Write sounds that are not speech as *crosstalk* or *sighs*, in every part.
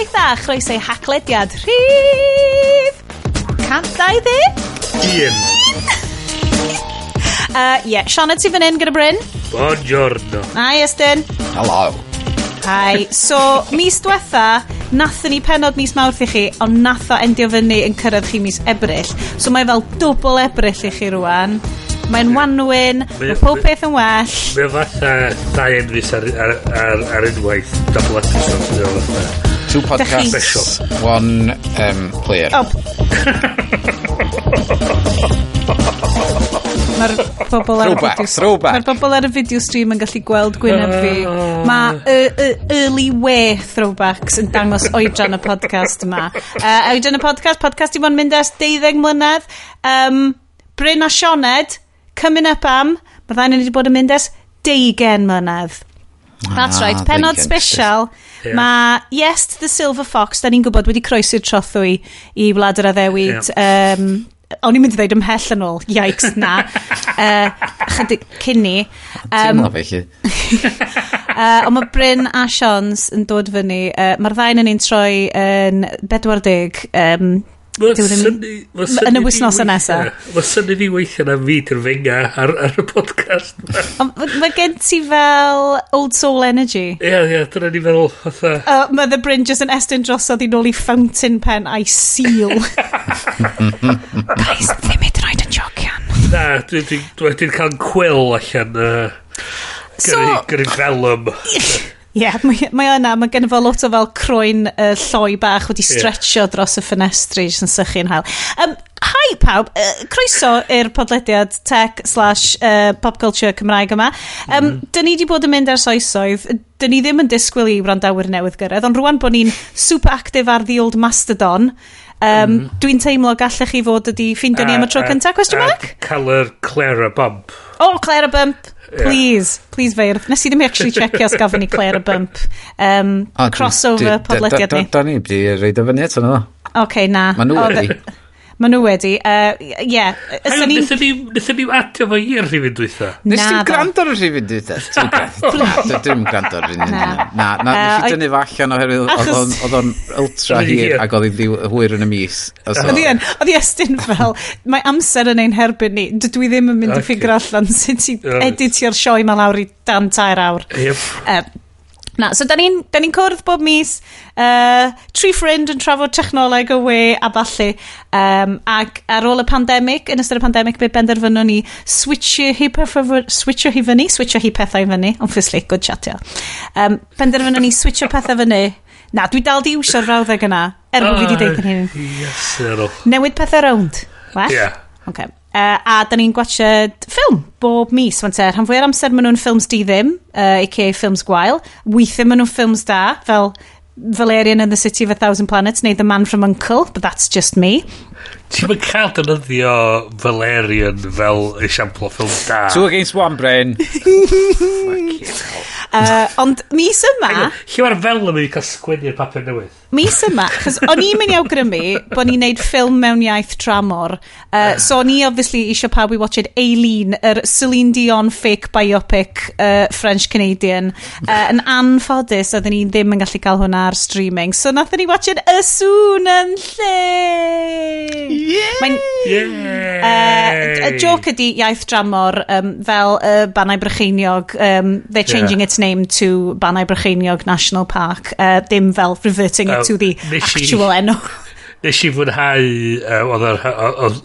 Unwaith a chroeso i haclediad rhif... Cant dau ddeg? Un. *laughs* Uh, yeah, Sianed ti fan hyn gyda Bryn? Buongiorno. Hi, Estyn. Hello. Hi. So, mis diwetha, nathon ni penod mis mawrth i chi, ond nath o endio fyny yn cyrraedd chi mis ebryll. So mae fel dwbl ebryll i chi rwan. Mae'n wanwyn, mae pob peth yn well. Mae fatha dau enwys ar, ar, ar, ar unwaith. Double episode. Two podcasts. Special. One um, player. Oh. Mae'r bobl ar throwback, video, Mae'r bobl ar y video stream yn gallu gweld gwyneb fi. Oh. Mae uh, early way throwbacks yn dangos oedran y podcast yma. Uh, oedran y podcast, podcast i fod yn mynd ers 12 mlynedd. Um, Bryn a Sioned, coming up am, mae ddain wedi bod yn mynd ers 20 mlynedd. Ah, That's ah, right, penod special. Just... Yeah. Mae Yes to the Silver Fox, da ni'n gwybod, wedi croesi'r trothwy i Wlad yr Addewid. Yeah. Um, o'n i'n mynd i ddweud ymhell yn ôl, yikes na, *laughs* uh, chydig cynni. Um, Teimlo fe chi. uh, ond mae Bryn a Sions yn dod fyny, uh, mae'r ddain yn un troi yn 40, um, E yn y wythnosau nesaf. Mae syni fi weithio na fi dyrfenga ar, ar y podcast. mae gen ti fel old soul energy. Ie, yeah, ie, yeah, dyna ni fel... Uh, mae The Bryn just yn estyn drosodd i nôl i fountain pen a'i seal. *laughs* Guys, ddim hyd yn oed yn jocian. Na, dwi'n dwi, dwi, dwi cael quill allan. Uh, so, Gyrru so, felum. Ie, yeah, mae, mae yna, mae gen i fel lot o fel croen uh, lloi bach wedi stretcho yeah. dros y ffenestri jyst yn sychu'n hael. Um, hi pawb, uh, croeso i'r podlediad tech slash uh, pop culture Cymraeg yma. Um, mm. Dyn ni wedi bod yn mynd ers oesoedd, dyn ni ddim yn disgwyl i wrandawyr newydd gyrraedd, ond rwan bod ni'n super active ar The Old Mastodon, Um, mm. Dwi'n teimlo gallech chi fod ydi ffindio ni am y tro cyntaf, question mark? Cael yr Clara bump oh, Claire a Bump. Please, yeah. please feirdd. Nes i ddim actually checio os gafon ni Claire a Bump. Um, ah, crossover podlediad ni. Da ni wedi reid o fyny eto no. Oce, okay, na. Ma nhw wedi. Maen nhw wedi. Ie. Uh, yeah. Nethon ni adio fo i'r rhywun dwytha. Nes ti'n gwrando ar y rhywun dwytha? *laughs* Dwi'n gwrando ar rhywun dwytha. Na, na, nes i dynnu fo allan oherwydd oedd o'n ultra hir ac oedd hi'n hwyr yn y mis. Oedd i estyn fel, mae amser yn ein herbyn ni. Dwi ddim yn mynd i ffigur allan sut i editio'r sioe ma lawr i dan tair awr. Yep. Na, so da ni'n ni cwrdd bob mis, uh, tri ffrind yn trafod technoleg o we a falle. Um, ac ar ôl y pandemig, yn ystod y pandemig, be benderfynwn ni switchio hi, switchio hi fyny, switchio hi pethau fyny, obviously, good chatio. Um, benderfynwn ni switchio pethau fyny. Na, dwi dal di wsio'r rawddeg yna, er bod fi wedi ah, deud yn hyn. Yes, Newid pethau rownd. Well? Yeah. Okay. Uh, a da ni'n gwachod ffilm bob mis, fan te. Rhan fwy o'r amser maen nhw'n ffilms di ddim, uh, aka ffilms gwael. Weithio maen nhw'n ffilms da, fel Valerian and the City of a Thousand Planets neu The Man from Uncle, but that's just me. Ti'n mynd cael dynyddio Valerian fel esiamplo ffilm da. Two against one, brain. *laughs* uh, ond mis yma... Lle mae'r fel yn mynd i cael sgwynnu'r papur newydd? Mis yma, chos o'n i'n mynd i awgrymu bod ni'n neud ffilm mewn iaith tramor. Uh, so o'n i obviously eisiau pawb i watched Aileen, yr er Celine Dion fake biopic uh, French-Canadian. Uh, yn anffodus, oedden ni ddim yn gallu cael hwnna ar streaming. So nath ni watched Y Sŵn yn lle! Yeah! Mae'n... Yeah! Uh, y joke ydi iaith dramor um, fel y uh, Banau Brycheiniog, um, they're changing yeah. its name to Banau Brycheiniog National Park, uh, dim fel reverting it um, to the actual enw. *laughs* Nes i fwynhau, uh, oedd yr...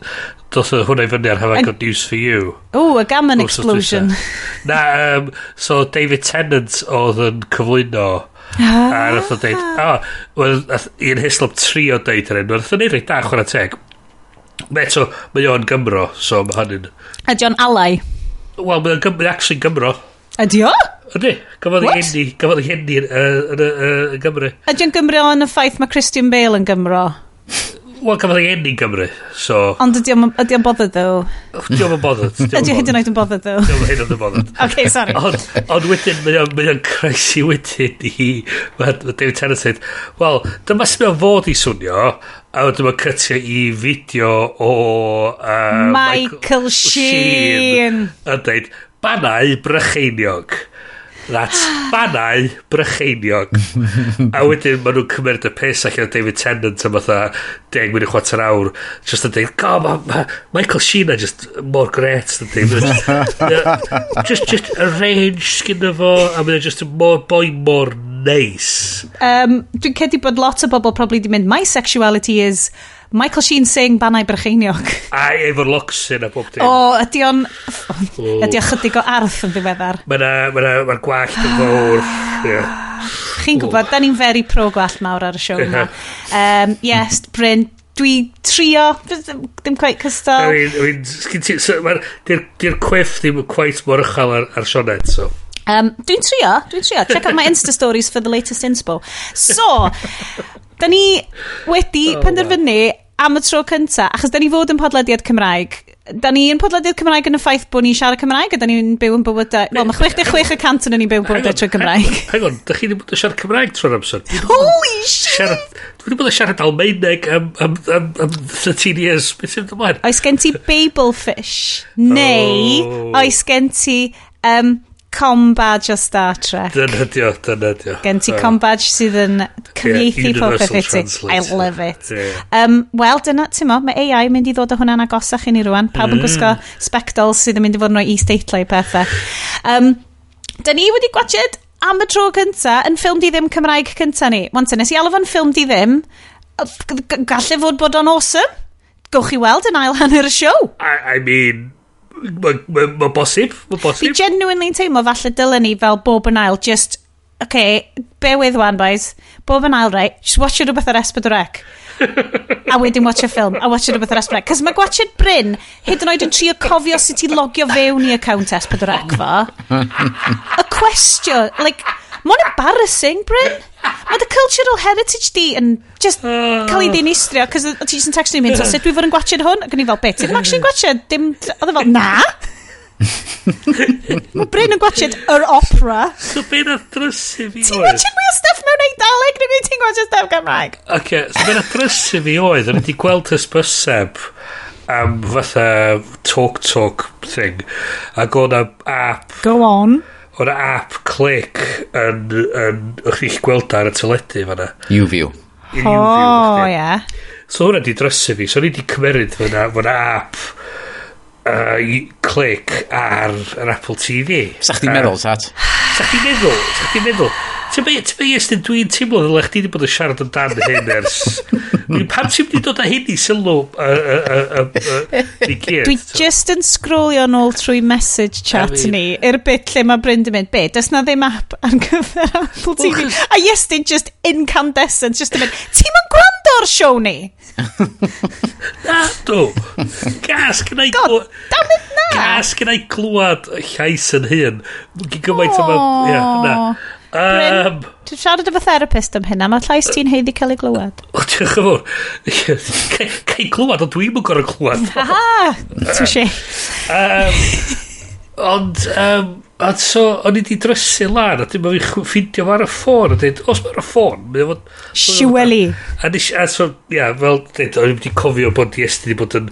Dos o hwnna i fyny ar Have I Got News For You. O, a gammon e. explosion. Na, um, so David Tennant oedd yn cyflwyno A nath o deud, o, wel, nath Ian Hislop deud yr hynny. Nath o'n neud reit da chwarae teg. Eto, mae o'n Gymro, so mae hynny'n... Ydy o'n alai? Wel, mae o'n Gymro, actually Gymro. Ydy o? Ydy, gafodd ei henni, gafodd ei henni yn Gymru. Ydy o'n Gymro yn y ffaith mae Christian Bale yn Gymro? Wel, cafodd ei enni'n Gymru, so... Ond ydy o'n bothered, ddo? Ydy o'n bothered. Ydy o'n hyd yn oed yn bothered, ddo? Ydy o'n hyd yn oed yn bothered. *laughs* OK, sorry. Ond, ond wedyn, mae o'n croesi wedyn i... Mae David Tennant said, wel, dyma sy'n mynd fod i swnio, a wedyn mae'n cytio i fideo o... Uh, Michael, Michael Sheen. Yn dweud, banau brycheiniog. That's fannau brycheiniog. a wedyn maen nhw'n cymryd y pes allan o David Tennant am fatha 10 mwyn y chwater awr. Just yn dweud, go, ma, ma, Michael Sheena just more great. *laughs* just, just arrange sgyn fo, a mae'n just more boy more nice. Um, Dwi'n cedi bod lot o bobl probably di mynd, my sexuality is Michael Sheen sing Banau Brycheiniog. *laughs* A efo'r locsyn a bob dim. O, ydy o'n... Ydy o'n chydig o arth yn ddiweddar. Mae'r ma ma gwallt yn fawr. Yeah. *sighs* Chi'n gwybod, da ni'n very pro gwallt mawr ar y siow yma. um, yes, Bryn, dwi trio, ddim quite cystal. Di'r cwiff ddim quite mor ychal ar, ar Sionet, so. Um, dwi'n trio, dwi'n trio. Check out my Insta stories for the latest inspo. So, da ni wedi oh, penderfynu wow am y tro cynta, achos da ni fod yn podlediad Cymraeg, da ni yn podlediad Cymraeg yn y ffaith bod ni'n siarad Cymraeg a da ni'n byw yn bywydau... Wel, mae 66% yn ni'n byw yn bywydau trwy Cymraeg. *laughs* Hang on, da chi ddim bod yn siarad Cymraeg trwy'r amser. Holy shit! Dwi wedi bod yn siarad Almeineg am, am, am, am 13 years. Beth sy'n ymlaen? Oes gen ti Babelfish? Neu, oh. oes gen ti um, com badge o Star Trek. Dyna dio, dyna dio. Gen ti com badge sydd yn cyfieithu yeah, popeth i ti. I love it. Yeah. Um, Wel, dyna, ti'n mo, mae AI mynd i ddod o hwnna'n agosach i ni rwan. Pawb yn mm. gwisgo spectols sydd yn mynd i fod yn rhoi e-statlau pethau. Um, Da ni wedi gwachod am y tro cynta yn ffilm di ddim Cymraeg cynta ni. Wanta, nes i alw fo'n ffilm di ddim. gallu fod bod o'n awesome. Gowch chi weld yn ail hanner y siow. I, I mean, Mae ma, bosib, mae bosib. Fi genuinely'n teimlo falle dylen ni fel bob yn ail, just, okay, bear with one boys, bob yn ail, right, just watch it rhywbeth ar Esbydorec. *laughs* a wedyn watch a film, a watch rhywbeth ar Esbydorec. Cos mae gwachod Bryn hyd yn oed yn trio cofio sut i logio fewn i account Esbydorec fo. *laughs* Y cwestiwn, like, Mae'n embarrassing, Bryn. Mae the cultural heritage di yn just cael ei ddinistrio, cos o ti yn textio mynd, so sut dwi fod yn gwachod hwn? Ac yn i fel, beth, ti'n actually gwachod? Dim, oedd e fel, na! *laughs* Mae Bryn yn gwachod yr opera. So be'n drysu fi oedd? Ti'n gwachod mwy o stuff mewn Eidaleg, neu ti'n gwachod stuff Gymraeg? Ok, so so be'n drysu fi oedd, yn wedi gweld hysbyseb am fatha talk talk thing, ac o'n am app... Go on o'r app click yn, yn o'ch chi'ch gweld ar y teledu fanna. YouView. O, oh, ie. So hwnna di drysu fi. So ni di cymeryd fyna, fyna app uh, click ar yr Apple TV. Sa'ch ti'n meddwl, Sat? Sa'ch ti'n meddwl? Sa'ch ti'n meddwl? Ti'n be, ti'n be, Iestyn, dwi'n teimlo ddyle chdi wedi bod yn siarad yn dan hyn ers... *laughs* Pam ti'n wedi dod â hyn i sylw i gyd? Dwi just yn scrollio yn ôl trwy message chat ni, i'r bit lle mae Bryn yn mynd, be, does na ddim app ar gyfer Apple TV? A Iestyn just incandescent, just yn mynd, ti'n mynd gwrando ar siow ni? *laughs* na, do. Gas gyda i glwad... damn it, na! Gas gyda i glwad llais yn hyn. Gymaint yma... Ie, na. Um, Ti'n siarad efo therapist am hynna, mae llais ti'n heiddi cael ei glywed. O, diolch yn fawr. Cael ei glywed, ond dwi'n yn gorau glywed. Ha, ti'n si. Ond, um, a so, o'n i di drysu lan, a dim ond fi'n ffindio fo ar y ffôn, a dweud, os mae'r ffôn, mae'n fod... Siweli. A, a so, ia, fel, dweud, o'n i wedi cofio bod i esti wedi bod yn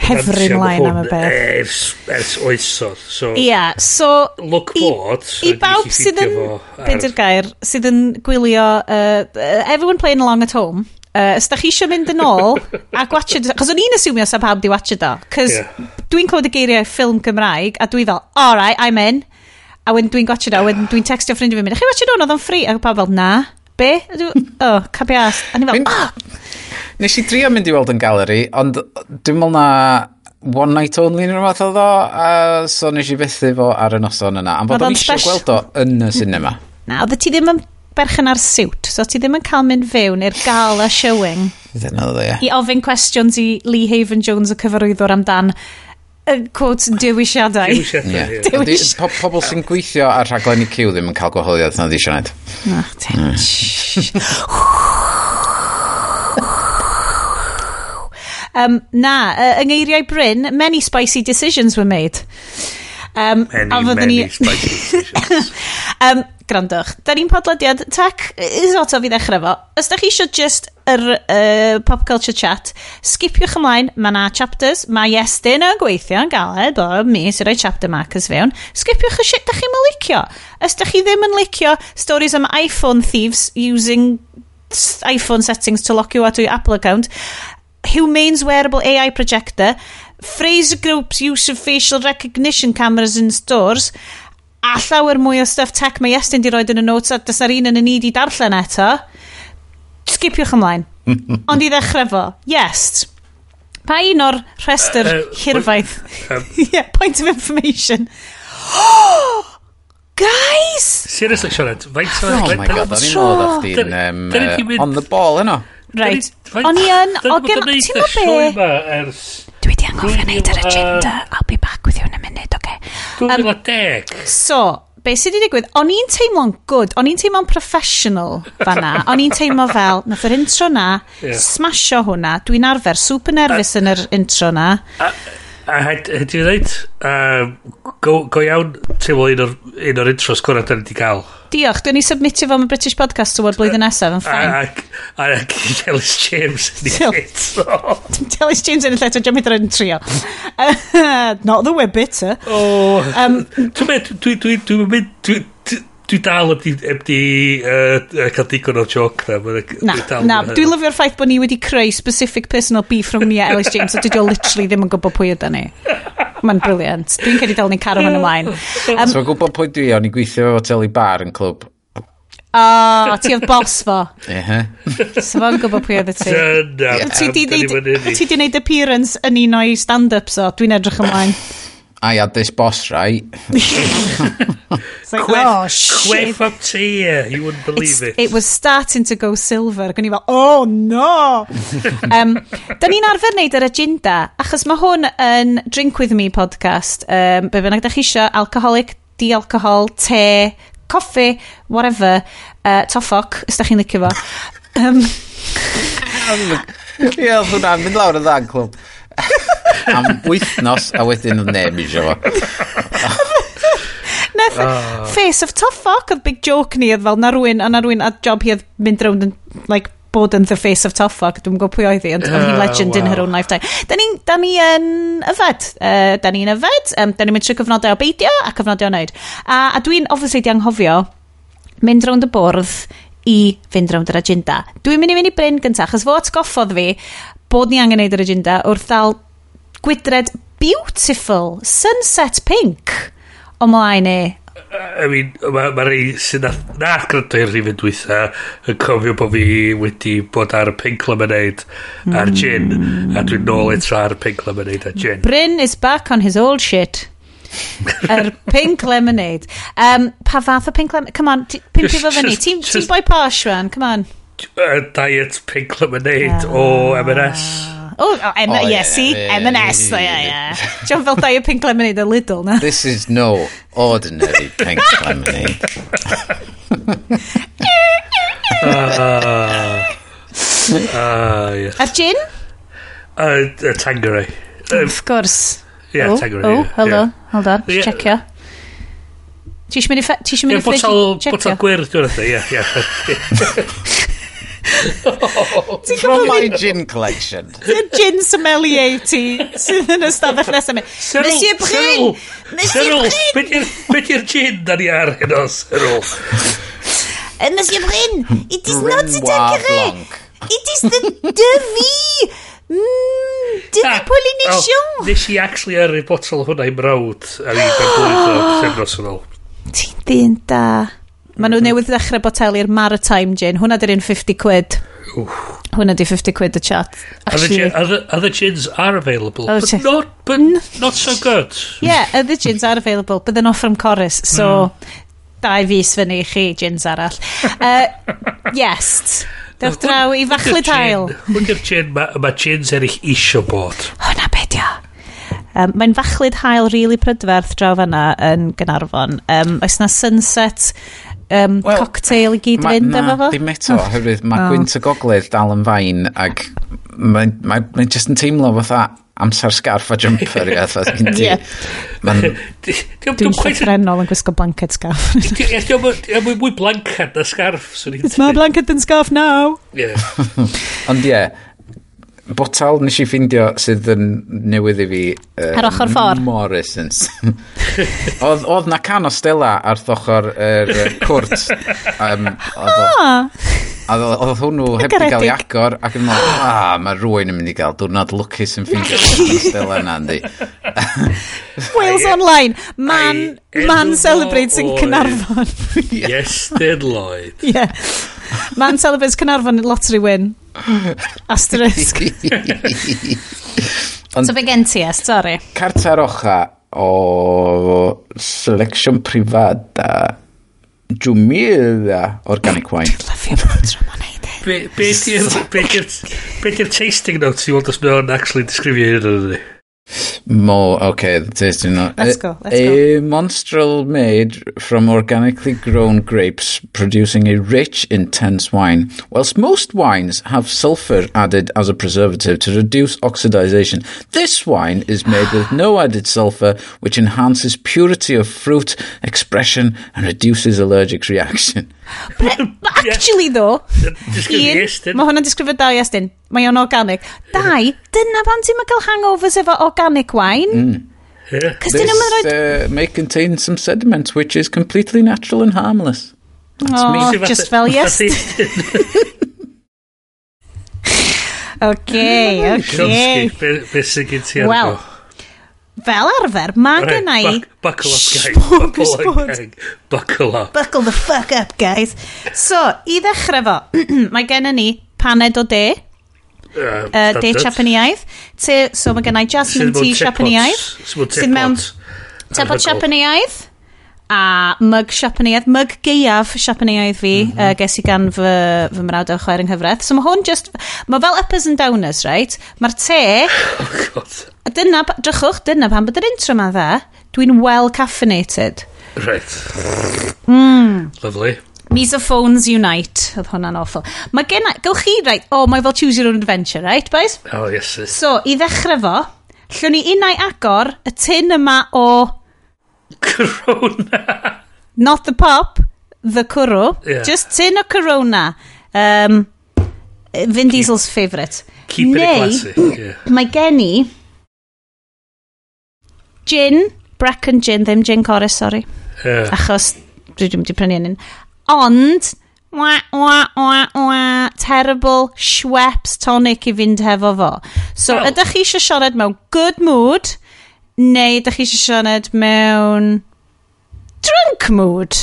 hefryn lain am y beth. Ers, ers oesodd. So, yeah, so... Look forward. I, so i bawb sydd yn... beth yw'r gair? Sydd yn gwylio... Uh, everyone playing along at home. Uh, os da chi eisiau mynd yn ôl a gwachod... cos o'n i'n asumio sa pawb di watchad o. Cos yeah. dwi'n clywed y geiriau ffilm Gymraeg a dwi fel, alright, I'm in. A wedyn dwi'n gwachod o, wedyn dwi'n textio ffrindiau fi'n mynd, chi watchad o'n oedd o'n ffri? A pawb fel, na be? O, oh, cap i as. A ni fel, oh! Nes i drio mynd i weld yn galeri, ond dwi'n meddwl na one night only neu rhywbeth oedd o, a so nes i fethu fo ar y noson yna. Am bod o'n eisiau gweld o yn y cinema. *laughs* Na, oedd ti ddim yn berchen ar siwt, so ti ddim yn cael mynd fewn i'r gala showing. Ddyn oedd e, ie. I ofyn cwestiwn i Lee Haven Jones y cyfarwyddwr amdan yn quotes dewisiadau. Dewisiadau, ie. Pobl sy'n gweithio ar rhaglen i cyw ddim yn cael gwahoddiad na mm. ddi siarad. Na, ti'n... Um, na, uh, yng ngeiriau Bryn, many spicy decisions were made. Um, many, many ni... spicy decisions. *laughs* um, grandwch, da ni'n podlediad tech, is o fi ddechrau fo. Os da chi eisiau just yr uh, pop culture chat, skipiwch ymlaen, mae na chapters, mae Iestyn yn gweithio yn galed, o mi sy'n rhoi chapter markers fewn, Skipiwch y shit da chi'n licio. Os da chi ddim yn licio stories am iPhone thieves using iPhone settings to lock you out of your Apple account, Humane's wearable AI projector, Fraser Group's use of facial recognition cameras in stores, a llawer mwy o stuff tech mae Iestyn di roed yn y notes a dysa'r un yn y ni di darllen eto, skipiwch ymlaen. *laughs* Ond i ddechrau fo, Iest, pa un o'r rhestr uh, uh, hirfaith? Um, yeah, point of information. *gasps* Guys! Seriously, Sianed faint oh o... Oh my god, o'n i'n modd o'ch di'n on the ball yno. Right. O'n i yn... Ti'n gwybod be? Ers dwi di anghofio wneud ar agenda. I'll be back with you in a minute, okay? 2010. Um, so, be sydd wedi digwydd, o'n i'n teimlo'n good, o'n i'n teimlo'n professional fanna, o'n i'n teimlo fel, nath yr intro na, yeah. smasho hwnna, dwi'n arfer super nervous uh, yn yr intro na. A, a hedi ddeud, uh, go, go iawn teimlo un o'r, un o'r intros gwrdd ni wedi cael diolch, dwi'n ni submitio fo am y British Podcast Award blwyddyn nesaf, yn ffain. Ac, ac Delis James yn ei eto. Delis James yn ei eto, dwi'n mynd yn trio. *laughs* Not the we're bitter. Oh, um, dwi'n mynd, dwi'n mynd, dwi'n mynd, dwi dal heb di, heb di uh, cael digon o'r joc na. Na, na dwi'n lyfio'r ffaith bod ni wedi creu specific personal beef rhwng ni a Ellis James a dwi literally ddim yn gwybod pwy yda ni. Mae'n briliant. Dwi'n cael ei dal ni'n caro hwn ymlaen. Um, so, gwybod pwy dwi, o'n i gweithio o teli bar yn clwb. O, oh, ti oedd bos fo. Ehe. So fo'n gwybod pwy oedd ti. Ti di wneud appearance yn un o'i stand-up so, Dwi'n edrych ymlaen. Aiadus boss, right? *laughs* it's like, Quiff, oh, shit. Quiff up to here. You wouldn't believe it. It was starting to go silver. Gwni fel, oh, no! *laughs* um, da ni'n arfer wneud yr agenda, achos mae hwn yn Drink With Me podcast. Um, be fynnag da chi eisiau, alcoholic, di-alcohol, te, coffi, whatever, uh, toffoc, os da chi'n licio fo. Um, Ie, hwnna'n mynd lawr y ddan, clwb. *laughs* am wythnos a wedyn yn neb eisiau fo. *laughs* Neth, oh. Ah. face of tough fuck oedd big joke ni oedd fel na rwy'n, a na rwy'n a job hi oedd mynd rownd yn, like, bod yn the face of tough fuck, dwi'n gwybod pwy oedd hi, ond oedd hi'n ah, legend wow. in her own lifetime. Da ni'n da ni yn yfed, eh, uh, da ni'n yfed, um, da ni'n mynd trwy cyfnodau o beidio a cyfnodau o wneud. A, a dwi'n obviously di anghofio mynd rownd y bwrdd i fynd rownd yr agenda. Dwi'n mynd i fynd i Bryn gyntaf, achos fo atgoffodd fi bod ni angen neud yr agenda wrth ddal gwydred beautiful sunset pink ymlaen ni. I mean, mae ma rei sy'n nath grynto i'r rhywun dwytha yn cofio bod fi wedi bod ar y pink lemonade mm. a'r hmm. gin a dwi'n nôl eto ar y pink lemonade a gin. Bryn is back on his old shit. Yr pink lemonade. Um, pa fath o pink lemonade? Come on, pimpi fo fyny. Ti'n boi posh Rwan? come on uh, diet pink lemonade uh, o ah. M&S. Oh, oh, M oh, yeah, see? Yeah, M&S, yeah, yeah. yeah. John fel diet pink lemonade o Lidl, na? This is no ordinary pink lemonade. uh, uh, yeah. A gin? Uh, a Tangeray. Um, of course. Yeah, oh, Tangeray. Oh, yeah, hello. Hold on, yeah. checio. Ti eisiau mynd i ffrid? Ti eisiau mynd i ffrid? Botel gwyrdd, dwi'n rhaid, ie. From my gin collection. Ti'n gin sommelier ti sydd yn ystafell nesaf mi. Monsieur Bryn! Monsieur Bryn! Beth yw'r gin da ni ar hyn o, Cyril? Monsieur Bryn, it is not the degré. It is the devis. Mm, Dyna Polynesian! Oh, nes i actually ar y botol hwnna i mrawd a fi ben blwydd o sefnos yn ôl. Ti'n dyn da. Maen nhw mhm. newydd ddechrau botelu'r Maritime Gin. Hwna dy'r un 50 quid. Hwna di 50 quid y chat. Actually, other, other gins are available, other but, not, but not so good. Yeah, other gins are available, but they're not from Corus, so mm. dau fus fyny i chi gins arall. Uh, yes. Dewch draw i fachlu dail. Hwn yw'r gin mae gins erich isio bod. Hwna bedio. Um, Mae'n fachlyd hael rili really prydferth draw fanna yn Gynarfon. Um, oes na sunset um, well, cocktail i gyd fynd efo fo? dim eto, oh. oherwydd mae oh. gwynt y gogledd dal yn fain ac mae'n mae, mae just yn teimlo fatha amser scarf a jumper ia. ti. *laughs* Dwi'n llythrenol yn gwisgo blanket scarf. Dwi'n mwy blanket na scarf. It's my blanket and scarf now. Ond ie, botal nes i ffindio sydd yn newydd i fi... Uh, Ar ochr ffordd. Morrisons. *laughs* oedd, oedd na can o Stella ar ochr er, cwrt. Um, oedd, oedd, oedd hwnnw heb i gael ei agor ac yn meddwl, ah, mae rwy'n yn mynd i gael diwrnod lwcus yn ffeindio *laughs* Stella yna, ynddi. *laughs* Wales Online, man, man celebrates in Cynarfon. yes, did Lloyd. Yeah. Man celebrates Cynarfon lottery win. *laughs* Asterisk. *laughs* so fe gen ti, es, sorry. Carta rocha o selection privada Jumilda Organic Wine. Dwi'n *laughs* lyfio bod drwy ma'n neud e. Be di'r tasting notes i weld os mae o'n actually disgrifio hyn yn ydy? More, okay, the tasting note. Let's go, let's a, go. monstrel made from organically grown grapes, producing a rich, intense wine. Whilst most wines have sulfur added as a preservative to reduce oxidization, this wine is made with no added sulfur, which enhances purity of fruit expression and reduces allergic reaction. But *laughs* actually, though, un, mae hwnna'n disgrifio da i estyn. Mae o'n organic. Dau, dyna pan ti'n cael hangovers efo organic wine. Mm. Yeah. This dyn. Uh, may contain some sediment, which is completely natural and harmless. That's oh, me. just fel yes. okay, okay. Be sy'n gyd ti Wel, fel arfer, mae right, gen i... Buckle up, guys. Buckle up. Buckle up. Buckle the fuck up, guys. So, i ddechrau fo, *clears throat* mae gen i ni paned o de uh, uh, de Siapaniaidd. So mae gennau Jasmine Tea Siapaniaidd. Sydd mewn tepot Siapaniaidd. A mug siapaniaidd, mug geiaf siapaniaidd fi, mm -hmm. uh, ges i gan fy, fy mrawd o chwaer yng Nghyfraith. So mae hwn just, mae fel uppers and downers, right? Mae'r te... *laughs* oh, God. Dyna, drychwch, dyna pan bod yr intro ma'n dda, dwi'n well caffeinated. Right. Mm. Lovely. Misophones Unite, oedd hwnna'n awful. Mae gen i, chi, right, o, oh, mae fel Choose Your Own Adventure, right, boys? Oh, yes. So, i ddechrau fo, llwn ni unau agor y tin yma o... Corona. Not the pop, the cwrw. Yeah. Just tin o Corona. Um, Vin Diesel's favourite. Keep Neu, it classic. Yeah. mae gen i... Gin, Brecon Gin, ddim Gin Corus, sorry. Yeah. Achos dwi ddim wedi prynu un. Ond, wa, wa, wa, wa, terrible Schweppes tonic i fynd hefo fo. So, oh. ydych chi eisiau siarad mewn good mood, neu ydych chi eisiau siarad mewn drunk mood?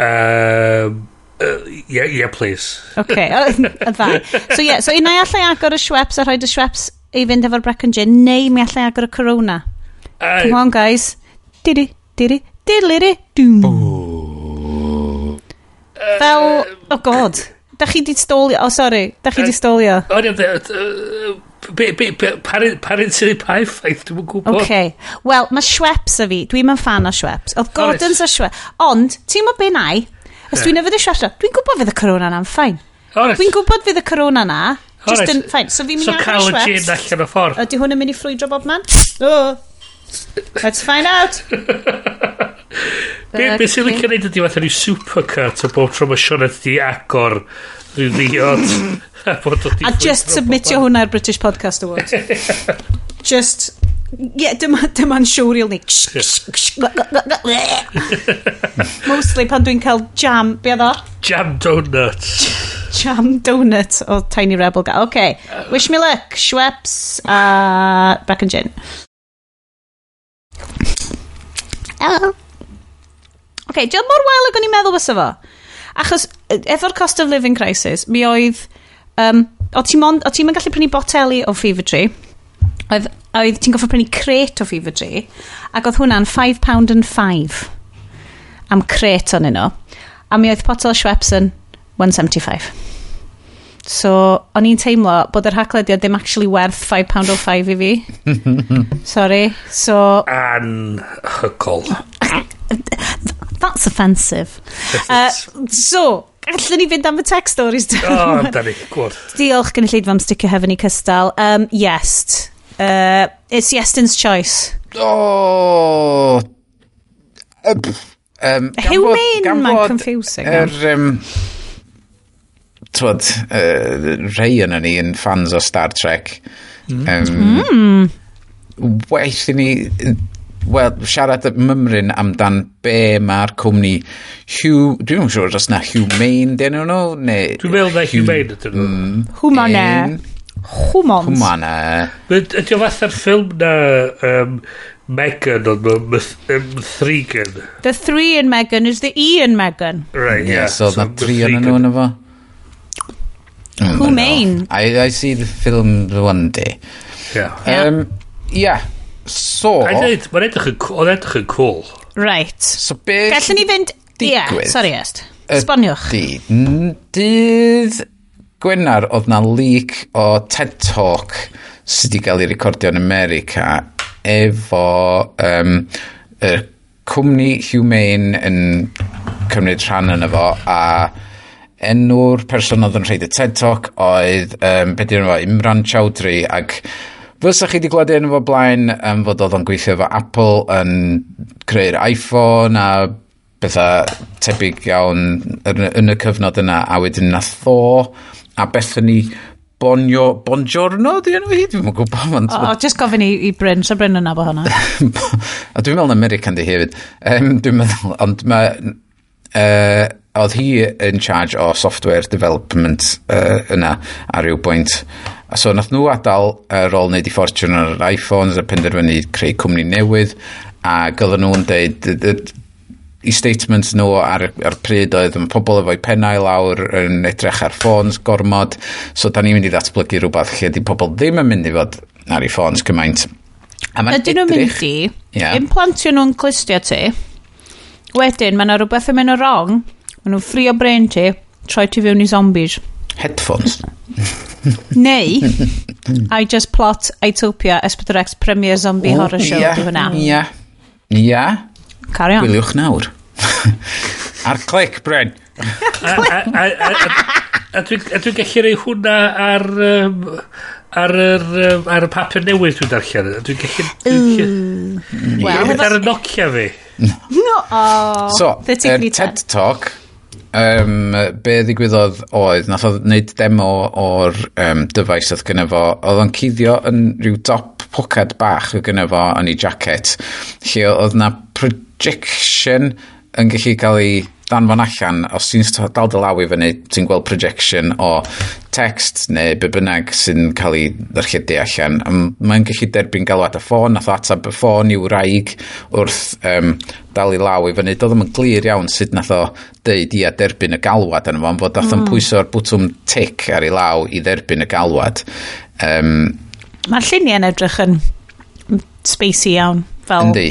Um, uh, yeah, yeah, please. OK, y ddau. *laughs* So, yeah, so unai allai agor y Schweppes a rhoi y Schweppes i fynd efo'r Brecon Gin, neu mi allai agor y Corona. Uh, Come on, guys. Didi, didi, didi, didi, didi, Fel, oh god. Da chi di stolio, oh sorry, da chi di stolio. O'n i'n dweud, Parent sy'n ei pa effaith, dwi'n gwybod. Okay. Wel, mae Schweppes a fi, dwi'n mynd fan o Schweppes. Oedd Gordons a Schweppes. Ond, ti'n mynd be nai, os dwi'n yfyd y Schweppes, dwi'n gwybod fydd y corona na'n ffain. Dwi'n gwybod fydd y corona na. Just yn ffain. So fi'n mynd iawn Schweppes. So Carol Jane allan o ffordd. Ydy hwn yn mynd i ffrwydro bob man? *laughs* Oh. Let's find out. *laughs* Be, be sy'n licio neud ydi fatha rhyw supercut o bob tro mae Sioned di agor rhyw ddiod. a, a just submitio hwnna i'r British Podcast Awards. *laughs* just, yeah, dyma'n dyma siwriol ni. Mostly pan dwi'n cael jam, be ddo? Jam donut. jam donut o Tiny Rebel guy. Okay, wish me luck, Schweppes a uh, Bracken Gin. Hello. Ok, diolch mor wael ag o'n i'n meddwl fysa fo. Achos, efo'r cost of living crisis, mi oedd... Um, o ti'n ti gallu prynu boteli o Fever Tree, oedd, oedd ti'n goffa prynu cret o Fever Tree, ac oedd hwnna'n £5 and 5 am cret o'n yno. A mi oedd potel Schweppes yn 175. So, o'n i'n teimlo bod yr haglediad ddim actually werth £5.05 i fi. *laughs* Sorry. So... Anhygol. That's offensive. uh, so, Gallwn ni fynd am y tech stories O, oh, ni, gwrdd. Diolch gen i lleid fam sticio hefyd i cystal. Um, yes. Uh, it's Yestin's choice. O! Oh, um, Hugh Main ma'n confusing. Er, um, twod, uh, rei yn ni yn fans o Star Trek. Um, mm. Hmm. Well i ni wel, siarad y mymryn amdan be mae'r cwmni Hugh, dwi'n yn siŵr os na Hugh Main dyn nhw neu... Dwi'n meddwl na Humane Main ydyn nhw. Mm. Humane. Humans. Humane. Ydy o fatha'r ffilm na um, Megan ond mae'n Threegan. The three in Megan is the E in Megan. Right, yeah. yeah so, na tri yn nhw yn efo. Who main? I, I see the film one day. Yeah. Um, yeah. So... Mae'n edrych, yn cool. Mae'n edrych yn cool. Right. So beth... Gallwn ni fynd... Ie, yeah, sorry est. Sboniwch. Di, dydd Gwenar oedd na leak o TED Talk sydd wedi cael ei recordio yn America efo um, y cwmni Humane yn cymryd rhan yn efo a enw'r person oedd yn rhaid y TED Talk oedd um, beth yw'n efo Imran Chowdhury ac Fysa chi wedi gweld un o blaen um, fod oedd o'n gweithio efo Apple yn creu'r iPhone a bethau tebyg iawn yn, yn y cyfnod yna a wedyn na Tho a Bethany Bonio, Bongiorno di enw hi? Dwi'n gwybod. Ond... O, o, just gofyn i, i Bryn, so Bryn yna bo hwnna. *laughs* a dwi'n meddwl American di hefyd. Um, dwi'n meddwl, ond mae... Uh, oedd hi yn charge o software development uh, yna ar ryw bwynt A so, nath nhw adael ar ôl wneud i ffortiwn ar iPhones a penderfynu creu cwmni newydd a gyda nhw'n deud i statements nhw ar, ar pryd oedd yn pobl efo'i pennau lawr yn edrych ar ffôns gormod. So da ni'n mynd i ddatblygu rhywbeth lle di pobl ddim yn mynd i fod ar ei ffôns cymaint a mae'n edrych nhw'n mynd i? Yeah. implantio nhw'n clistio ti? Wedyn mae yna rhywbeth yn mynd o wrong. Mae nhw'n ffrio brain ti troi ti fewn i zombies. Headphones. *laughs* Neu, I just plot Itopia S4X Premier Zombie oh, Horror Show. Ia, yeah, ia, ia. Carry on. Gwyliwch nawr. *laughs* Ar clic, Bryn. a, a, a, a, a, a dwi'n gallu rhoi hwnna ar... Um, ar yr, um, ar y papur newydd dwi'n darllen. Dwi'n gallu... Dwi'n gallu... ar y Nokia fi. *laughs* No, oh, so, uh, TED Talk um, be ddigwyddodd oedd, nath oedd wneud demo o'r um, dyfais oedd gyda fo, oedd o'n cuddio yn rhyw dop pocad bach oedd gyda fo yn ei jacket, lle oedd na projection yn gallu cael ei danfon allan, os ti'n dal dy law i fyny, ti'n gweld projection o text neu be bynnag sy'n cael ei ddyrchedu allan. Mae'n gallu derbyn galwad y ffôn, nath o atab y ffôn i'w raig wrth um, dal i law i fyny. Doedd ddim yn glir iawn sut nath o deud i a derbyn y galwad yn fo, fod bod nath mm. o'n pwyso'r bwtwm tic ar ei law i dderbyn y galwad. Um, Mae'r lluniau'n edrych yn spacey iawn. Fel... Yndi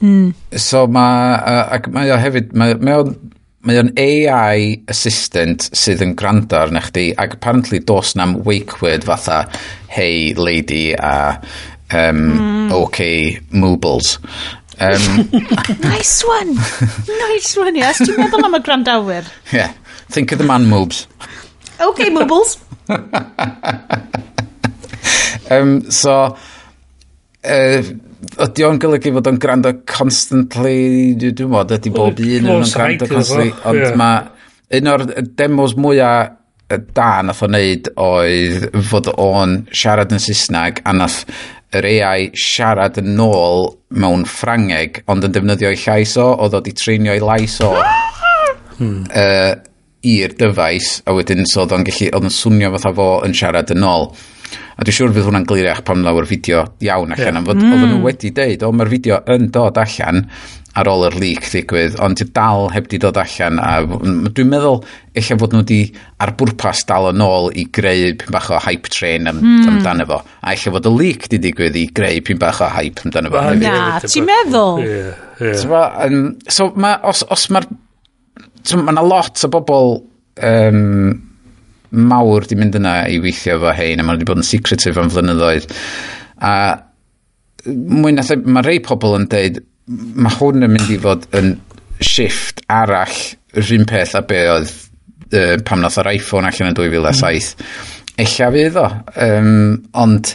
Mm. So mae, ac mae o hefyd, mae, mae o'n mae o'n AI assistant sydd yn gwrando arna chdi ac apparently dos na'm wake word fatha hey lady a um, mm. ok moobles. Um, *laughs* nice one! Nice one yes. Ti'n meddwl am y grandawyr? *laughs* Yeah. Think of the man moobs. Ok moobles. *laughs* Um, so uh, ydy o'n golygu fod o'n gwrando constantly, dwi'n modd, ydy bob un yn o'n gwrando constantly, ond yeah. mae un o'r demos mwyaf da nath o wneud oedd fod o'n siarad yn Saesneg a nath yr AI siarad yn ôl mewn Ffrangeg ond yn defnyddio ei llais o oedd o di treinio ei lais o uh, i'r dyfais a wedyn so oedd o'n gallu oedd yn swnio fatha fo yn siarad yn ôl A dwi'n siŵr fydd hwnna'n gliriach pan lawr fideo iawn allan. Yeah. Fod, mm. Nhw wedi deud, o mae'r fideo yn dod allan ar ôl yr leak ddigwydd, ond dwi'n dal heb di dod allan. A dwi'n meddwl eich fod nhw wedi ar bwrpas dal yn ôl i greu pyn bach o hype train am, mm. amdano fo. A eich fod y leak di digwydd i greu pyn bach o hype amdano fo. Na, ti'n meddwl? Yeah, yeah. So, um, so ma, os, os mae'r... So, mae yna lot o bobl um, mawr di mynd yna i weithio efo hein a mae wedi bod yn secretive am flynyddoedd a mwy na mae rei pobl yn deud mae hwn yn mynd i fod yn shift arall rhywun peth a be oedd uh, pam nath o'r iPhone allan yn 2007 mm. Ella fydd o um, ond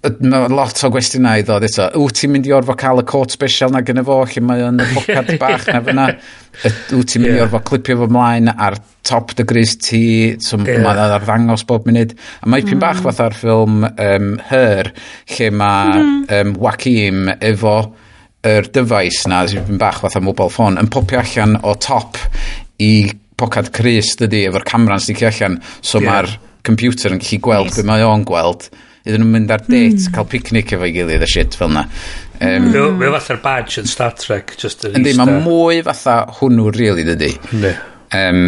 mae lot o gwestiynau i ddod eto. Wyt ti'n mynd i orfo cael y cwrt special na gyda fo, lle mae yn y *laughs* bocad bach na fyna. *laughs* Wyt ti'n mynd yeah. i orfo clipio fo mlaen ar top dy gris ti, so yeah. mae ar ddangos bob munud. A mae pyn bach fath ar ffilm um, Her, lle mae um, Joachim efo yr dyfais na, sy'n pyn bach fath ar mobile phone, yn popio allan o top i pocad Chris dydy, efo'r camera'n sticio allan, so yeah. mae'r computer yn gallu gweld nice. beth mae o'n gweld. Iddyn nhw'n mynd ar date, mm. cael picnic efo'i gilydd a shit fel na. Um, Mae mm. fatha'r badge yn Star Trek. Just yn Yndi, mae mwy fatha hwnnw, really, dydy. Ne. Um,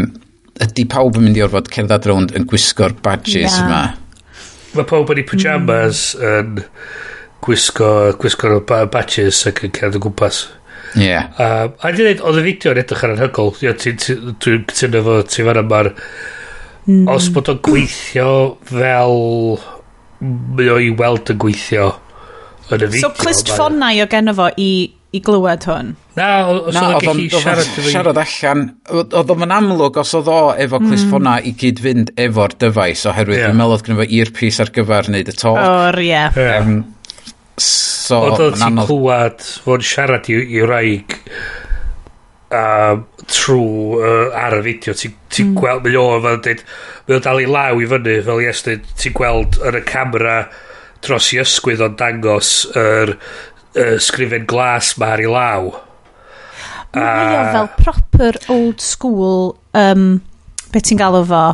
ydy pawb yn mynd i orfod cerdded rownd yn gwisgo'r badges yeah. yma. Mae pawb yn ei pyjamas mm. yn gwisgo, gwisgo'r badges ac yn cerdd o gwmpas. Ie. Yeah. Um, a di dweud, oedd y fideo yn edrych ar anhygol. Dwi'n cytuno fo, ti'n fan yma'r... Mm. Os bod o'n gweithio fel mae o i weld yn gweithio yn y fideo. So clustffonau o genno fo i, i glywed hwn? Na, os oedd o'n siarad Siarad allan, oedd o'n amlwg os oedd o efo clustffonau mm. i gyd fynd efo'r dyfais, oherwydd yeah. meddwl oedd gynnu fo earpiece ar gyfer wneud y to. Or, ie. Yeah. Um, so, oedd o'n anodd... clywed fo'n siarad i, i wraig a trwy uh, ar y fideo ti'n ti mm. gweld mae o fel dweud mae o dal i law i fyny fel i estyn ti'n gweld yn y camera dros i ysgwydd o'n dangos yr er, er, sgrifen glas ma ar i law Mae o fel proper old school um, beth ti'n galw fo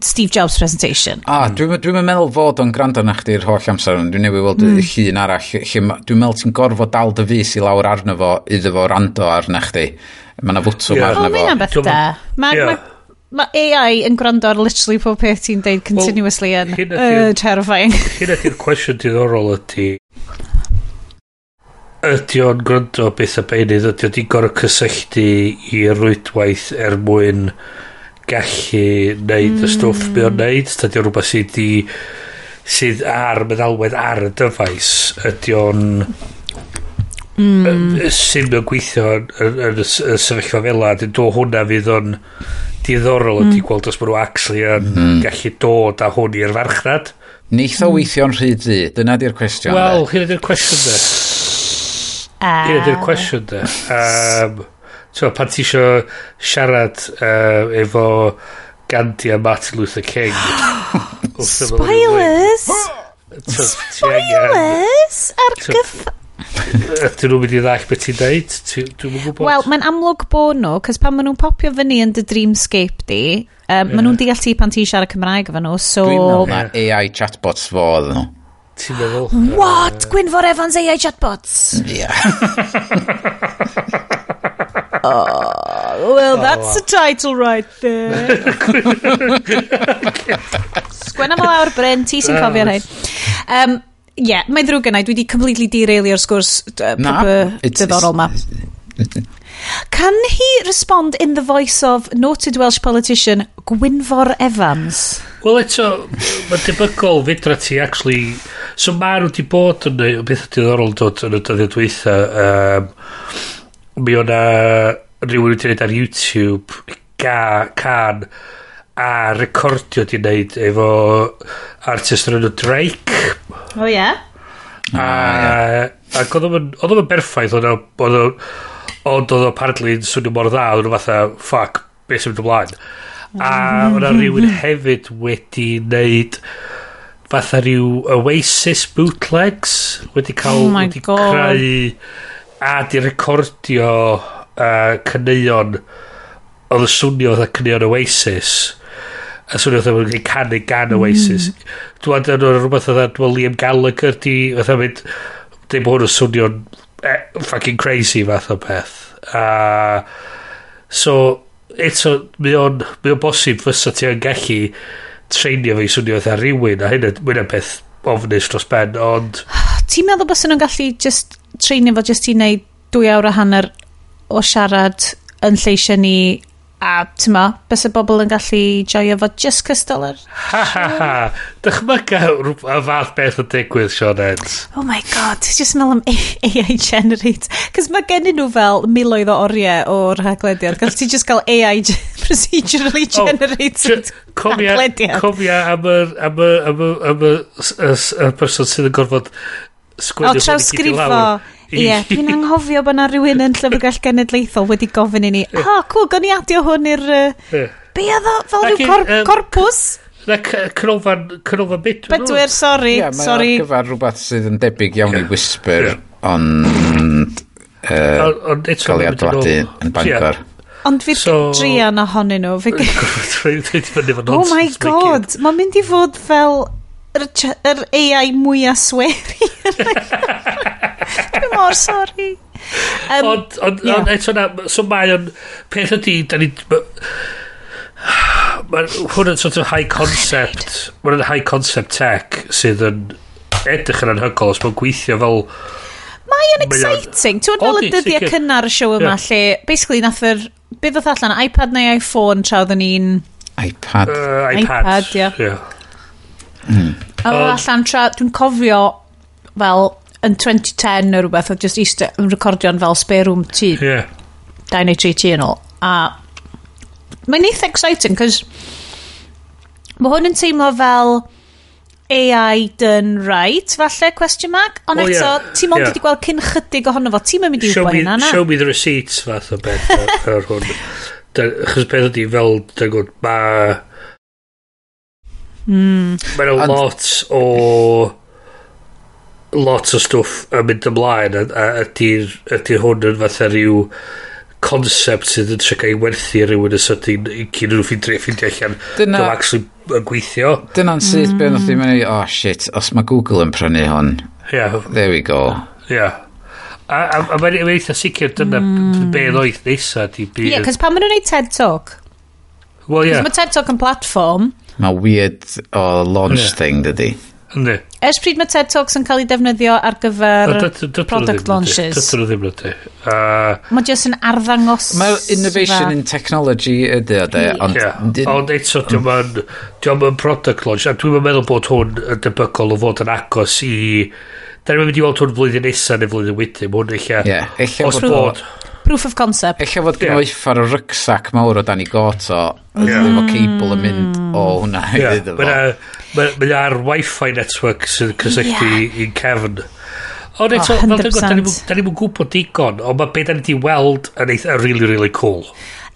Steve Jobs presentation. A, mm. dwi'n dwi, dwi meddwl fod o'n gwrando na chdi'r holl amser yn. Dwi'n newid weld mm. llun arall. Dwi'n meddwl ti'n gorfod dal dy fus i lawr arno fo iddo fo rando arna chdi. Mae yna fwtwm yeah. arno fo. O, mae yna da. Mae yeah. ma, ma AI yn gwrando ar literally pob peth ti'n deud continuously well, yn uh, terrifying. *laughs* Hyn ydy'r cwestiwn diddorol ydy. Ydy o'n gwrando beth a beinydd, ydy o'n digon o cysylltu i rwydwaith er mwyn gallu neud mm. y stwff mae o'n hmm. neud. Ydy o'n rhywbeth sydd, sydd ar meddalwedd ar y dyfais. Ydy o'n... Mm Mm. sy'n mynd gweithio yn y sefyllfa fel fela dyn dod hwnna fydd o'n diddorol mm. ydy gweld os maen nhw actually yn mm. gallu dod a hwn i'r farchnad Neith o mm. weithio'n rhyd ddi dyna di'r cwestiwn Wel, hyn ydy'r cwestiwn de ah. Hyn ydy'r cwestiwn de um, so, pan ti isio siarad uh, efo Gandhi a Martin Luther King Spoilers! Spoilers! Ar gyff... *laughs* Ydyn nhw'n mynd i ddall beth ti'n deud? Dwi'n mwyn gwybod. Wel, mae'n amlwg bod nhw, cos pan maen nhw'n popio fyny yn dy dreamscape di, um, yeah. maen nhw'n deall ti pan ti siarad Cymraeg efo nhw, so... Dwi'n meddwl na AI chatbots fo oedd nhw. Ti'n meddwl? What? Uh... Gwynfor Evans AI chatbots? Yeah. *laughs* oh, well, oh, that's oh, wow. the title right there. *laughs* Sgwenna fel awr, Bryn, ti sy'n cofio hyn. Um, Ie, yeah, mae'n ddrwg yna. Dwi wedi completely derailio'r sgwrs uh, na, diddorol ma. Can he respond in the voice of noted Welsh politician Gwynfor Evans? Wel eto, mae'n debygol fedra ti actually... So mae nhw wedi bod yn neud beth diddorol dod yn y dyddiad dweitha. Um, mi o'na rhywun wedi gwneud ar YouTube ga, can a recordio di wneud efo artist o'r enw Drake. O oh, ie? Yeah. A, ac oedd o'n berffaith, oedd o'n ond oedd o apparently yn swnio mor dda, oedd o'n fatha, fuck, beth sy'n mynd ymlaen. A mm. oedd o'n rhywun hefyd wedi wneud fatha rhyw Oasis bootlegs, wedi cael, oh wedi God. creu a di recordio uh, cyneuon oedd y swnio fatha y cyneuon Oasis a swnio oedd wedi canu gan Oasis. Mm. Dwi'n dweud yn rhywbeth oedd dwi Liam Gallagher di, oedd yn mynd, dim hwn yn swnio'n eh, fucking crazy fath o beth. A, so, eto, mae o'n, mae o'n bosib fysa ti yn gallu treinio fe i swnio oedd rhywun, a hynny, mae'n peth ofnus dros ben, ond... *sighs* Ti'n meddwl bod nhw'n gallu just treinio fo just i wneud dwy awr a hanner o siarad yn lleisio ni A ti'n ma, bys y bobl yn gallu joio fo just cystal dolar? Ha ha ha. Dychmyga y fath beth o digwydd, Sean Sionet. Oh my god, just meddwl am AI generate. Cys mae gennyn nhw fel miloedd o oriau o'r haglediad. Cos ti just cael AI *laughs* procedurally oh, generated oh, rhaglediad. Cofia am y, am y, am y, am y, person sydd yn gorfod sgwennwch. O, trawsgrifo. Ie, dwi'n *laughs* anghofio bod na rhywun yn Llyfrgell Genedlaethol wedi gofyn i ni, o, oh, cool, gan i adio hwn i'r... Uh, be oedd o, fel rhyw cor um, corpus? Na canolfan, canolfan bit. Bedwyr, sori, yeah, sori. Ie, gyfer rhywbeth sydd yn debyg iawn yeah. i Whisper, yeah. ond... Uh, ond eto... Cael ei adladu yn Bangor. Ond fi'n so, drian ohonyn nhw. Fi... *laughs* oh my god, mae'n mynd i fod fel yr, yr AI mwyaf sweri. Dwi'n mor sori. Um, ond, ond, yeah. ond eto na, so mae o'n, peth ydi, da ni, mae hwn yn sort of high concept, mae'n high concept tech sydd yn edrych yn anhygol os mae'n gweithio fel Mae o'n exciting. Ti'n fel y dyddiau cynnar y siow yma yeah. lle, basically, nath yr... Be oedd allan, iPad neu iPhone tra oedden ni'n... iPad. Uh, iPad. iPad, ia. Yeah. yeah. Mm. A um, allan tra, dwi'n cofio, fel, yn 2010 neu rhywbeth, oedd just eist yn recordio'n fel spare room tŷ. Yeah. Dau neu tri tŷ yn ôl. A mae'n eitha exciting, cos mae hwn yn teimlo fel AI done right, falle, question mark. Ond oh, eto, yeah. ti'n ond yeah. wedi gweld cyn chydig ohono fo, ti'n mynd i wybod hynna, na? Show me the receipts, fath o beth, *laughs* ar hwn. Achos beth ydi fel, dwi'n gwybod, mae Mm. Mae'n And... lot o lot o stwff yn mynd ymlaen a, a ydy'r ydy hwn yn fatha rhyw concept sydd yn trygu i werthu rhywun y sydyn i cyn nhw ffeindio ffeindio allan dyna actually yn gweithio dyna'n syth mm. beth ddim yn ei oh shit os mae Google yn prynu hon yeah. there we go yeah. a, a, a mae'n eitha sicr dyna mm. be hmm. oedd nesa ie yeah, cos pan maen nhw'n gwneud TED Talk Wel, yeah. Yeah. Mae TED Talk yn platform. Mae weird o launch yeah. thing, dydy. Ynddi. Ers pryd mae TED Talks yn cael ei defnyddio ar gyfer product launches? Dydyn nhw ddim ydy. Mae jyst yn arddangos... Mae innovation in technology ydy o de. Ond eto, mm. diolch yn product launch. A dwi'n meddwl bod hwn yn debygol o fod yn agos i... Da ni'n mynd i weld hwn flwyddyn nesaf neu flwyddyn wedyn. Mae hwn eich... Ie, Os bod proof of concept. Ella fod gen yeah. ar y rycsac mawr o dan i got o, yeah. efo cable yn mynd o hwnna yeah. *laughs* iddo fo. Mae ar wifi network sy'n cysylltu yeah. i'n cefn. Ond eto, oh, fel dweud, da ni'n gwybod digon, ond mae beth da ni wedi weld yn eitha really, really cool.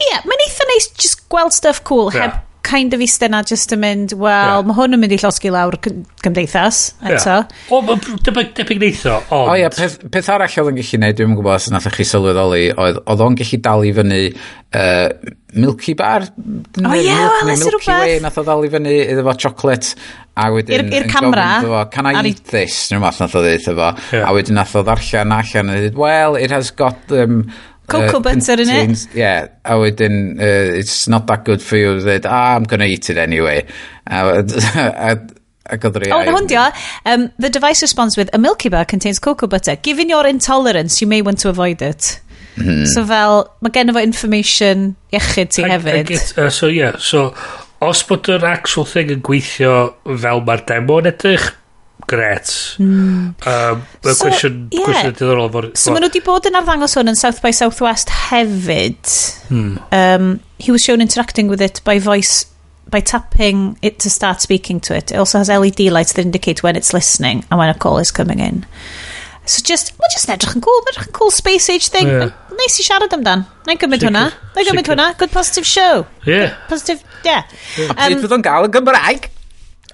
Ie, yeah, mae'n eitha neis just gweld stuff cool, yeah. heb kind of eistedd na just yn mynd, wel, yeah. mae hwn yn mynd i llosgu lawr gymdeithas, eto. Yeah. O, debyg neitho, ond... O ie, peth, peth arall oedd yn gallu neud, dwi'n gwybod os nath chi sylweddoli, oedd, oedd o'n gallu dal i fyny uh, Milky Bar. O ie, wel, ys rhywbeth. Milky Way, nath o dal i fyny iddo fo chocolate a wedyn... I'r ir camera. Fo, Can I eat this? Nid math nath o ddeitha fo. Yeah. A wedyn nath o ddarllen allan, a dweud, well, it has got... Um, Cocoa uh, butter in it. Yeah, a wedyn, uh, it's not that good for you. Dweud, ah, I'm going to eat it anyway. A, *laughs* a, ac oedd rhai... Oh, o, na hwndio. Um, the device responds with, a Milky Bar contains cocoa butter. Given your intolerance, you may want to avoid it. Hmm. So fel, mae gen fo information iechyd ti hefyd. I, I get, uh, so, yeah, so, os bod yr actual thing yn gweithio fel mae'r demo yn edrych, gret. Mm. Um, y so, cwestiwn, yeah. cwestiwn diddorol. For, so maen nhw wedi bod yn arddangos hwn yn South by Southwest hefyd. Hmm. Um, he was shown interacting with it by voice by tapping it to start speaking to it. It also has LED lights that indicate when it's listening and when a call is coming in. So just, mae'n just edrych yn cool, edrych yn cool space age thing. Yeah. Nice i siarad amdan. Na i gymryd hwnna. Na i gymryd hwnna. Good positive show. Yeah. Good positive, yeah. yeah. Um, Beth fydd o'n gael yn Gymraeg?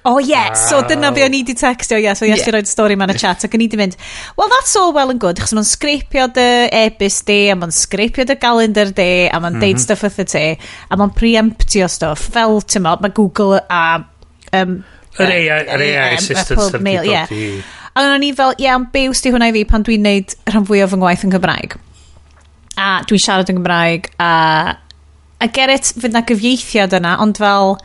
Oh, ie, yeah. so dyna be o'n i di textio, yeah, so yes, yeah. roi'r stori ma'n y chat, ac o'n i di mynd, well, that's all well and good, achos ma'n sgripio dy e-bus di, a ma'n sgripio dy calendar di, a ma'n mm -hmm. deud mhm. stuff wrth y ti, a ma'n preemptio stuff, fel, ti'n mae Google a... Um, Yr AI, yr AI assistance ar mail, yeah. A o'n i fel, ie, yeah, be wsti hwnna i fi pan dwi'n neud rhan fwyaf fy ngwaith yn Gymraeg. A dwi'n siarad yn Gymraeg, a... A get it, fydd na gyfieithiad yna, ond fel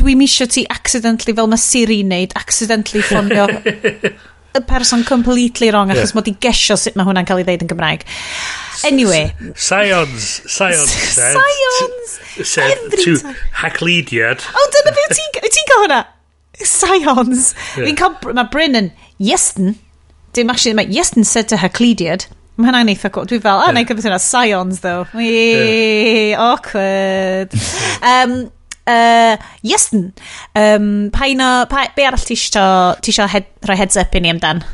Dwi'n misio ti accidentally, fel mae Siri wneud, accidentally ffonio *laughs* y person completely wrong achos yeah. mod i gesio sut mae hwnna'n cael ei ddeud yn Gymraeg. Anyway. Scions. Scions. Scions. To Haclediad. Hacklediad. O, dyna fi, ti'n cael hwnna? Scions. Fi'n cael, mae Bryn yn Yestyn. Dim actually, mae Yestyn said to Hacklediad. Mae hynna'n eitha cool. Dwi fel, a, yeah. na i gyfyd hwnna, Scions, though. Wee, yeah. awkward. um, uh, yesn. Um, pa un o, pa, be arall ti eisiau head, rhoi heads up i ni amdan?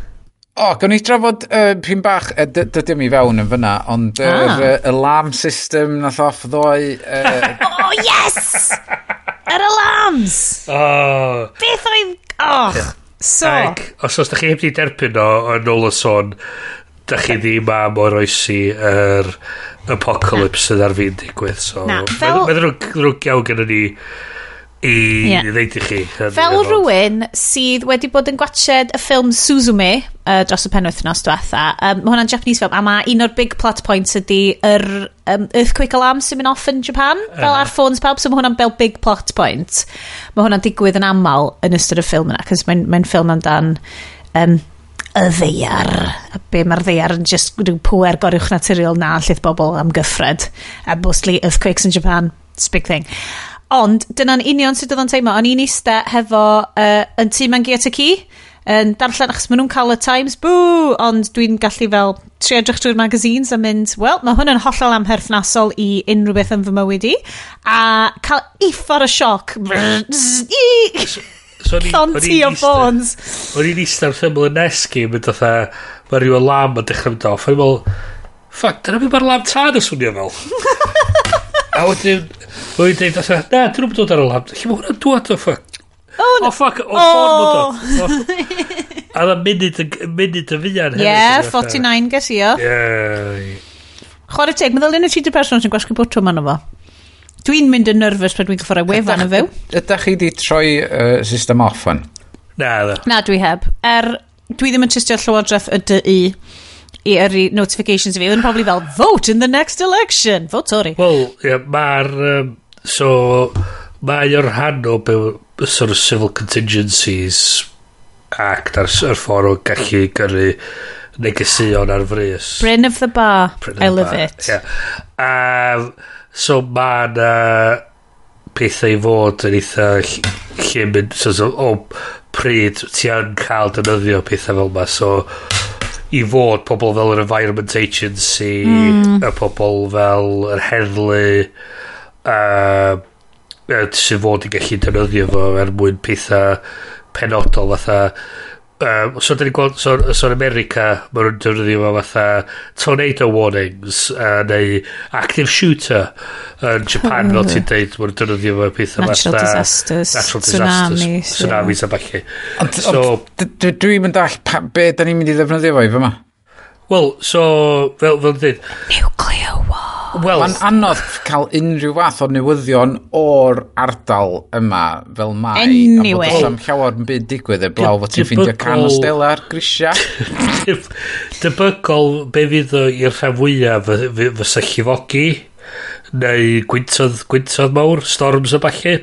O, oh, gawn ni drafod uh, pyn bach, uh, dydw mi fewn yn fyna, ond ah. uh, alarm system nath off ddoe... Uh... *laughs* oh, yes! Yr alarms! Oh. Beth oedd... Och, so... Ag, os oes da chi heb di derbyn o, yn ôl y sôn, da chi ddim am o'r oesi yr er apocalypse sydd ar fi'n digwydd. So, Na, fel... Mae'n rhywg iawn gen ni i yeah. ddeud i chi. Fel rhywun sydd wedi bod yn gwachod y ffilm Suzume uh, dros y penwythnos diwetha, um, mae hwnna'n Japanese film, a mae un o'r big plot points ydy yr um, earthquake alarm sy'n mynd off yn Japan, fel uh. -huh. ar ffôns pawb, so mae hwnna'n bel big plot point. Mae hwnna'n digwydd yn aml yn ystod y ffilm yna, cos mae'n mae ffilm amdan um, y ddeiar. A be mae'r ddeiar yn just rhyw pwer gorywch naturiol na llydd bobl am gyffred. A mostly earthquakes in Japan. It's a big thing. Ond, dyna'n union sydd oedd yn teimlo. O'n i'n eista hefo uh, yn tŷ mangi at y ci yn darllen achos maen nhw'n cael y Times, boo! Ond dwi'n gallu fel tri edrych drwy'r magazines a mynd, wel, mae hwn yn hollol amherthnasol i unrhyw beth yn fy mywyd i. A cael iffar y sioc. So Llonti o ffôns. O'n i'n eistedd wrth ymlaen yn esgu, mynd o mae rhyw alarm yn dechrau mynd off. O'n i'n meddwl, ffac, dyna beth mae'r alarm tad yn swnio fel. *laughs* a wedyn, o'n i'n dweud, na, dyn nhw'n dod ar y lam. Lle mae hwnna'n dod o ffac? Oh, oh ffac, o ffôn mynd o. *laughs* A dda munud, munud y fian. Ie, 49 ges i o. Ie. Chwarae teg, meddwl un o ti dy person sy'n gwasgu bwtwm arno fo. Dwi'n mynd yn nervous pan dwi'n cyfforau wefan yn fyw. Ydych chi wedi troi uh, system off fan? Na, dda. Na, dwi heb. Er, dwi ddim yn tristio Llywodraeth y dy i i yrru notifications i fi. Yn probably fel, vote in the next election. Vote Tory. Wel, yeah, mae'r... Um, so, mae o'r rhan o be, sort of civil contingencies act ar, ar ffordd o gallu gyrru negesion ar frys. Bryn of the bar. Bryn of I love bar. it. Yeah. Um, So ma' na pethau i fod yn eitha lle mynd so, so, o pryd ti yn cael dynyddio pethau fel yma so i fod pobl fel yr Environment Agency mm. y pobl fel yr heddlu uh, sy'n fod i gallu dynyddio fo er mwyn pethau penodol fatha Um, so, da ni'n gweld, so, so yn America, mae nhw'n defnyddio fo fatha tornado warnings, uh, neu active shooter. Yn Japan, fel ti'n hmm. deud, mae nhw'n defnyddio fo pethau natural fatha... Disasters, natural disasters, tsunamis. Tsunamis yeah. a falle. So, dwi'n mynd all, be da ni'n mynd i ddefnyddio fo i fyma? Wel, so, fel, fel dweud... Nuclear Well, mae'n anodd cael unrhyw fath o newyddion o'r ardal yma fel mai. Anyway. A bod am llawer yn byd digwydd eblaw fod ti'n ffeindio can o stela ar grisia. Debygol be fydd i'r rhan fwyaf fysa llifogi neu gwyntodd, gwyntodd mawr, storms a falle.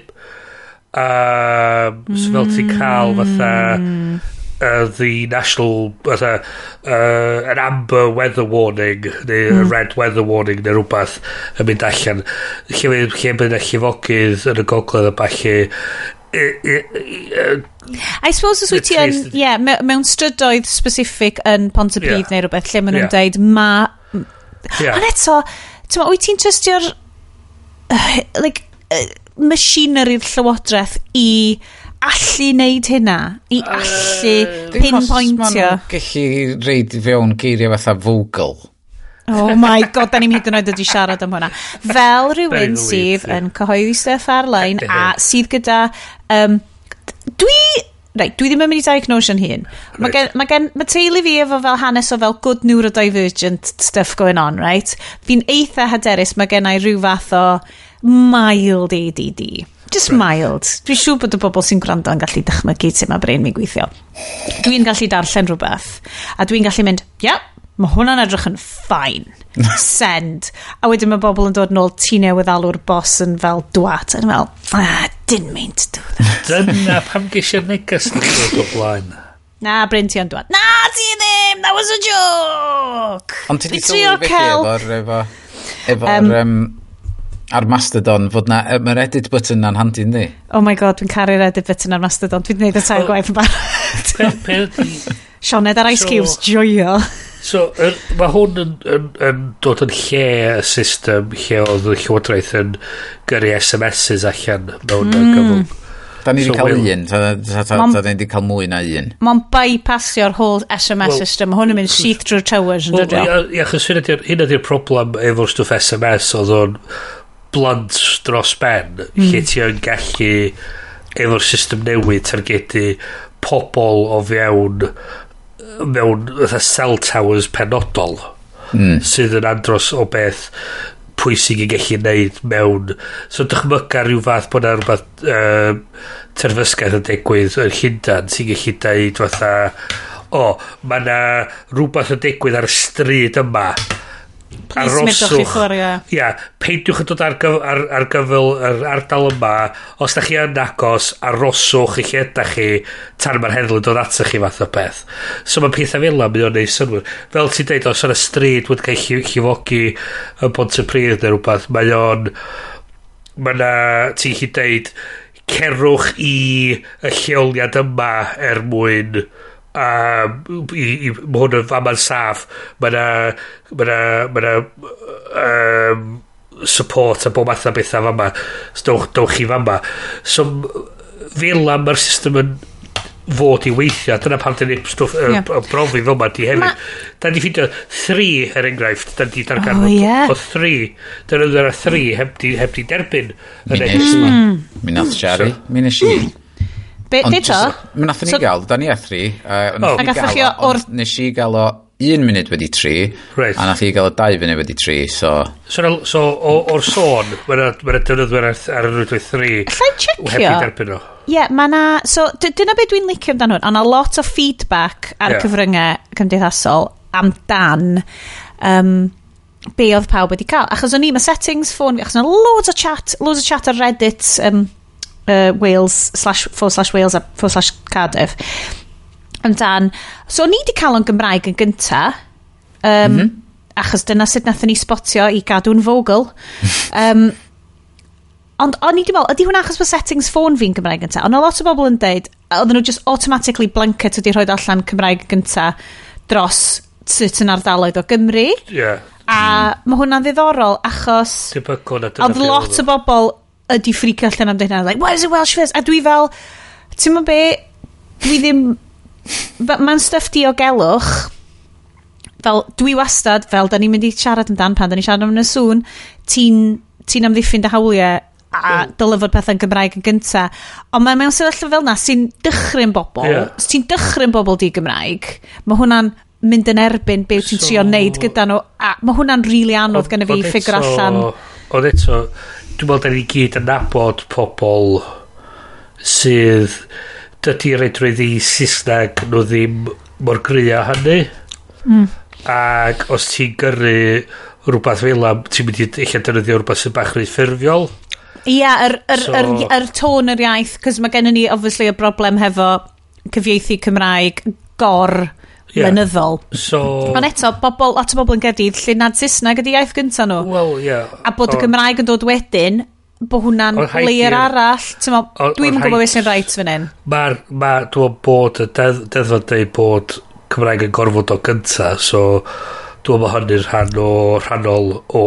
Um, so fel ti'n cael fatha hmm uh, the national uh, uh, an amber weather warning neu mm. red weather warning neu rhywbeth yn mynd allan lle, lle bydd y llifogydd yn y gogledd y falle I suppose os wyt ti yn, yeah, mewn strydoedd specific yn Pontypridd yeah. neu rhywbeth lle maen nhw'n yeah. deud ma... Yeah. Ond eto, ti'n wyt ti'n trystio'r uh, *sighs* like, uh, machinery'r llywodraeth i allu neud hynna i allu uh, pinpointio gallu reid fewn geiriau fatha vocal oh my god da ni'n hyd yn oed wedi siarad am hwnna fel rhywun sydd yn cyhoeddi stuff ar-lein a sydd gyda um, dwi Right, dwi ddim yn mynd i diagnose yn hun. Mae gen, ma gen, ma teulu fi efo fel hanes o fel good neurodivergent stuff going on, right? Fi'n eitha hyderus, mae gen i rhyw fath o mild ADD. Just right. mild. Dwi'n siŵr bod y bobl sy'n gwrando yn gallu dychmygu sut mae brain mi gweithio. Dwi'n gallu darllen rhywbeth, a dwi'n gallu mynd, ia, yeah, mae hwnna'n edrych yn ffain. *laughs* Send. A wedyn mae bobl yn dod nôl ti newydd alw'r bos yn fel dwat. A dwi'n fel, ah, didn't mean to do that. Dyna pam geisiau'r neges yn dod o blaen. Na, Bryn ti yn dwat. Na, ti ddim! That was a joke! Ond ti di sylwi beth efo'r... Efo, efo, um, um, ar Mastodon fod na, mae'r edit button na'n handi ynddi? Oh my god, dwi'n caru'r edit button ar Mastodon. Dwi'n gwneud y tair oh. gwaith yn barod. *laughs* Sioned ar Ice so, Cubes, joio. so, er, mae hwn yn, yn, yn, dod yn lle y system lle oedd y llywodraeth yn gyrru SMSs allan mewn mm. gyflwng. Da ni wedi so, cael un, da ni wedi cael mwy na un. Mae'n bypassio'r whole SMS well, system, mae hwn yn mynd syth drwy'r towers yn dod. Ie, achos hyn ydy'r problem efo'r stwff SMS oedd o'n blunt dros ben mm. lle ti yn gallu efo'r system newydd targedu pobl o fewn mewn fatha cell towers penodol mm. sydd yn andros o beth pwysig i gallu neud mewn so dychmyga rhyw fath bod na rhywbeth uh, terfysgaeth yn digwydd yn Llundan sy'n gallu deud fatha o, oh, mae na rhywbeth yn digwydd ar y stryd yma aroswch ia peidiwch yn dod ar, gyf, ar, ar gyfyl yr ardal yma. Os da chi yn agos aroswch i lle da chi tan mae'r heddlu dod atach chi fath o beth. So mae pethau fel yna mynd o'n neud synwyr fel ti'n deud os yna stryd wedi cael llifogi yn bont y pryd neu rhywbeth mae o'n mae yna ti'n chi deud cerwch i y lleoliad yma er mwyn a i, i, mae hwn yn faman saff. Mae na mae na, mae na um, support a bob math o bethau fama. Dowch, dowch chi fama. So fel am mae'r system yn fod i weithio dyna pam dyn ni stwff yeah. brofi fel ma di hefyd. Da ni ffindio 3 er enghraifft da ni dargan oh, yeah. o 3 dyna dyna 3 heb di, heb di derbyn. Mi nes mi nath Jerry mi nes i. Be, Ond be to? Nath ni so, gael, da ni a thri. Uh, oh. Ac athach chi o'r... Nes i gael o un munud wedi tri, right. a nath i gael o dau funud wedi tri, so... So, na, so o, o'r sôn, mae'na dynyddwyr ar y rwydwaith tri... Allai'n checio? Heb i derbyn o. Ie, yeah, mae na... So, dyna beth dwi'n licio amdano hwn. Ond a lot o feedback ar yeah. cyfryngau cymdeithasol amdan um, be oedd pawb wedi cael. Achos o'n i, mae settings ffôn fi, achos yna loads o chat, loads o chat ar Reddit, um, uh, Wales slash, forward slash Wales a forward slash Cardiff amdan so ni di cael o'n Gymraeg yn gynta um, mm -hmm. achos dyna sut nathon ni spotio i gadw'n fogl um, *laughs* Ond o'n i wedi meddwl, ydy hwnna achos bod settings ffôn fi'n Gymraeg gynta? Ond o lot o bobl yn deud, oedden nhw just automatically blanket wedi rhoi allan Cymraeg gynta dros sut yn ardaloedd o Gymru. Yeah. A mm. mae hwnna'n ddiddorol achos... Debygol na dyna. Ond lot o bobl ydi ffricio allan am hynna. Like, what is a Welsh first? A dwi fel, ti'n ma be, dwi ddim... Mae'n stuff diogelwch, fel dwi wastad, fel da ni'n mynd i siarad amdan pan da ni'n siarad am y sŵn, ti'n ti amddiffyn dy hawliau a mm. dylyfod pethau'n Gymraeg yn gynta. Ond mae mewn sefyllfa fel na sy'n dychryn bobl, yeah. ti'n dychryn bobl di Gymraeg, mae hwnna'n mynd yn erbyn beth ti'n so, trio wneud gyda nhw, a mae hwnna'n rili really anodd gyda fi ffigur allan. ond eto, dwi'n meddwl da ni gyd yn nabod pobl sydd dydy'r edrych i Saesneg nhw ddim mor gria hynny mm. ac os ti'n gyrru rhywbeth fel am ti'n mynd i eich defnyddio rhywbeth sy'n bach rhaid ffurfiol Ia, yeah, yr, yr, so, yr, yr, tôn yr iaith, cos mae gennym ni, obviously, y broblem hefo cyfieithu Cymraeg gor yeah. lenyddol. So... Ond eto, bobl, lot o bobl yn gyrdydd lle nad Saesneg ydy iaith gynta nhw. Wel, ie. Yeah. A bod y Gymraeg yn dod wedyn, bod hwnna'n leir arall. Dwi'n gwybod beth sy'n rhaid fan hyn. Mae'r, ma, dwi'n bod y deddfod dweud bod Cymraeg yn gorfod o gynta, so dwi'n bod hynny'n rhan o rhanol o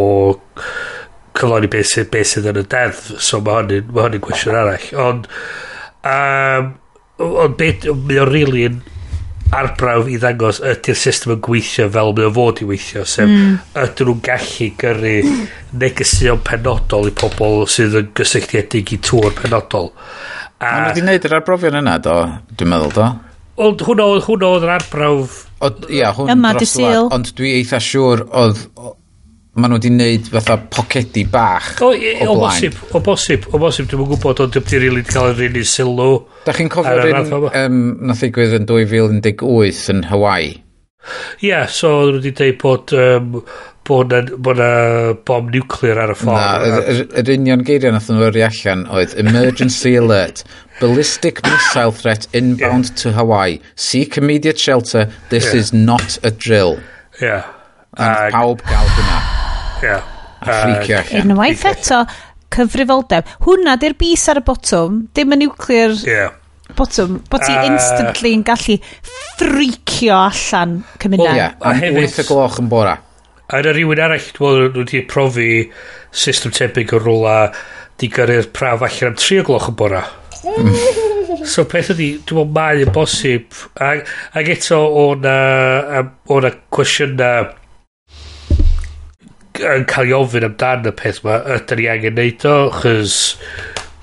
cyflawni beth sydd be sydd yn y deddf, so mae hynny'n ma hynny gwestiwn arall. Ond, um, ond beth, mae o'n rili really arbrawf i ddangos ydy'r system yn gweithio fel mae o fod i weithio sef mm. ydyn nhw'n gallu gyrru negesion penodol i pobl sydd yn gysylltiedig i tŵr penodol. A Ond wedi gwneud yr arbrofion yna do dwi'n meddwl do? Ond hwnna oedd hwnna oedd yr arbrawf Ia, hwn Yma, dros Ond dwi eitha siŵr oedd ma nhw wedi wneud fatha pocedi bach o, e, o, o bosib, o bosib, o bosib, dwi'n gwybod ond dwi'n rili wedi cael yr un i sylw. Da chi'n cofio cofio'r un um, nath ddigwydd yn 2018 yn Hawaii? Ie, yeah, so oedden wedi dweud bod um, bod na, bod na bom nuclear ar y ffordd. Na, yr, yr union geiriau nath nhw yrru allan oedd Emergency *laughs* Alert, Ballistic Missile Threat inbound yeah. to Hawaii, seek immediate shelter, this yeah. is not a drill. Yeah. And Ag... pawb gael hwnna. Yeah. A ffricio allan. Unwaith eto, cyfrifoldeb. Hwna di'r bus ar y botwm, dim y nuclear yeah. botwm, bod ti uh, instantly yn gallu ffricio allan cymuned. Well, yeah. A hefyd... Wyth y gloch yn bora. A yna rhywun arall, dwi'n meddwl, wedi profi system tebyg o rwla di gyrru'r praf allan am 3 o gloch yn bora. *laughs* so peth ydi, dwi'n meddwl mae yn bosib. Ag, ag eto, o'na, o'na cwestiynau yn cael ei ofyn amdan y peth yma, ydyn ni angen neud o, chys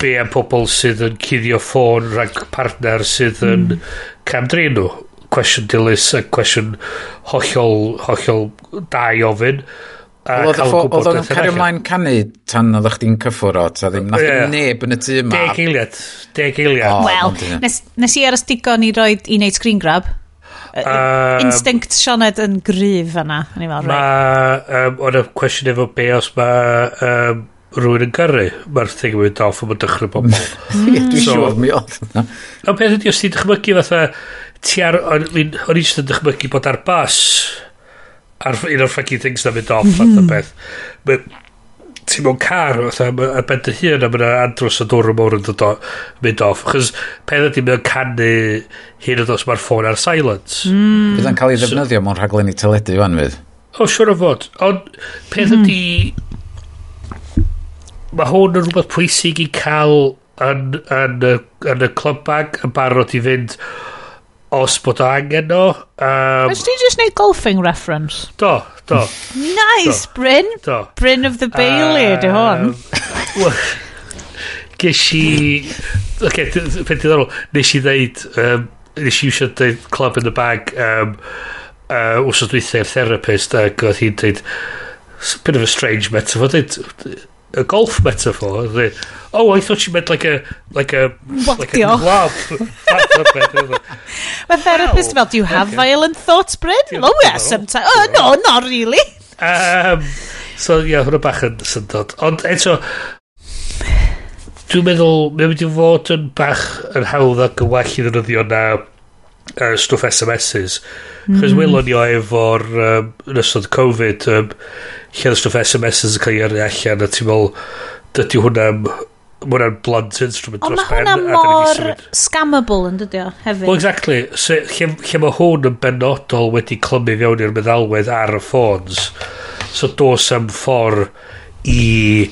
be am pobl sydd yn cuddio ffôn rhag partner sydd yn mm. camdrin nhw. Cwestiwn dilys a cwestiwn hollol, hollol da i ofyn. Oedd o'n cario ymlaen canu tan oedd chdi'n cyffwr o, ta ddim nath yeah. neb yn y tŷ yma. Deg eiliad, deg eiliad. Wel, nes, nes i aros digon i roed i wneud screen grab. Um, Instinct Sioned yn gryf yna. Mae, um, ond y cwestiwn efo be os mae um, rhywun yn gyrru, mae'r thing yn mynd off am y dychryn pobl. *laughs* Dwi'n siŵr mi oedd. Y peth ydy, os ti'n dychmygu fatha, ti ar, o'n i'n just yn dychmygu bod ar bus, ar un o'r ffagi things na mynd off, fatha o hmm. beth ti mewn car fatha ar ben dy hun a mae'n andros o dwr mawr yn dod o mynd off chos peth ydy mae'n canu hyn ydos mae'r ffôn ar silence mm. bydd yn cael ei ddefnyddio so, mewn i teledu fan fydd o siwr o fod ond peth mm. ydy mae hwn yn rhywbeth pwysig i cael yn, yn, yn, yn y club bag yn barod i fynd os bod o angen o um, Ys ti just neud golfing reference? Do Do. Nice, do. Bryn. Do. Bryn of the Bailey, um, dy hon. Ges i... Ok, peth diddorol. Nes i ddeud... Ehm, um, nes i eisiau dweud club in the bag ehm, um, uh, wrth dweithio therapist ac oedd hi'n dweud bit of a strange metaphor dweud a golf metaphor. It? Oh, I thought you meant like a like a Wadio. like a glove. *laughs* Mae therapist fel, do you have okay. violent thoughts, Bryn? Yeah, oh, well, yeah, sometimes. Oh, no, not really. um, so, ie, yeah, hwnna bach yn syndod. Ond eto, dwi'n meddwl, mae'n mynd i fod yn bach yn hawdd ac yn well i ddynyddio na uh, stwff SMS's. Mm. Hmm. Chos welon ni o efo'r um, yn ystod Covid um, lle oedd stwff SMS's yn cael ei yrru allan a ti'n meddwl dydy hwnna... Mae hwnna'n blunt instrument dros ben. Ond mae hwnna mor scammable yn dydio hefyd. Well, exactly. So, lle, lle mae hwn yn benodol wedi clymu fewn i'r meddalwedd ar y ffôns. So dos am ffordd i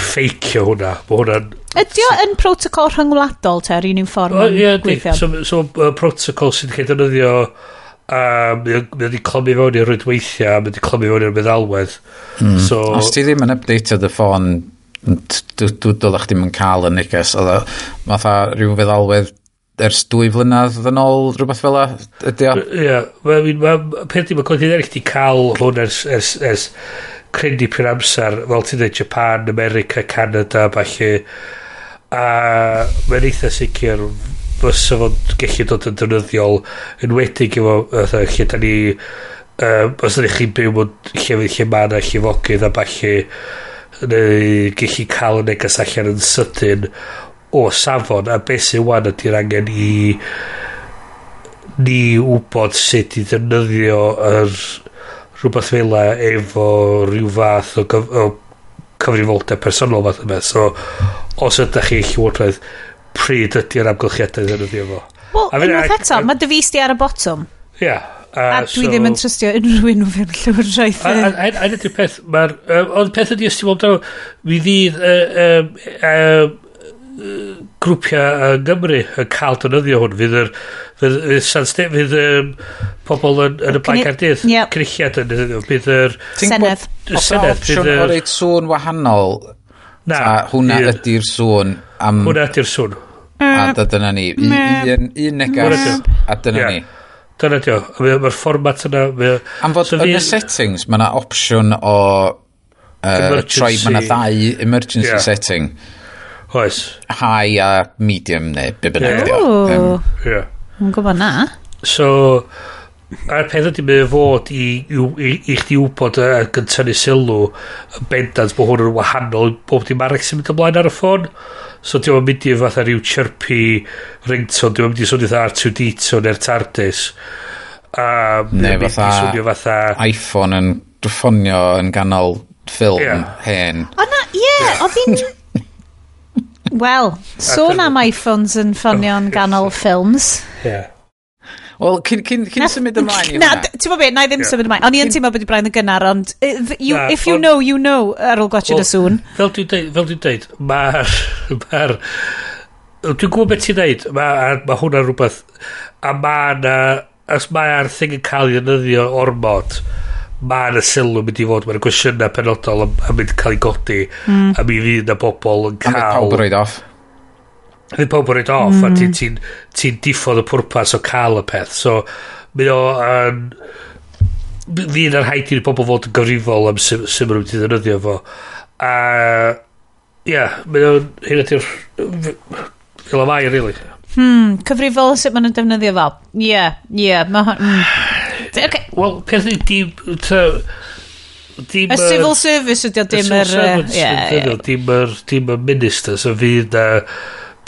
ffeicio hwnna. Mae hwnna'n Ydy o yn protocol rhyngwladol te, yr un un ffordd well, yeah, gweithio? So, so uh, protocol sy'n cael defnyddio um, mae wedi clymu fewn i'r rydweithiau mae wedi clymu fewn i'r meddalwedd. Mm. So, Os ti ddim yn update the ffôn, dod o'ch yn cael y neges. oedd o, Mae rhyw feddalwedd ers dwy flynedd yn ôl rhywbeth fel la ydy o? Ie, mae'n peth ddim yn coedyn eraill di cael hwn ers, ers, ers credu pryn amser fel ti'n dweud Japan, America, Canada, falle a mae'n eitha sicr fysa fo'n gallu dod yn defnyddiol yn wedig efo fatha lle da ni um, os ydych chi'n byw mewn llefydd lle mae yna llifogydd a falle neu gallu cael y neges allan yn sydyn o safon a beth sy'n wan ydy'r angen i ni wybod sut i ddefnyddio yr rhywbeth fel efo rhyw fath o, gyf, o cyfrifoldeb personol fath yma. So, os ydych chi llywodraeth, pryd ydy'r amgylchiadau ddefnyddio fo. Wel, unwaith eto, mae dy fus di ar y botwm. Ia. Yeah, uh, a dwi so, ddim yn trystio unrhyw un o fewn llywodraeth. A ydy'r peth, mae'r... Ond peth ydy, os ti'n meddwl, mi ddydd grwpiau yng Nghymru yn cael dynyddio hwn. Fydd yr fydd, fydd, San Stef fydd um, pobl yn, yn y Blaen Cardydd yep. cynulliad yn dynyddio bydd yr Senedd. Senedd bydd yr o'r eit sŵn wahanol na hwnna ydy'r sŵn am hwnna ydy'r sŵn. A da dyna ni. Un, un negas a dyna ni. Dyna dio mae'r fformat yna am fod yn y settings mae yna opsiwn o Uh, troi, mae yna ddau emergency yeah. setting. Oes. High a medium neu be bynnag yeah. Um, yeah. Yn gwybod na. So, a'r peth ydy mynd fod i, i, i, i chdi wybod a gyntynnu sylw yn bendant bod hwn yn wahanol bob dim arall sy'n mynd ymlaen ar y ffôn. So diolch yn mynd i fatha rhyw chirpy ringtone, diolch yn mynd i swnio fatha R2D2 neu'r TARDIS. Um, neu fatha, fatha iPhone yn ffonio yn ganol ffilm yeah. hen. O na, ie, yeah, oedd hi'n *laughs* Wel, sôn am iPhones yn ffonio'n ganol ffilms. Ie. Wel, cyn, cyn, cyn symud ymlaen i hwnna. Na, Ti'n bod beth, na i ddim symud ymlaen. O'n i'n teimlo bod i braidd yn gynnar, ond you, na, if you on, know, you know ar ôl gwachio dy sŵn. Fel dwi'n deud, fel dwi'n deud, mae'r... *laughs* Ma dwi'n gwybod beth ti'n deud, mae ma hwnna rhywbeth... A mae na... Os mae thing yn cael ei ddynyddio ormod mae yna sylw mynd i fod mae'r gwestiynau penodol yn, mynd cael ei godi mm. a mi fydd na bobl yn cael a mynd pawb yn roed off a mynd pawb yn roed off mm. a ti'n ti, ti, ti diffodd y pwrpas o cael y peth so mynd o yn fydd ar haid i'r bobl fod yn gyfrifol am sy'n sy mynd i ddefnyddio fo a ia mynd o'n hyn ydy'r fel y mai really Hmm, cyfrifol sut maen nhw'n defnyddio fel. Ie, yeah, ie. Yeah, mae... Mm. Wel, peth ni, dim... Dim y civil service ydy o dim yr... Dim yr dim y minister, so fydd na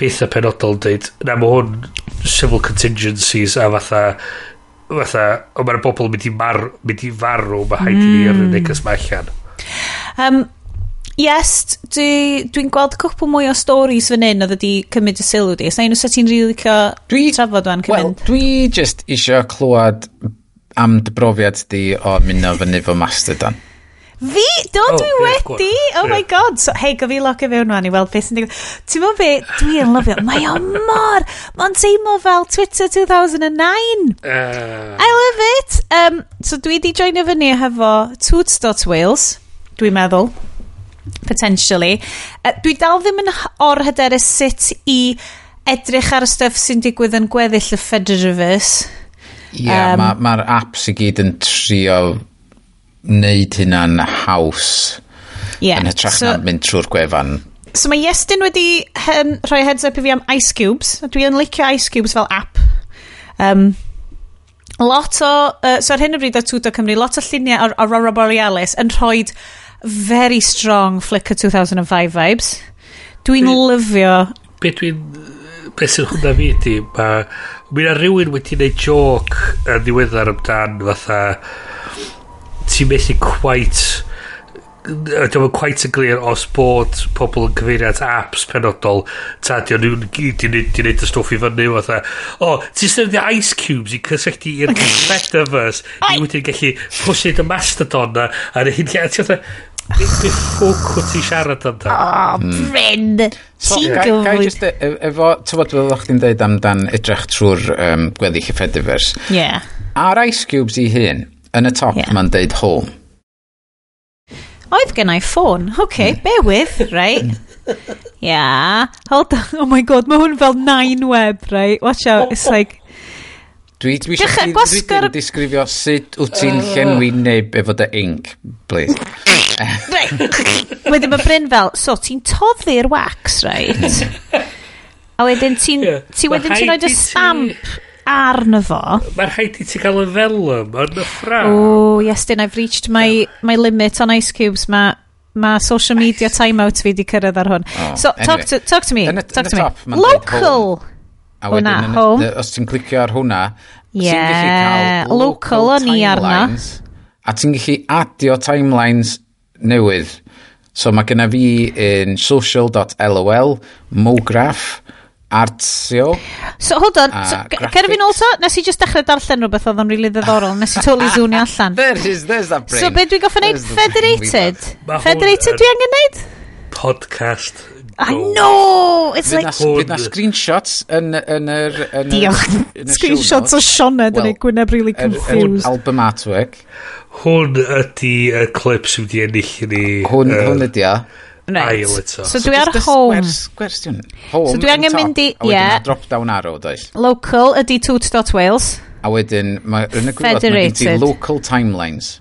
pethau penodol dweud, na mae hwn civil contingencies a fatha fatha, o mae'r bobl mynd i, mar, mynd i farw, mae haid i ni ar y hmm. neges mae allan. Um, yes, dwi'n dwi gweld cwpl mwy o stories fan hyn oedd wedi cymryd y sylw di. Sa'n nhw sa ti'n rili cael licio trafod fan cymryd? Wel, dwi just eisiau clywed am dy brofiad di o mynd o fyny fo master dan? Fi? Do, oh, dwi wedi! Oh yeah. my god! So, hei, gofi locio fewn rwan i weld beth sy'n digwydd. Ti'n mwyn be, dwi yn lyfio. Mae o mor! Mae'n teimlo fel Twitter 2009! Uh. Eh. I love it! Um, so dwi di joinio fyny hefo Toots.Wales, dwi'n meddwl. Potentially. Uh, dwi dal ddim yn or hyderus sut i edrych ar y stuff sy'n digwydd yn gweddill y Fediverse Ie, yeah, um, mae'r ma, ma apps i gyd yn trio wneud hynna'n haws yeah. yn hytrach so, na mynd trwy'r gwefan. So mae Iestyn wedi hen, rhoi heads up i fi am Ice Cubes. Dwi yn licio Ice Cubes fel app. Um, lot o, uh, so ar hyn o bryd o Tudo Cymru, lot o lluniau o'r Aurora Borealis yn rhoi very strong Flickr 2005 vibes. Dwi'n lyfio... Be dwi'n beth sy'n hwnna fi ydi, mae... mi'n rhywun wedi gwneud joc yn ddiweddar amdan fatha... Ti'n methu quite Dwi'n quite yn glir os bod pobl yn cyfeirio at apps penodol ta di o'n gyd i wneud y stwff i fyny fatha o ti'n sefydlu ice cubes i cysylltu i'r *laughs* metaverse? I wedyn gallu pwysig y mastodon na a hyn lle a ti'n Beth ffwc wyt ti siarad am da? O, hmm. Bryn! Ti'n gyfwyd. E, e, efo, ti'n bod fel o'ch ti'n dweud amdan edrych trwy'r um, gweddill y Fediverse. Ie. Yeah. Ar Ice Cubes i hyn, yn y top yeah. mae'n deud home. Oedd gen i ffôn. OK, okay, mm. bewydd, right? *laughs* yeah. Hold on. Oh my god, mae hwn fel nine web, right? Watch out, it's like... Dwi, dwi eisiau chi gwasgar... disgrifio sut wyt ti'n uh. llenwi neb efo dy ink, please. Wedyn mae Bryn fel, so ti'n toddi'r wax, right? A wedyn ti'n... Yeah. Ti wedyn ti'n rhoi dy stamp arno fo. Mae'r rhaid i ti gael y felwm yn y ffraw. O, yes, dyn, I've reached my, my limit on ice cubes. Mae ma social media timeout fi di cyrraedd ar hwn. Oh, so, anyway. talk, to, talk to me. In y, talk to me. Top, Local! Local! A hwnna, wedyn, home. Os ti'n clicio ar hwnna, yeah. ti'n gallu cael local, local ni arna. A ti'n gallu adio timelines newydd. So mae genna fi yn social.lol, mowgraph, artsio. So hold on, so, cer fi'n also, nes i just dechrau darllen rhywbeth oedd o'n really ddiddorol, nes i *laughs* totally zoonio allan. there is, there's that brain. So be dwi'n goffa wneud federated? Federated dwi angen wneud? Podcast I know! It's like... Fydd na screenshots yn, yn yr... Yn Diolch. *laughs* Screenshots o Sioned yn ei gwyneb really confused. album artwork. Hwn ydy y clip sy'n wedi ennill ni... Hwn, hwn ydy o. Right. So, so dwi ar home. Gwestiwn. Home so dwi angen mynd i... A wedyn drop down arrow, does. Local ydy toot.wales. A wedyn, yn y gwybod, mae gen ti local timelines.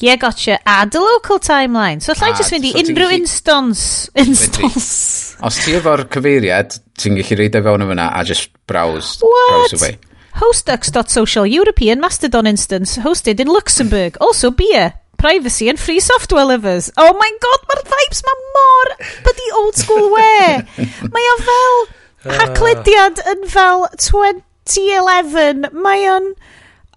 Yeah, gotcha. Add a local timeline. So llai just mynd i unrhyw instance. Instance. Os ti efo'r cyfeiriad, ti'n gallu reid e fewn fyna a just browse. What? Browse away. Hostux.social European Mastodon instance hosted in Luxembourg. Also beer. Privacy and free software livers. Oh my god, mae'r vibes ma mor byddi old school we. *laughs* mae o fel... Ah. Haclediad yn fel 2011. Mae o'n...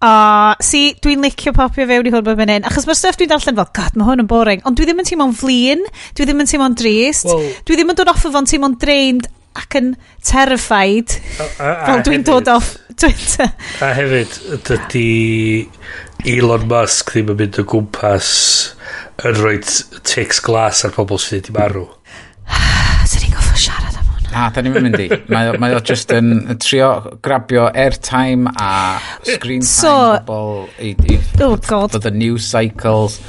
A, si, dwi'n licio popio fewn i hwn bob hyn. Achos mae'r stuff dwi'n darllen fel, god, mae hwn yn boring. Ond dwi ddim yn teimlo'n flin, dwi ddim yn teimlo'n drist, wow. dwi ddim yn dod off o fo'n teimlo'n drained ac yn terrified. A, a, a fel dwi'n dod off Twitter. A hefyd, dydy Elon Musk ddim yn mynd o gwmpas yn rhoi ticks glas ar pobl sydd wedi marw. *sighs* Na, da ni'n mynd i. Mae, o- mae o just yn trio grabio airtime a screen time So- bobl i, i Oh, God. for the news cycles.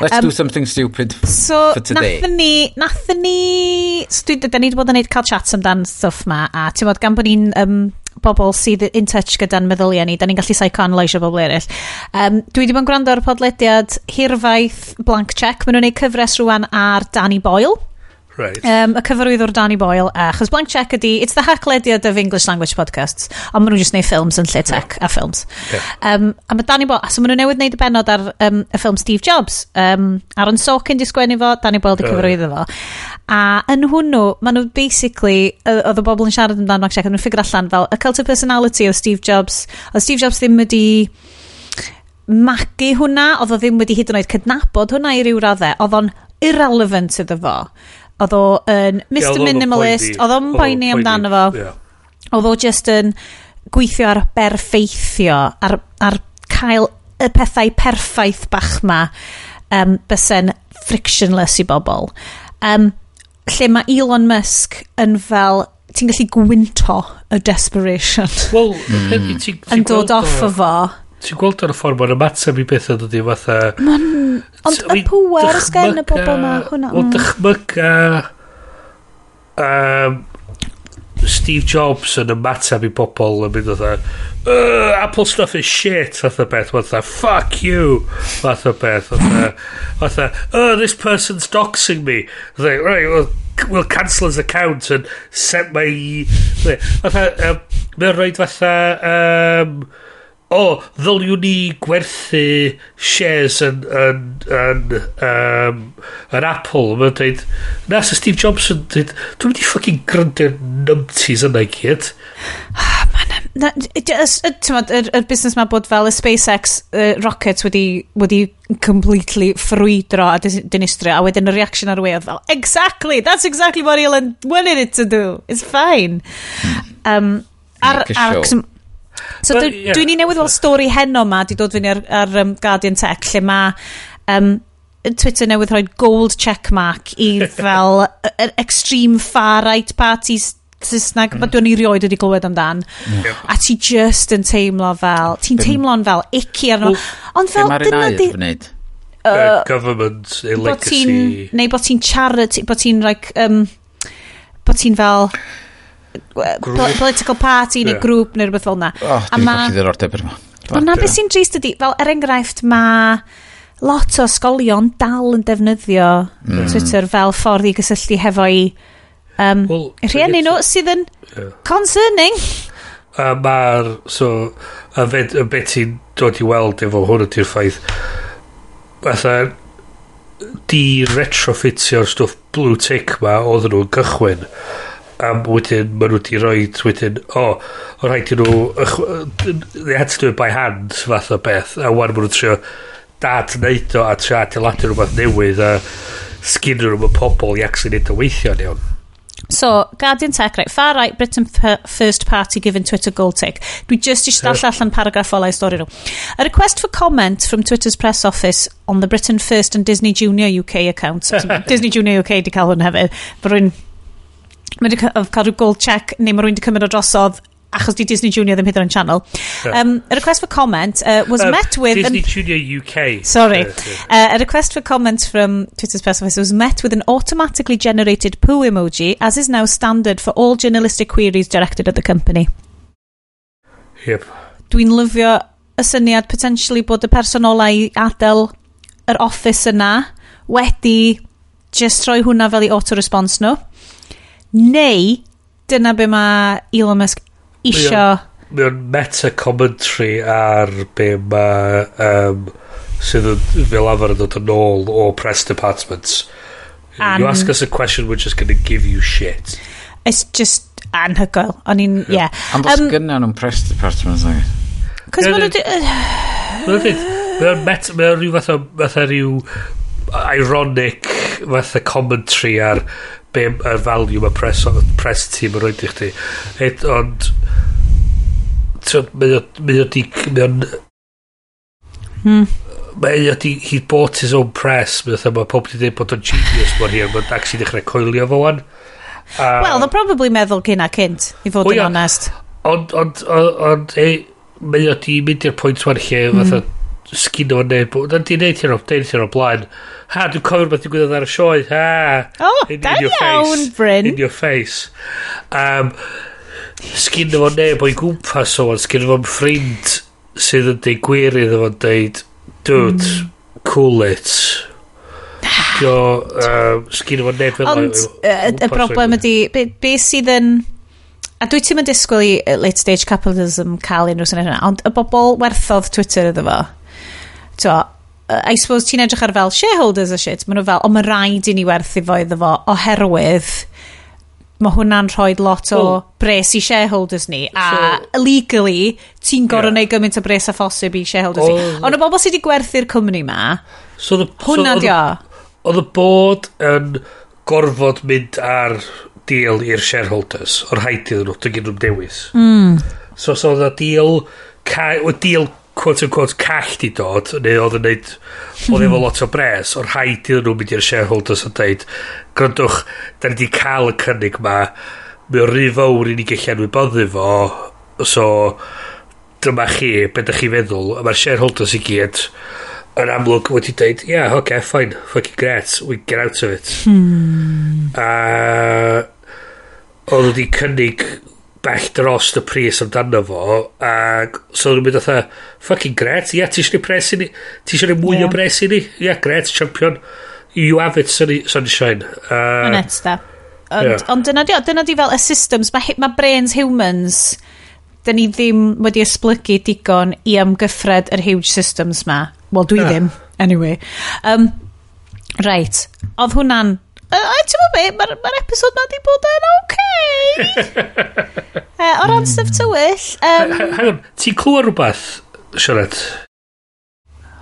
Let's do something stupid So, for today. nathyn ni, nathyn ni, so dwi, da ni wedi bod yn neud cael chats amdan stuff ma, a ti'n bod gan bod ni'n um, bobl sydd in touch gyda'n meddyliau ni, da ni'n gallu psychoanalyse bobl eraill. Um, dwi wedi bod yn gwrando ar y podlediad Hirfaith Blank Check, maen nhw'n neud cyfres rwan ar Danny Boyle. Right. Um, y cyfarwyddwr Danny Boyle, achos Blank Check ydi, it's the hacklediad of English language podcasts, ond maen nhw'n just neud ffilms yn lle tech yeah. a ffilms. Yeah. Um, a mae Danny Boyle, a so maen nhw newydd neud y benod ar um, y ffilm Steve Jobs. Um, Aaron Sorkin di sgwennu fo, Danny Boyle di cyfarwyddo fo. A yn hwnnw, maen nhw basically, oedd y bobl yn siarad amdano Blank Check, a nhw'n ffigur allan fel, y cult of personality o Steve Jobs, oedd Steve Jobs ddim wedi magu hwnna, oedd o ddim wedi hyd yn oed cydnabod hwnna i ryw raddau, oedd o'n irrelevant iddo fo. Oedd o yn Mr yeah, Minimalist, oedd o'n poeni amdano fo. Yeah. Oedd o just yn gweithio ar berffeithio, ar, ar cael y pethau perffaith bach ma um, bysyn frictionless i bobl. Um, lle mae Elon Musk yn fel ti'n gallu gwynto y desperation well, mm. yn dod off o fo Ti'n gweld o'r ffordd mae'n ymateb i beth ydy fatha... Mae'n... Ond y pwer sgen y bobl ma hwnna... Wel, mm. dychmyga... Um, Steve Jobs yn ymateb i bobl yn mynd fatha Apple stuff is shit fatha beth fatha fuck you fatha beth fatha fatha oh this person's doxing me. They, right well, we'll cancel his account and set my fatha um, mae'n rhaid fatha um, o, ddyliwn ni gwerthu shares yn, yn, yn, um, yn Apple. Mae'n dweud, na, so Steve Jobs yn dweud, dwi'n mynd i ffucking gryndio'r numpties yna i gyd. Ah, yr er busnes mae bod fel y SpaceX uh, rocket wedi, wedi completely ffrwydro a dinistrio a wedyn y reaction ar wedd fel exactly, that's exactly what Elon wanted it to do it's fine um, ar, ar, So well, yeah. dwi'n i newydd fel stori heno ma di dod fyny ar, ar um, Guardian Tech lle mae um, Twitter newydd rhoi gold check mark i *laughs* fel extreme far right parties Saesneg, mm. dwi'n i rioed wedi glywed amdan. Yeah. A ti just yn teimlo fel, ti'n teimlo'n fel icky arno. Ond fel, dyna di... Uh, government, a legacy. Bo neu bod ti'n charity, bod ti'n like, um, bod ti'n fel Grŵp. political party neu yeah. grŵp neu rhywbeth fel na. Oh, a ma... ddiddordeb yma. Ond na beth sy'n drist ydi, fel er enghraifft mae lot o ysgolion dal yn defnyddio mm. Twitter fel ffordd i gysylltu hefo'i um, well, rhieni nhw sydd yn yeah. concerning. A mae'r, so, a beth, a beth ti'n dod i weld efo hwn ydy'r ffaith, fatha, di retrofitio'r stwff blue tick ma oedd nhw'n gychwyn, a wedyn maen nhw wedi rhoi wedyn o oh, rhaid i nhw they had to do it by hand fath o beth a wan maen nhw'n trio dad wneud o a trio adeiladu rhywbeth newydd a sgyn nhw mae pobl i actually neud o weithio'n iawn So, Guardian Tech, right, far right, Britain uh, first party given Twitter gold tick. Dwi just eisiau dall allan paragraff olau stori nhw. A request for comment from Twitter's press office on the Britain First and Disney Junior UK accounts. *laughs* Disney Junior UK di cael hwn hefyd. Brwy'n mae wedi cael rhyw gold check neu mae rhywun wedi cymryd o drosodd achos di Disney Junior ddim hyd yn channel. Um, a request for comment uh, was uh, met with... Disney an, Junior UK. Sorry. Uh, uh, a request for comment from Twitter's press office was met with an automatically generated poo emoji, as is now standard for all journalistic queries directed at the company. Yep. Dwi'n lyfio y syniad potentially bod y person ola i adael yr office yna wedi just rhoi hwnna fel i auto-response nhw. No? Neu, dyna be mae Elon Musk isio... Mae o'n meta-commentary ar be mae... Um, sydd yn fel arfer yn dod yn ôl o press departments. An... you ask us a question, we're just going to give you shit. It's just anhygoel. O'n i'n, ie. Yeah. Ond os um, nhw'n press departments ag? Cos ma'n nhw'n... Mae'n met, mae'n rhyw fath o, fath o rhyw ironic fath o commentary ar be y value mae press, press team yn rhoi'n i chdi. Et, ond, mae o di... Mae o'n... Hmm. Mae o di... He bought his own press. Mae o mae pob di dweud bod o'n genius mor hir. Mae'n ac sy'n dechrau coelio fo wan. Um, Wel, they'll probably meddwl cyn a cynt, i fod yn onest. Ond, ond, ond, ond, mae o di mynd i'r pwynt wan lle, mm. fatha, sgino neb. Na di neud hyn o, deud hyn o blaen. Ha, dwi'n cofio beth dwi'n gwybod ar y sioe. Ha. Oh, da iawn, face. Bryn. In your face. Um, sgino o'n neb o'i gwmpas o, sgino o'n ffrind sydd yn deud gwir iddo fo'n deud, dude, mm. cool it. *sighs* Dio, um, sgino o'n neb fel Ond, y broblem ydy, be, be sydd yn... A dwi ti'n mynd disgwyl i uh, late stage capitalism cael unrhyw syniad yna, ond y bobl werthodd Twitter iddo fo to, I suppose ti'n edrych ar fel shareholders a shit, maen nhw fel, o mae rhaid i ni werthu fo iddo fo, oherwydd mae hwnna'n rhoi lot o mm. bres i shareholders ni a so, legally ti'n gorau yeah. neud gymaint o bres a phosib i shareholders o, ni oh. ond y bobl sydd wedi gwerthu'r cwmni ma so the, hwnna so, dio oedd y bod yn gorfod mynd ar deal i'r shareholders o'r haid iddyn nhw dyn nhw'n dewis mm. so so oedd y deal deal quote unquote call di dod neu oedd yn neud oedd efo hmm. lot o bres o'r rhaid iddyn nhw mynd i'r shareholders a dweud grandwch da ni wedi cael y cynnig ma mae o'r rhy fawr i ni gallu anwyboddu fo so dyma chi beth ydych chi feddwl? A mae'r shareholders i gyd yn amlwg wedi dweud yeah, ok fine fucking great we get out of it. Hmm. a oedd wedi cynnig bell dros y pris amdano fo ac so nhw'n mynd oedd fucking gret ia yeah, ti eisiau ni pres i ni? Ti eisiau ni mwy yeah. o bres i ni? Ia yeah, gret champion. You have it sunny, sunshine uh, mae'n da. Ond, yeah. ond dyna di, dyna di fel y systems. Mae ma brains humans dyn ni ddim wedi esblygu digon i amgyffred yr huge systems ma. Wel dwi yeah. ddim anyway. Um, right oedd hwnna'n uh, ti'n be, mae'r ma episod ma di bod yn oce. uh, *laughs* o ran hmm. stuff tywyll... Um... Hang on, ti'n clywed rhywbeth, Sionet?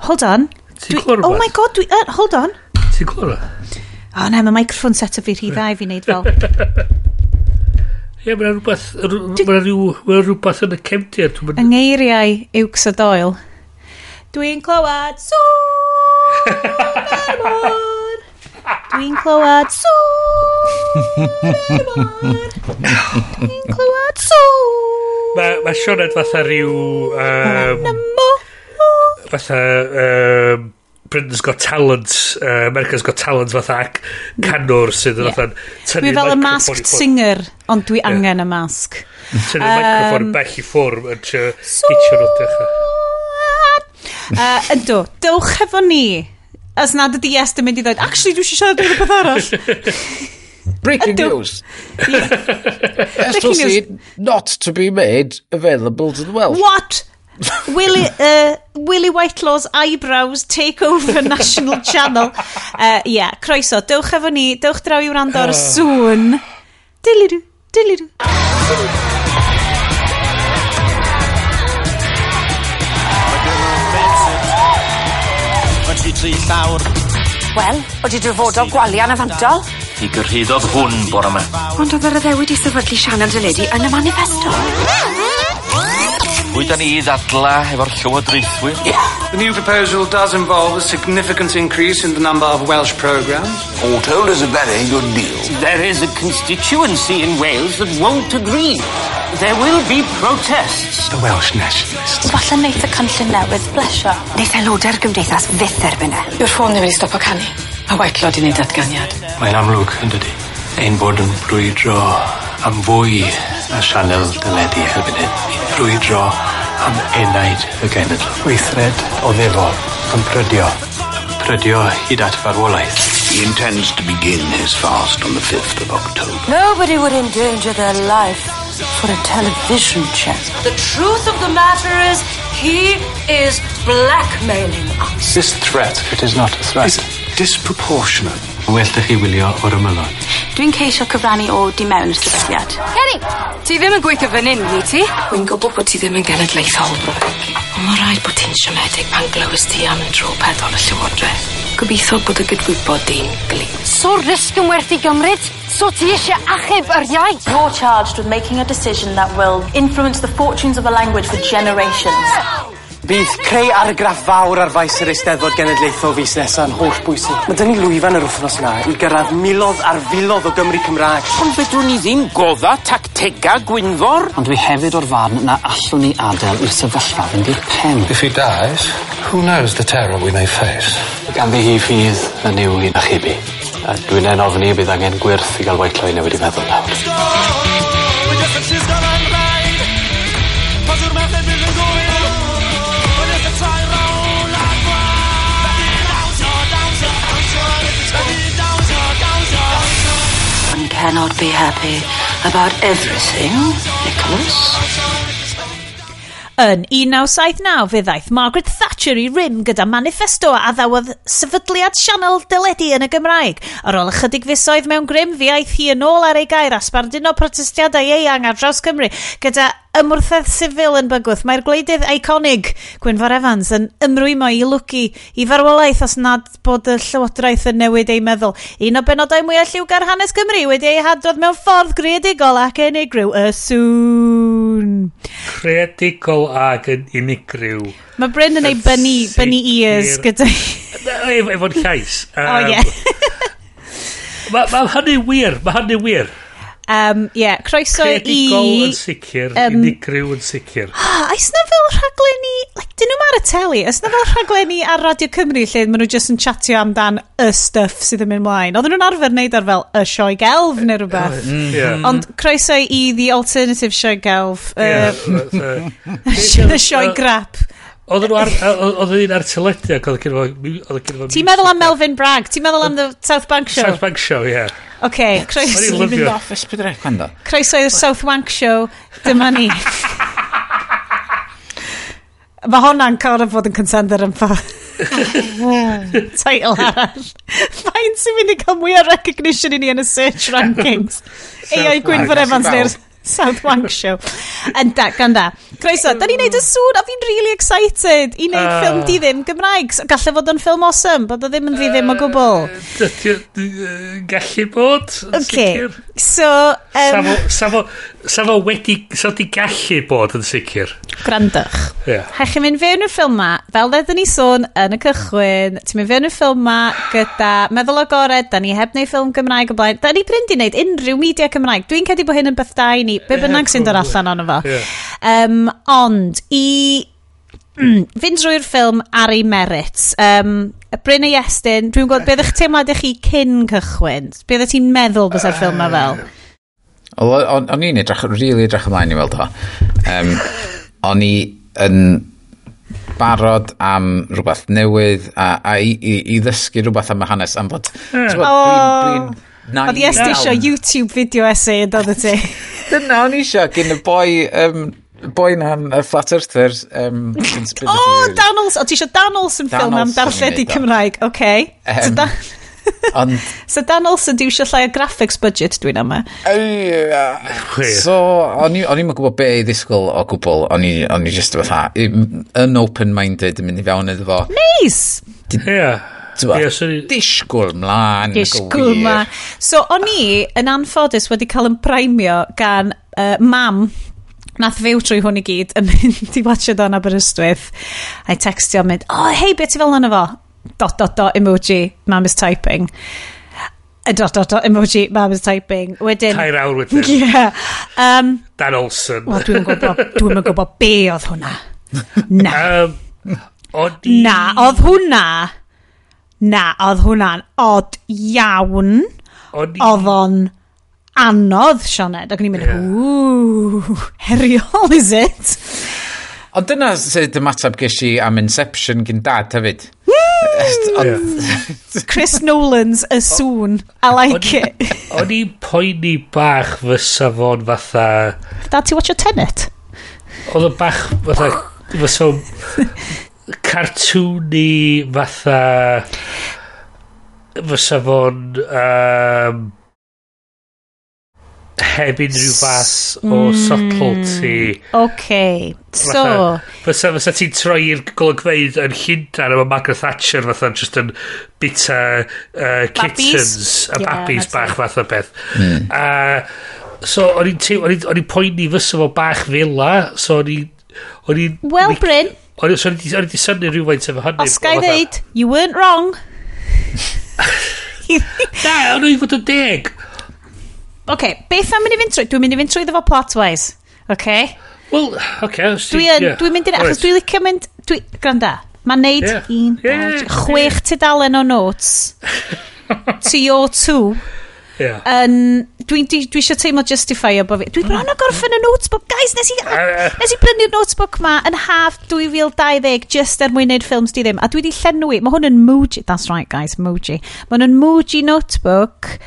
Hold on. Ti'n clywed rhywbeth? Oh my god, dwi... Uh, hold on. Ti'n clywed rhywbeth? O oh, na, mae microphone set up fi rhy dda i fi wneud fel. *laughs* Ie, mae'n rhywbeth, mae'n rhywbeth yn y cefndir. Yng ngeiriau uwcs o doel. Dwi'n clywed sŵn *laughs* Dwi'n clywed sŵn Dwi'n clywed sŵn Mae ma Sioned fatha rhyw... Um, fatha... Um, Britain's Got Talent, uh, America's Got Talent fatha ac canwr sydd yn yeah. fatha... Dwi fel y masked singer, ond dwi angen y masg. Tynnu'r um, microfon bell i ffwrm yn hitio nhw dechrau. Uh, ynddo, dywch efo ni As nad ydi yes, dim mynd i ddweud, actually, dwi eisiau siarad am rhywbeth arall. *laughs* Breaking Ydw. news. SLC *laughs* not to be made available to the Welsh. What? *laughs* Willie, uh, Willie Whitelaw's eyebrows take over national channel. Uh, yeah, croeso. Dewch efo ni. Dewch draw i wrando ar y *sighs* sŵn. Dilidw, dilidw. dilidw. i dri llawr. Wel, odi drafodol gwalia'n afantol? I gyrhaeddodd hwn bore yma. Ond oedd yr addewid i sefydlu sianel deledu yn y maniffesto. Pwy da ni i ddadla efo'r llywodraethwyr? The new proposal does involve a significant increase in the number of Welsh programmes. All told is a very good deal. There is a constituency in Wales that won't agree. There will be protests. The Welsh Nationalists. Falle wneud y cynllun newydd blesio. Neith aelodau'r e'r gymdeithas fyth erbyn e. Yw'r ffôn ddim wedi stopo canu, a Whitelaw 'di wneud datganiad. Mae'n amlwg, yndydi? Ein bod yn brwydro am fwy a sianel dyledu erbyn hyn. I'n brwydro am enaid y genedl. Weithred o ddefol, yn prydio. Yn prydio hyd at farwolaeth. He intends to begin his fast on the 5th of October. Nobody would endanger their life for a television show. The truth of the matter is, he is blackmailing us. This threat, it is not a threat. It's disproportionate. Well 'dych chi wylio o'r ymylon. Dwi'n ceisio cyfrannu o di mewn y sefydliad. Kenny! ti ddim yn gweithio fan hyn, wyt ti? Wi'n gwybod bod ti ddim yn genedlaethol Brobygg on' ma' raid bo' ti'n siomedig pan glywys ti am y tro peddol y Llywodraeth. Gobeithio bod y gydwybod di'n glir. So risg yn werth 'i gymryd? So ti eisiau achub yr iaith? You're charged with making a decision that will influence the fortunes of a language for generations. Bydd creu argraff fawr ar faes yr Eisteddfod Genedlaethol fus nesa yn holl bwysig. Mae 'dyn ni lwyfan yr wythnos yna i gyrraedd milodd ar filodd o Gymru Cymraeg. Ond fedrwn ni ddim godda tactega Gwynfor? Ond dwi hefyd o'r farn na allwn ni adael i'r sefyllfa fynd i'r pen. If he dies, who knows the terror we may face? Ganddi hi ffydd y niw hi'n achebu, a dwi'n 'en ofni bydd angen gwirth i ga'l Whiteley newid 'i feddwl nawr. Cannot be happy about everything, Nicholas. Yn 1979 fe ddaeth Margaret Thatcher i rym gyda manifesto a ddawodd sefydliad sianel dyledu yn y Gymraeg. Ar ôl ychydig fusoedd mewn grym, fe aeth hi yn ôl ar ei gair asbarduno protestiadau eang ar draws Cymru gyda ymwrthedd sifil yn bygwth. Mae'r gwleidydd eiconig Gwynfor Evans yn ymrwymo i lwgu i farwolaeth os nad bod y Llywodraeth yn newid ei meddwl. Un o benodau mwyaf lliwgar hanes Cymru wedi ei hadrodd mewn ffordd greadigol ac unigryw y sŵn. Crown. Creadigol ac yn unigryw. Mae Bryn yn ei bunny, bunny ears gyda... E- efo'n llais. *laughs* O, ie. Mae ma hynny wir, mae hynny wir. Um, yeah, croeso Credigol i... yn sicr, um, unigryw yn sicr. Ah, *gasps* oes na fel rhaglenni, like, dyn nhw'n ar y teli, oes na fel rhaglenni ar Radio Cymru lle maen nhw just yn chatio amdan y stuff sydd yn mynd mlaen. Oedden nhw'n arfer wneud ar fel y sioe gelf neu rhywbeth. Oh, mm, yeah. Ond croeso i The Alternative Sioe Gelf. Uh, yeah, y sioe grap. Oedden nhw ar... Oedd un ar teledu ac oedd gyda. Ti'n meddwl am Melvin Bragg? Ti'n meddwl am The South Bank Show? South Bank Show, ie. Yeah. Oce, croeso... Sorry, lyfio. Mynd off. Croeso i'r South Wank Show, dyma ni. *laughs* Mae hwnna'n cael fod yn contender yn ffordd. Title arall. Fain sy'n mynd i cael mwy o recognition i ni yn y search rankings? AI Gwynfor Evans neu'r... South wank show. Yn da, gan da. Croeso, da ni'n neud y sŵn a fi'n really excited i neud uh, ffilm di ddim Gymraeg. So, Galle fod yn ffilm awesome, bod o ddim yn ddi ddim o eh, gwbl. Gallu bod, yn sicr. So, um, safo, safo, Sa fo wedi, sa wedi gallu bod yn sicr. Grandach. Yeah. Hech chi'n mynd fewn i'r ffilm ma, fel ddedyn ni sôn yn y cychwyn, ti'n mynd fewn i'r ffilm ma gyda meddwl agored, da ni heb neu ffilm Gymraeg o blaen, da ni bryn di wneud unrhyw media Cymraeg. Dwi'n cedi bod hyn yn beth da i ni, be bynnag sy'n dod allan ond fo. Yeah. Um, ond, i mm, *clears throat* fynd drwy'r ffilm ar ei merits. Um, Bryn a Iestyn, dwi'n gwybod beth eich teimlad i chi cyn cychwyn? Beth ti'n meddwl bys ar ffilm ma fel? Uh, O'n i'n edrych, really edrych ymlaen i weld o. Um, o'n i yn barod am rhywbeth newydd a, a i, i, i ddysgu rhywbeth am y hanes am fod... Hmm. Yeah. Oh. Oedd yes, ti isio YouTube video essay yn dod y ti. *laughs* Dyna o'n isio gyn y boi um, boi na'n y Flat Earthers. Um, o, oh, Dan Olson. O, ti eisiau Dan Olson ffilm am darlledu Cymraeg. Oce. Okay. Um, Ond... *laughs* so Dan Olsen di eisiau llai o graphics budget dwi'n yma. Uh, so, o'n i'n gwybod be i ddisgwyl o gwbl. O'n i'n just fatha, yn open-minded yn mynd i fewn iddo fo. Nice! Yeah. Disgwyl mlaen. Disgwyl ma So, o'n i yn anffodus wedi cael yn primio gan uh, mam nath fyw trwy hwn i gyd yn *laughs* mynd i watchad o'n Aberystwyth a'i textio mynd, oh, hei, beth ti fel yna fo? dot dot dot emoji, mam is typing. A dot dot dot emoji, mam is typing. Wedyn... Tair awr wedyn. *laughs* Yeah. Um, Dan Olsen. Wel, dwi'n gwybod, dwi'n gwybod be oedd hwnna. *laughs* Na. um, odi... Na, oedd hwnna. Na, oedd hwnna'n odd iawn. Odi... Oedd o'n anodd, Sioned. Ac o'n i'n mynd, yeah. ww, heriol, is it? Ond dyna sydd ymateb ges i am Inception gyn dad hefyd. *laughs* Chris Nolan's a soon. I like it. O'n i'n poeni bach fysa fo'n fatha... Dad, ti watch a Tenet? Oedd o'n bach fatha... Fysa o'n... Cartoony fatha... Fysa fo'n... Um, heb unrhyw fas o mm, subtlety. OK, So... Fysa, fysa ti'n troi i'r golygfeidd yn llundan efo Margaret Thatcher fatha just yn bita uh, kittens a yeah, babis bach o beth. Mm. Uh, so, o'n i'n poeni fysa fo bach fila, so o'n i'n... Well, Bryn. O'n i'n so synnu rhywfaint efo hynny. Os ga'i ddeud, you weren't wrong. *laughs* Da, o'n i'n fod yn deg. Ok, beth am mynd i fynd trwy? Dwi'n mynd i fynd trwy ddefo plot-wise. Ok? Wel, okay, Dwi'n yeah. dwi mynd i... Right. Achos dwi'n licio mynd... Dwi, granda, mae'n neud yeah. un, yeah. chwech yeah. tudalen o notes *laughs* TO2. two. Yeah. Um, dwi, dwi, dwi eisiau teimlo justifio o bo fi. Dwi bron o gorffen y notebook. Guys, nes i, nes i brynu'r notebook ma yn haf 2020 just er mwyn neud ffilms di ddim. A dwi di llenwi. Mae hwn yn Muji. That's right, guys, Muji. Mae hwn yn Muji notebook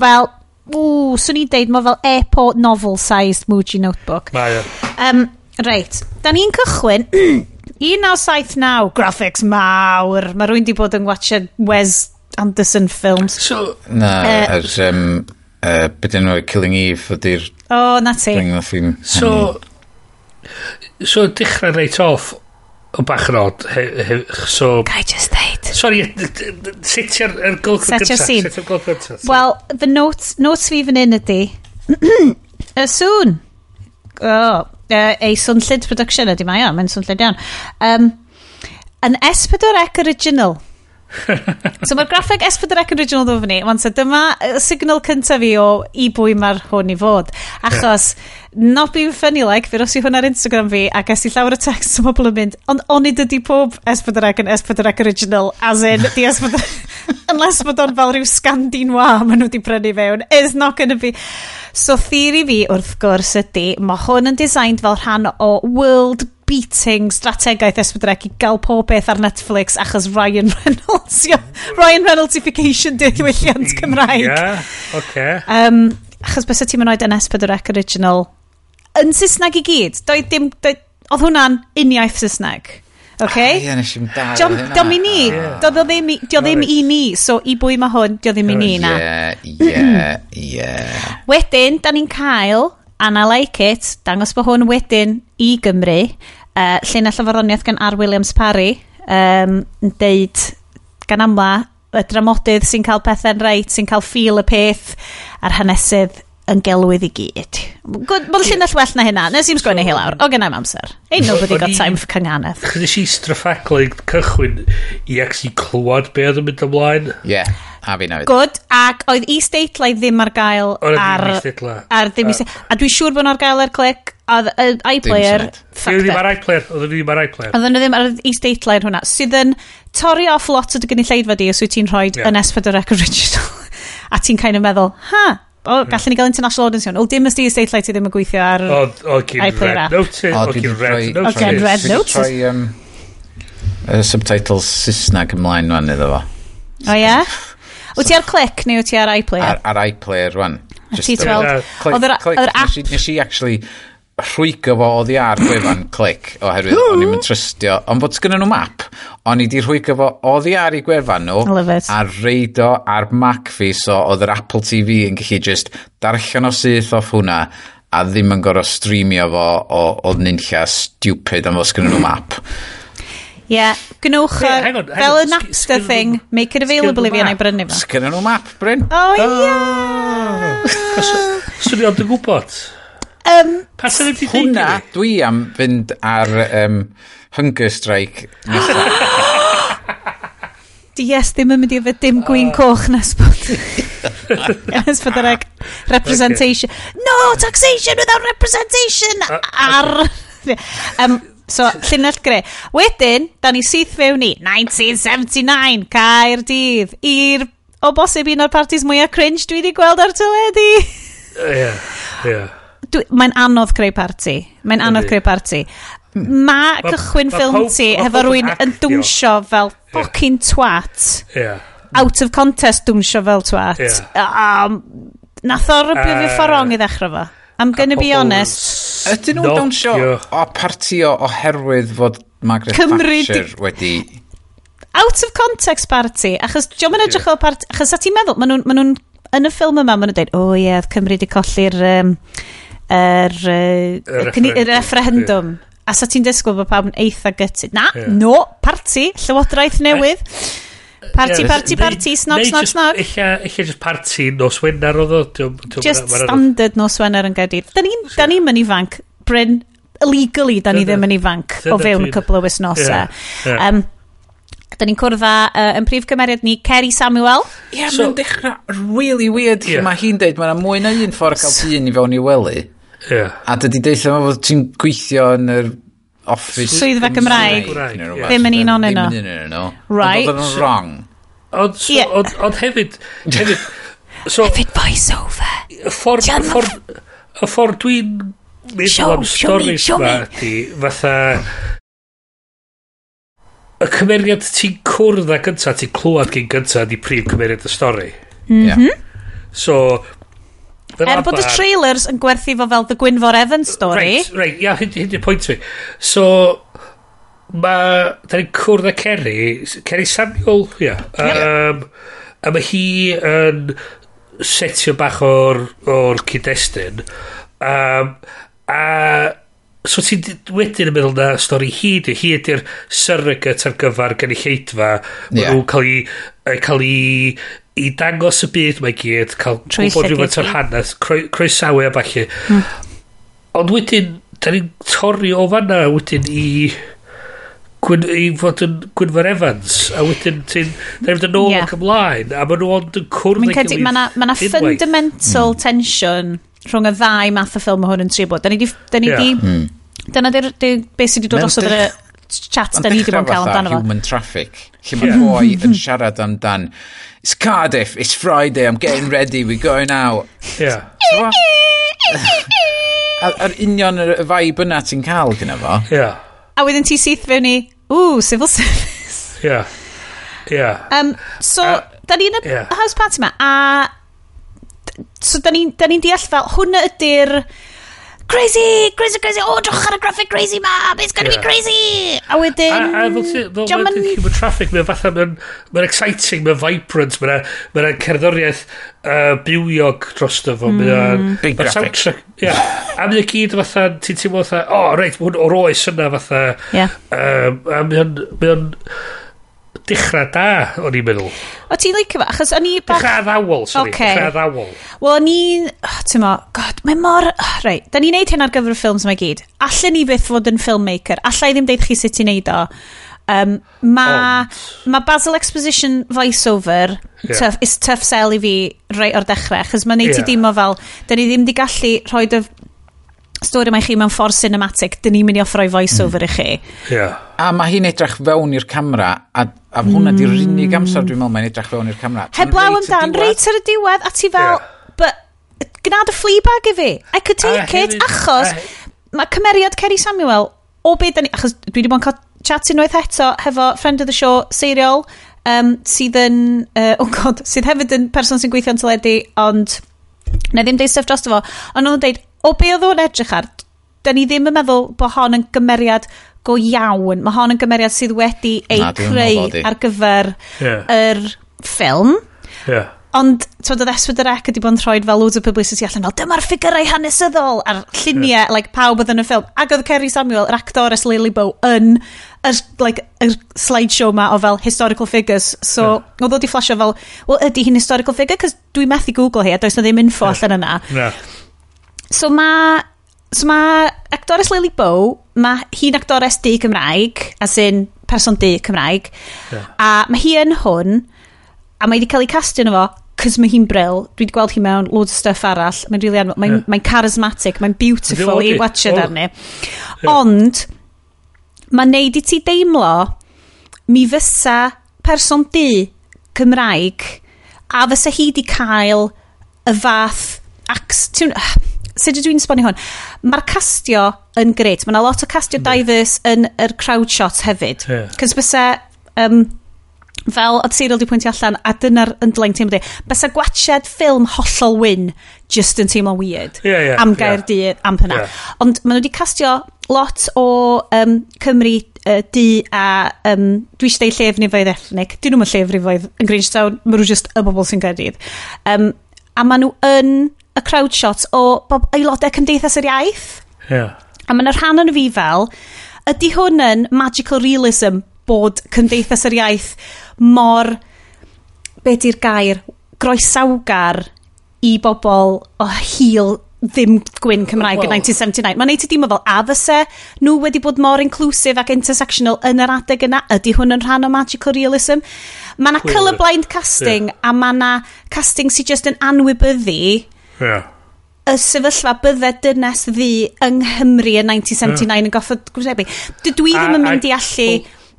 fel ww, swn i'n deud, mae fel airport novel sized Muji Notebook. Mae e. o. Um, reit, da ni'n cychwyn *clears throat* 1979, graphics mawr. Mae rwy'n di bod yn watcha Wes Anderson films. So, na, uh, er, um, uh, beth Killing Eve ydy'r... O, oh, na ti. So, so dechrau reit off, o bach yn od. He, he, so... Gai just ddeud? Sorry, sut ti'r er golwg yn gyntaf? Wel, the notes, notes fi fan hyn ydy. *clears throat* y sŵn. o uh, ei swnllid production ydy mae o, mae'n swnllid iawn. Um, an S4C original. *laughs* so mae'r graffeg S4C original ddod fyny. Wan, so dyma y signal cyntaf fi o i bwy mae'r hwn i fod. Achos, not being funny like, fi rosi hwn ar Instagram fi ac es i llawer o text o bobl yn mynd, ond on i dydi pob S4C yn S4C original, as in, di S4C, *laughs* unless bod o'n fel rhyw scandin wa, maen nhw wedi prynu fewn, it's not gonna be. So theori fi wrth gwrs ydy, mae hwn yn designed fel rhan o world beating strategaeth esbydrec i gael pob beth ar Netflix achos Ryan *laughs* Reynolds. Ryan Reynoldsification di ddiwylliant Cymraeg. Ie, yeah, okay. Um, achos bys ti'n mynd oed yn esbydrec original. Yn Saesneg i gyd, doedd dim... Doedd, oedd hwnna'n uniaeth Saesneg. Okay? Ah, ie, nes i'n dal Dom, Dominique, ah, yeah. dio ddim, dio ddim i ni, so i bwy mae hwn, dio ddim i ni na. Ie, ie, ie. Wedyn, da ni'n cael, and I like it, dangos bod hwn wedyn i Gymru, Uh, Llinell o faroniaeth gan R. Williams Parry um, yn deud gan amla y dramodydd sy'n cael pethau'n reit, sy'n cael ffil y peth a'r hanesydd yn gelwydd i gyd. Mae'n llinell well na hynna. Nes i'n sgwennu hi lawr. O gennau'm amser. Ain't nobody got time for cynganedd. Chnes i straffaglen cychwyn i actually clywed be oedd yn mynd ymlaen. Ie, A fi nawr. Good. Ac oedd e-statlau ddim ar gael e ar... Oedd ar ddim e A dwi'n siŵr bod nhw ar gael ar clic Oedd y iPlayer... Oedd ddim ar iPlayer. Oedd ddim ar iPlayer. Oedd nhw ddim ar e-stateline hwnna. Sydd yn torri off lot o dy gynulleidfa di os wyt ti'n rhoi yeah. yn S4C original. *laughs* a ti'n kind of meddwl, ha, o, hmm. gallwn ni gael international audience hwn. O, dim ysdi e-stateline ti ddim yn gweithio ar iPlayer app. O, dwi'n red notice. O, dwi'n red notice. Troi um, subtitles Saesneg ymlaen fan iddo fo. O, ie? *laughs* Wyt ti ar click neu wyt ti ar iPlayer? Ar, ar iPlayer, rwan. Ti ti'n weld... Oedd yr app... Nes i actually rhwygo fo oddi ar gwefan clic oherwydd *gasps* o'n i'n trystio ond bod sgynnu nhw map o'n i di rhwygo fo oddi ar i gwefan nhw a reido ar Mac fi so oedd yr Apple TV yn gallu just darllen o syth off hwnna a ddim yn gorfod streamio fo o, o nynlla stupid am fod sgynnu nhw map Ie, yeah, gnwch yeah, hang on, hang fel y Napster thing, make it available i fi yna i brynu fo. Sgynny nhw map, Bryn. Oh, ah! O, ie! Swn i ond yn gwybod. Um, pa sydd wedi hwnna? Dwi am fynd ar um, hunger strike. *gasps* Yes, ddim yn mynd i fod dim gwyn ah. coch nes bod *laughs* nes for yr ag Representation. No, taxation without representation! Ah, ar... *laughs* um, so, llinell gre. Wedyn, da ni syth fewn ni. 1979, Caerdydd, i'r o bosib un o'r partis mwyaf cringe dwi wedi gweld ar teledu. Ie, yeah, ie. Yeah mae'n anodd creu parti. Mae'n anodd creu parti. Ma cychwyn ffilm ti hefo rwy'n yn dwmsio fel fucking twat. Yeah. Out of contest dwmsio fel twat. Yeah. Um, nath o rybio fi ffordd i ddechrau fo. I'm gonna be honest. Ydyn nhw'n dawnsio o partio oherwydd fod Margaret Cymru Thatcher wedi... Out of context party, achos diolch yn edrych o party, achos a ti'n meddwl, maen nhw'n, ma nhw yn y ffilm yma, maen nhw'n dweud, o oh, ie, yeah, Cymru di colli'r um, yr, yr, yr referendum. A sa ti'n disgwyl bod pawb yn eitha gytu. Na, yeah. no, party, llywodraeth newydd. Parti, yeah, parti, party, snog, snog, snog. Illa just party nos wener oedd o. Just standard nos wener yn gadir. Da ni'n so, ni mynd ifanc, Bryn, illegally da ni ddim yn ifanc o fewn y cwbl o wisnosa. Yeah, um, Da ni'n cwrdd â uh, yn prif gymeriad ni Kerry Samuel. Ie, yeah, so, mae'n dechrau really weird. Yeah. Mae hi'n deud, mae'n mwy na un ffordd cael tîn i fewn i wely. Yeah. A dydy deitha fo fod ti'n gweithio yn yr office... Swyddfa Gymraeg. Ddim yn un o'n yno. Ddim yn un o'n yno. Right. Ond oedd yn wrong. Ond so, yeah. on, on hefyd... hefyd so, hefyd voice over. Y ffordd... Y ffordd, y ffordd dwi'n meddwl am storys ma ydy fatha y cymeriad ti'n cwrdd â gynta ti'n clywed gyn gynta di prif cymeriad y stori mm -hmm. so Er bod y trailers yn gwerthu fo fel The Gwynfor Evans story. Reit, reit, ia, yeah, hyn yw'r pwynt fi. So, mae, da ni'n cwrdd â Kerry, Kerry Samuel, ia. Yeah. Um, a mae hi yn setio bach o'r, or cyd-destun. Um, a so ti wedyn yn meddwl na stori hi di, hi ydy'r surrogate ar gyfer gynulleidfa, mae yeah. nhw'n cael ei, cael ei i dangos y byd mae gyd, cael gwybod rhywbeth o'r hanes, croesawu a falle. Hmm. Ond wedyn, da ni'n torri o fanna wedyn i... Gwyn, i fod yn Gwynfer Evans a wedyn ti'n dweud yn ôl ac ymlaen a maen nhw ond yn cwrdd ei gilydd mae yna fundamental mm. tension rhwng y ddau math o ffilm o hwn yn tri bod da ni di, da ni yeah. di mm. dyna di, beth sydd wedi dod os oedd y chat da ni di bod yn cael amdano fo human traffic lle mae boi yn hmm. siarad amdan it's Cardiff, it's Friday, I'm getting ready, we're going out. Yeah. So, *sighs* A'r union y vibe yna ti'n cael gyda fo. Yeah. A wedyn ti syth fewn i, ww, civil service. Yeah. Yeah. Um, so, uh, da ni'n y yeah. house party ma, a so da ni'n ni deall fel, hwnna ydy'r crazy, crazy, crazy, oh, drwch ar y graphic crazy ma, it's gonna yeah. be crazy! A wedyn... A, a fel ti, fel mae'n human traffic, mae'n fatha, mae'n ma exciting, mae'n vibrant, mae'n ma cerddoriaeth uh, bywiog dros dy fo, mae'n... Mm. Big ma graphic. Soundtrack, yeah. a mae'n gyd fatha, ti'n teimlo fatha, o, reit, mae hwn o'r oes yna fatha... Yeah. Um, a mae'n dechrau da, o'n i'n meddwl. O ti'n leicio fa? Achos o'n i... Bach... Dechrau addawol, sori. Okay. Dechrau addawol. Wel, o'n i'n... Oh, ti'n mo, god, mae mor... Oh, Reit, da ni'n neud hyn ar gyfer y ffilms yma gyd. Allen ni byth fod yn filmmaker. Alla i ddim deud chi sut i neud o. Um, mae ma Basil Exposition voiceover yeah. tough, is tough sell i fi reit o'r dechrau, achos mae'n neud yeah. ti dim o fel, da ni ddim di gallu rhoi dy stori mae chi mewn ffordd cinematic, dyn ni'n mynd i offroi voiceover mm. i chi. Yeah. A mae hi'n edrych fewn i'r camera, a, a mm. hwnna di'r mm. unig amser dwi'n meddwl mae'n edrych fewn i'r camera. Heblaw amdan, reit ar y diwedd, a ti fel, yeah. but, gnad y Fleabag i fi. I could take a, it, hefyd, achos a... mae cymeriad Kerry Samuel, o beth ni, achos dwi wedi bod yn cael chat unwaith eto hefo friend of the show, Serial, um, sydd yn, uh, oh god, sydd hefyd yn person sy'n gweithio'n teledu, ond na ddim deud stuff dros fo, ond o'n nhw'n deud, o be oedd o'n edrych ar, da ni ddim yn meddwl bod hon yn gymeriad go iawn. Mae hon yn gymeriad sydd wedi ei Na, creu ar gyfer yeah. yr ffilm. Yeah. Ond, ti'n oedd Eswyd yr Ec wedi bod yn rhoi fel loads o publicity allan fel, dyma'r ffigurau hanesyddol a'r lluniau, yeah. like, pawb oedd yn y ffilm. Ac oedd Kerry Samuel, yr actores Lily Bow, yn y, like, y slideshow ma o fel historical figures. So, yeah. oedd oedd i flasio fel, wel, ydy hi'n historical figure? Cos dwi methu Google hi, a does na ddim info yeah. allan yna. Yeah. So ma... So ma actores Lily Bow, ma hi'n actores di Cymraeg, as in person di Cymraeg, yeah. a ma hi yn hwn, a mae wedi cael ei castio yno fo, cys mae hi'n bril, dwi wedi gweld hi mewn loads o stuff arall, mae'n really anfod, mae'n yeah. mae charismatic, mae'n beautiful i watcha darni. Yeah. Ond, mae'n neud i ti deimlo, mi fysa person di Cymraeg, a fysa hi di cael y fath... Ac, sut ydw i'n sbonio hwn? Mae'r castio yn greit. Mae yna lot o castio mm. diverse yn yr er crowd shots hefyd. Yeah. Cys bysa, um, fel oedd Cyril wedi pwyntio allan, a dyna'r yn teimlo di, bysa gwachad ffilm hollol wyn just yn teimlo weird. Yeah, yeah, am gair yeah. dydd, am hynna. Yeah. Ond maen nhw wedi castio lot o um, Cymru uh, di a um, dwi eisiau deud llef nifoedd ethnic. Dyn nhw'n llef nifoedd yn Grangetown. Maen nhw just y bobl sy'n gyrdydd. Um, a maen nhw yn y crowd shots o bob aelodau cymdeithas yr iaith. Yeah. A mae'n rhan yn fi fel, ydy hwn yn magical realism bod cymdeithas yr iaith mor, be di'r gair, groesawgar i bobl o hil ddim gwyn Cymraeg well, yn 1979. Mae'n neud i ddim fel, a fyse nhw wedi bod mor inclusive ac intersectional yn yr adeg yna, ydy hwn yn rhan o magical realism? Mae yna colourblind casting yeah. a mae yna casting sy'n just yn anwybyddu Yeah. Y sefyllfa bydde dynes ddi yng Nghymru yn 1979 yeah. yn goffod gwrsebu. Dwi ddim yn mynd i allu...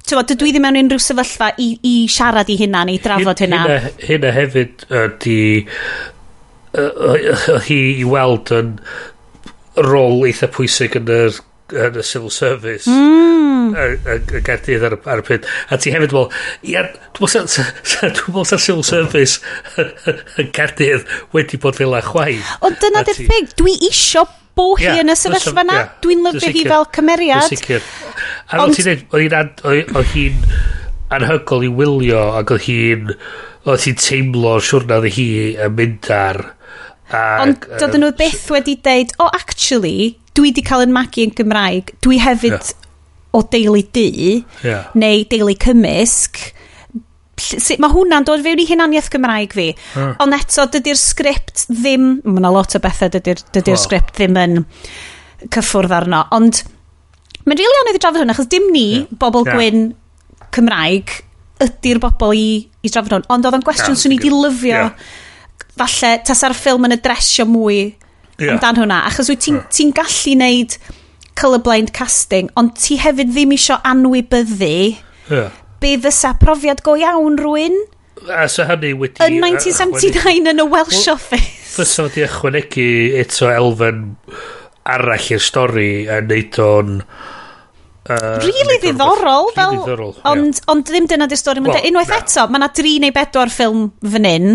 Tewa, dydw i ddim mewn unrhyw sefyllfa i, i siarad i hynna neu drafod hynna. Hynna, hynna hefyd ydy uh, hi i weld yn rôl eitha pwysig yn yr yn y civil service. Mm. yn Gaerdydd ar, ar y pryd. A ti hefyd fel ia dwi'n meddwl sa'r civil service *laughs* y Gaerdydd wedi bod fel a chwaith. Ond dyna dy'r thing dwi isio bo hi yn y sefyllfa na dwi'n lyfio hi fel cymeriad. dwi'n sicr a fel ti'n dweud oedd hi'n anhygol i wylio ac oedd hi'n oedd hi'n teimlo siwrna ddi hi yn mynd ar Ac, Ond dydyn nhw byth wedi deud, o, oh, actually, dwi di cael yn magu yn Gymraeg, dwi hefyd yeah. o deulu du, yeah. neu deulu cymysg, sut mae hwnna'n dod fewn i hunaniaeth Gymraeg fi. Mm. Ond eto, dydy'r sgript ddim... Mae yna lot o bethau dydy'r dydy well. sgript ddim yn cyffwrdd arno. Ond mae'n rili really anodd i drafod hwnna, achos dim ni, yeah. bobl yeah. gwyn Cymraeg, ydy'r bobl i, i drafod hwn. Ond oedd o'n gwestiwn yeah, swn i di lyfio. Yeah. Falle, tas ar ffilm yn y dresio mwy yeah. amdan hwnna. Achos wyt ti'n ti gallu neud colourblind casting, ond ti hefyd ddim isio anwybyddu yeah. be fysa profiad go iawn rwy'n. A so hynny wedi... Yn 1979 yn y Welsh well, Office. Fysa wedi ychwanegu eto elfen arall i'r stori a neud o'n... Uh, really ddiddorol fel really ddiddorol, ond, yeah. ond ddim dyna di stori well, unwaith na. eto mae yna dri neu bedwar ffilm fan hyn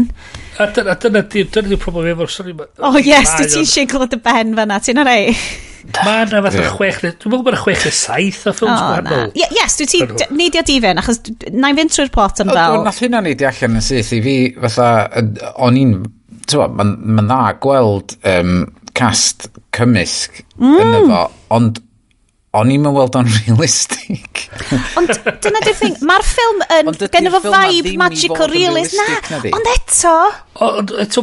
A dyna, dyna, dyna di'r problem efo'r stori yma. O oh, yes, dwi ti'n siglo dy ben fanna, ti'n ar? Mae yna fath o chwech, dwi'n meddwl bod yna chwech neu saith o ffilms gwahanol. Yes, dwi ti, neidio di fe, achos na i fynd trwy'r plot yn fel. Nath hynna neidio allan yn syth i fi, fatha, o'n i'n, ti'n ma'n dda gweld um, cast cymysg mm. yn efo, ond o'n i'n weld o'n *laughs* realistig. ond dyna di'r thing, mae'r ffilm yn gen fo vibe magical realist. Na, ond eto... Ond eto,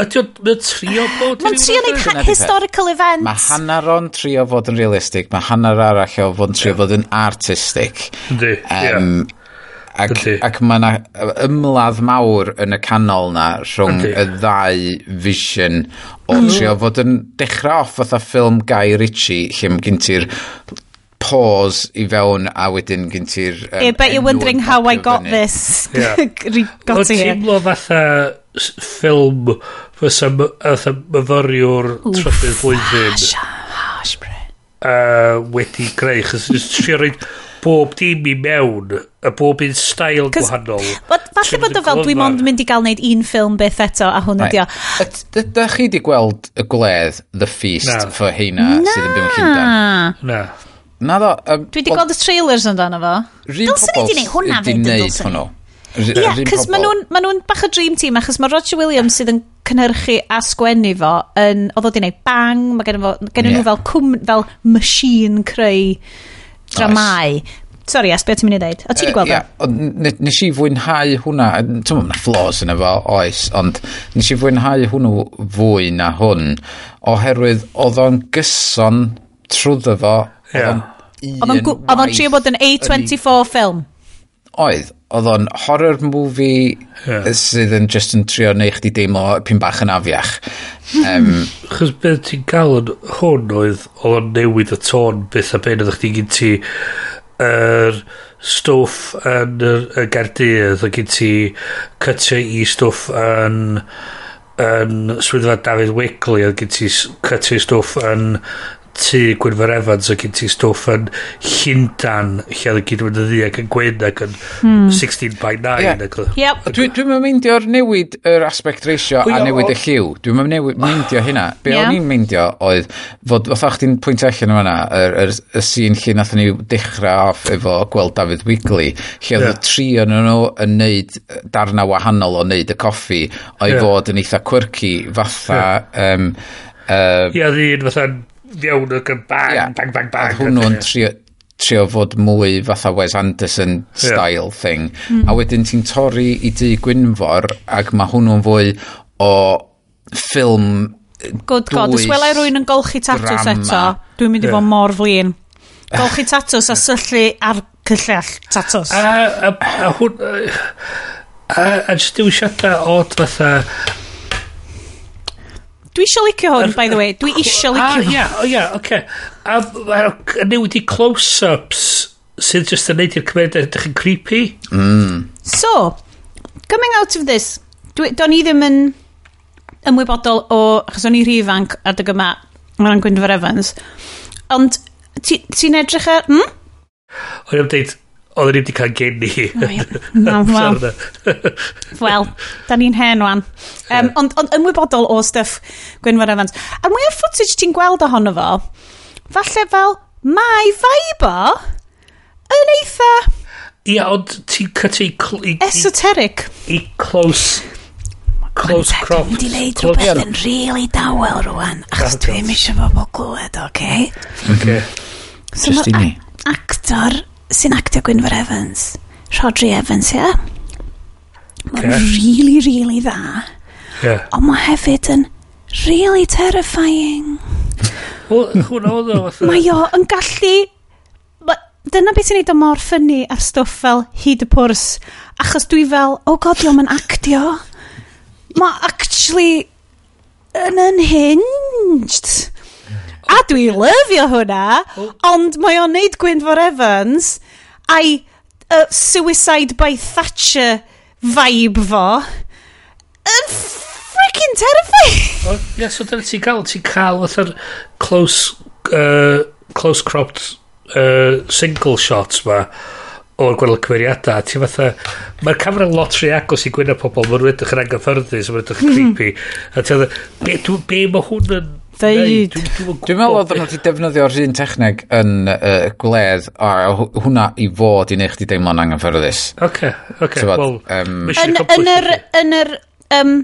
ydy o'n trio bod... Mae'n trio neud historical events. Mae hanner o'n trio fod yn realistig, mae hanner arall o fod yn trio fod yn artistic. Ydy, um. Ac, Felly. ac mae yna ymladd mawr yn y canol na rhwng Felly. y ddau vision o hmm. trio fod yn dechrau off fatha ffilm Guy Ritchie lle mae gen ti'r pause i fewn a wedyn gen ti'r... Um, yeah, bet you're wondering how I got fyny. this. Yeah. *laughs* got to here. teimlo fatha ffilm fysa fatha myfyriwr trydydd blwyddyn. Hash, hash, uh, wedi greu, chos trio reid bob dim i mewn a bob un stael gwahanol. but, Falle bod o fel dwi'n ond mynd i gael neud un ffilm beth eto a hwn ydi o. Da chi di gweld y gwledd The Feast na. for heina sydd yn byw yn Llundain? Na. Na ddo. um, Dwi di gweld y trailers amdano fo. Dylswn ni di wneud hwnna fyd, dylswn hwnnw. Ie, yeah, cos maen nhw'n ma nhw bach o dream team, achos mae Roger Williams sydd yn cynhyrchu a sgwennu fo, yn, oedd o di wneud bang, mae gen, fo, gen yeah. nhw fel, cwm, fel machine creu dramau. Sorry, As, beth ti'n mynd i ddeud? O, ti wedi gweld uh, yeah, Nes i fwynhau hwnna, ti'n mynd na flaws yn efo, oes, ond nes i fwynhau hwnnw fwy na hwn, oherwydd oedd o'n gyson trwyddo fo. Yeah. Oedd o'n trio bod yn A24 ffilm. Oedd, oedd o'n horror movie yeah. sydd yn just yn trio neu chdi deimlo pyn bach yn afiach. Um, *laughs* Chos beth ti'n cael yn hwn oedd oedd o'n newid y tôn beth a ben oedd chdi gyn ti yr stwff yn y gardydd oedd gyn ti cytio i stwff yn yn swyddfa David Wickley oedd gyd ti cytio stwff yn tu Gwynfor Evans o gen ti stwff yn Llundan lle oedd y gyd yn y ddiag yn gwyn ac yn hmm. 16 by 9 yeah. ac, yep. dwi'n dwi meindio'r newid yr aspect ratio Wyl, a newid y lliw dwi'n meindio *sighs* hynna be yeah. o'n i'n meindio oedd fod fatha chdi'n pwynt allan yma yr, yr, y sîn lle nath ni dechrau off efo gweld David Wigley lle oedd yeah. y tri yn nhw yn neud darna wahanol o neud y coffi o'i yeah. fod yn eitha quirky fatha yeah. um, Ie, um, yeah, ddyn fatha fiewn ac yn bang, yeah. bang, bang, bang. Oedd hwnnw'n trio, trio fod mwy fatha Wes Anderson style yeah. thing. Mm. A wedyn ti'n torri i dy Gwynfor ac mae hwnnw'n fwy o ffilm Good God, os welai rwy'n yn golchi tatws eto, dwi'n mynd i yeah. fod mor flin. *laughs* Golchi tatws a syllu ar cyllell tatws. A, a, a hwn... A, a, a, a, a, a, a, a, a, a, Dwi eisiau licio hwn, by the way. Dwi eisiau licio ah, hwn. Ia, ia, oce. A newid i close-ups sydd jyst yn neud i'r cymeriad edrych yn creepy. Mm. So, coming out of this, dwi, do'n i ddim yn ymwybodol o, achos o'n i rhy ifanc adeg yma, mae'n Gwynfor Evans, ond ti'n ti edrych ar... Hmm? O'n i'n dweud, oedd e ni wedi cael geni. ni. O, ia. *laughs* Wel, *laughs* well, da ni'n hen wan. Um, ond, ond ymwybodol o stuff Gwynfor Evans. A'r mwy o footage ti'n gweld ohono fo, falle fel mae faibo yn eitha... Ia, ond ti'n cytu... Esoteric. I close close crop. Dwi'n mynd i wneud rhywbeth yn really dawel rwan, ah, achos dwi'n eisiau bobl bod glwed, oce? Okay? Oce. Okay. So Just i ni. Actor sy'n actio Gwynfor Evans? Rodri Evans, ie? Yeah? Mae'n yeah. really, really dda. Yeah. Ond mae hefyd yn really terrifying. Hwna oedd o. Mae o yn gallu... Ma, Dyna beth sy'n neud o mor ffynnu ar stwff fel hyd y pwrs. Achos dwi fel, oh god, diolch yn actio. Mae actually yn unhinged. A dwi lyfio hwnna, ond mae o'n neud Gwynfor Evans a'i uh, suicide by Thatcher vibe fo yn freaking terrifying. *laughs* O, ie, so dyna ti'n cael, ti'n cael fatha'r close, uh, close cropped uh, single shots ma o'r gwahanol cymeriadau. Ti'n fatha, mae'r camera lot rhy agos i gwynau pobl, mae'n rydych yn anghyffyrddus, mae'n rydych yn mhm. creepy. A ti'n fatha, be, be mae hwn yn deud. Dwi'n meddwl oedd nhw wedi defnyddio'r un techneg yn uh, gwledd a hwnna i fod i neu chdi deimlo'n angyffyrddus. Oce, oce. Yn yr, yn yr um,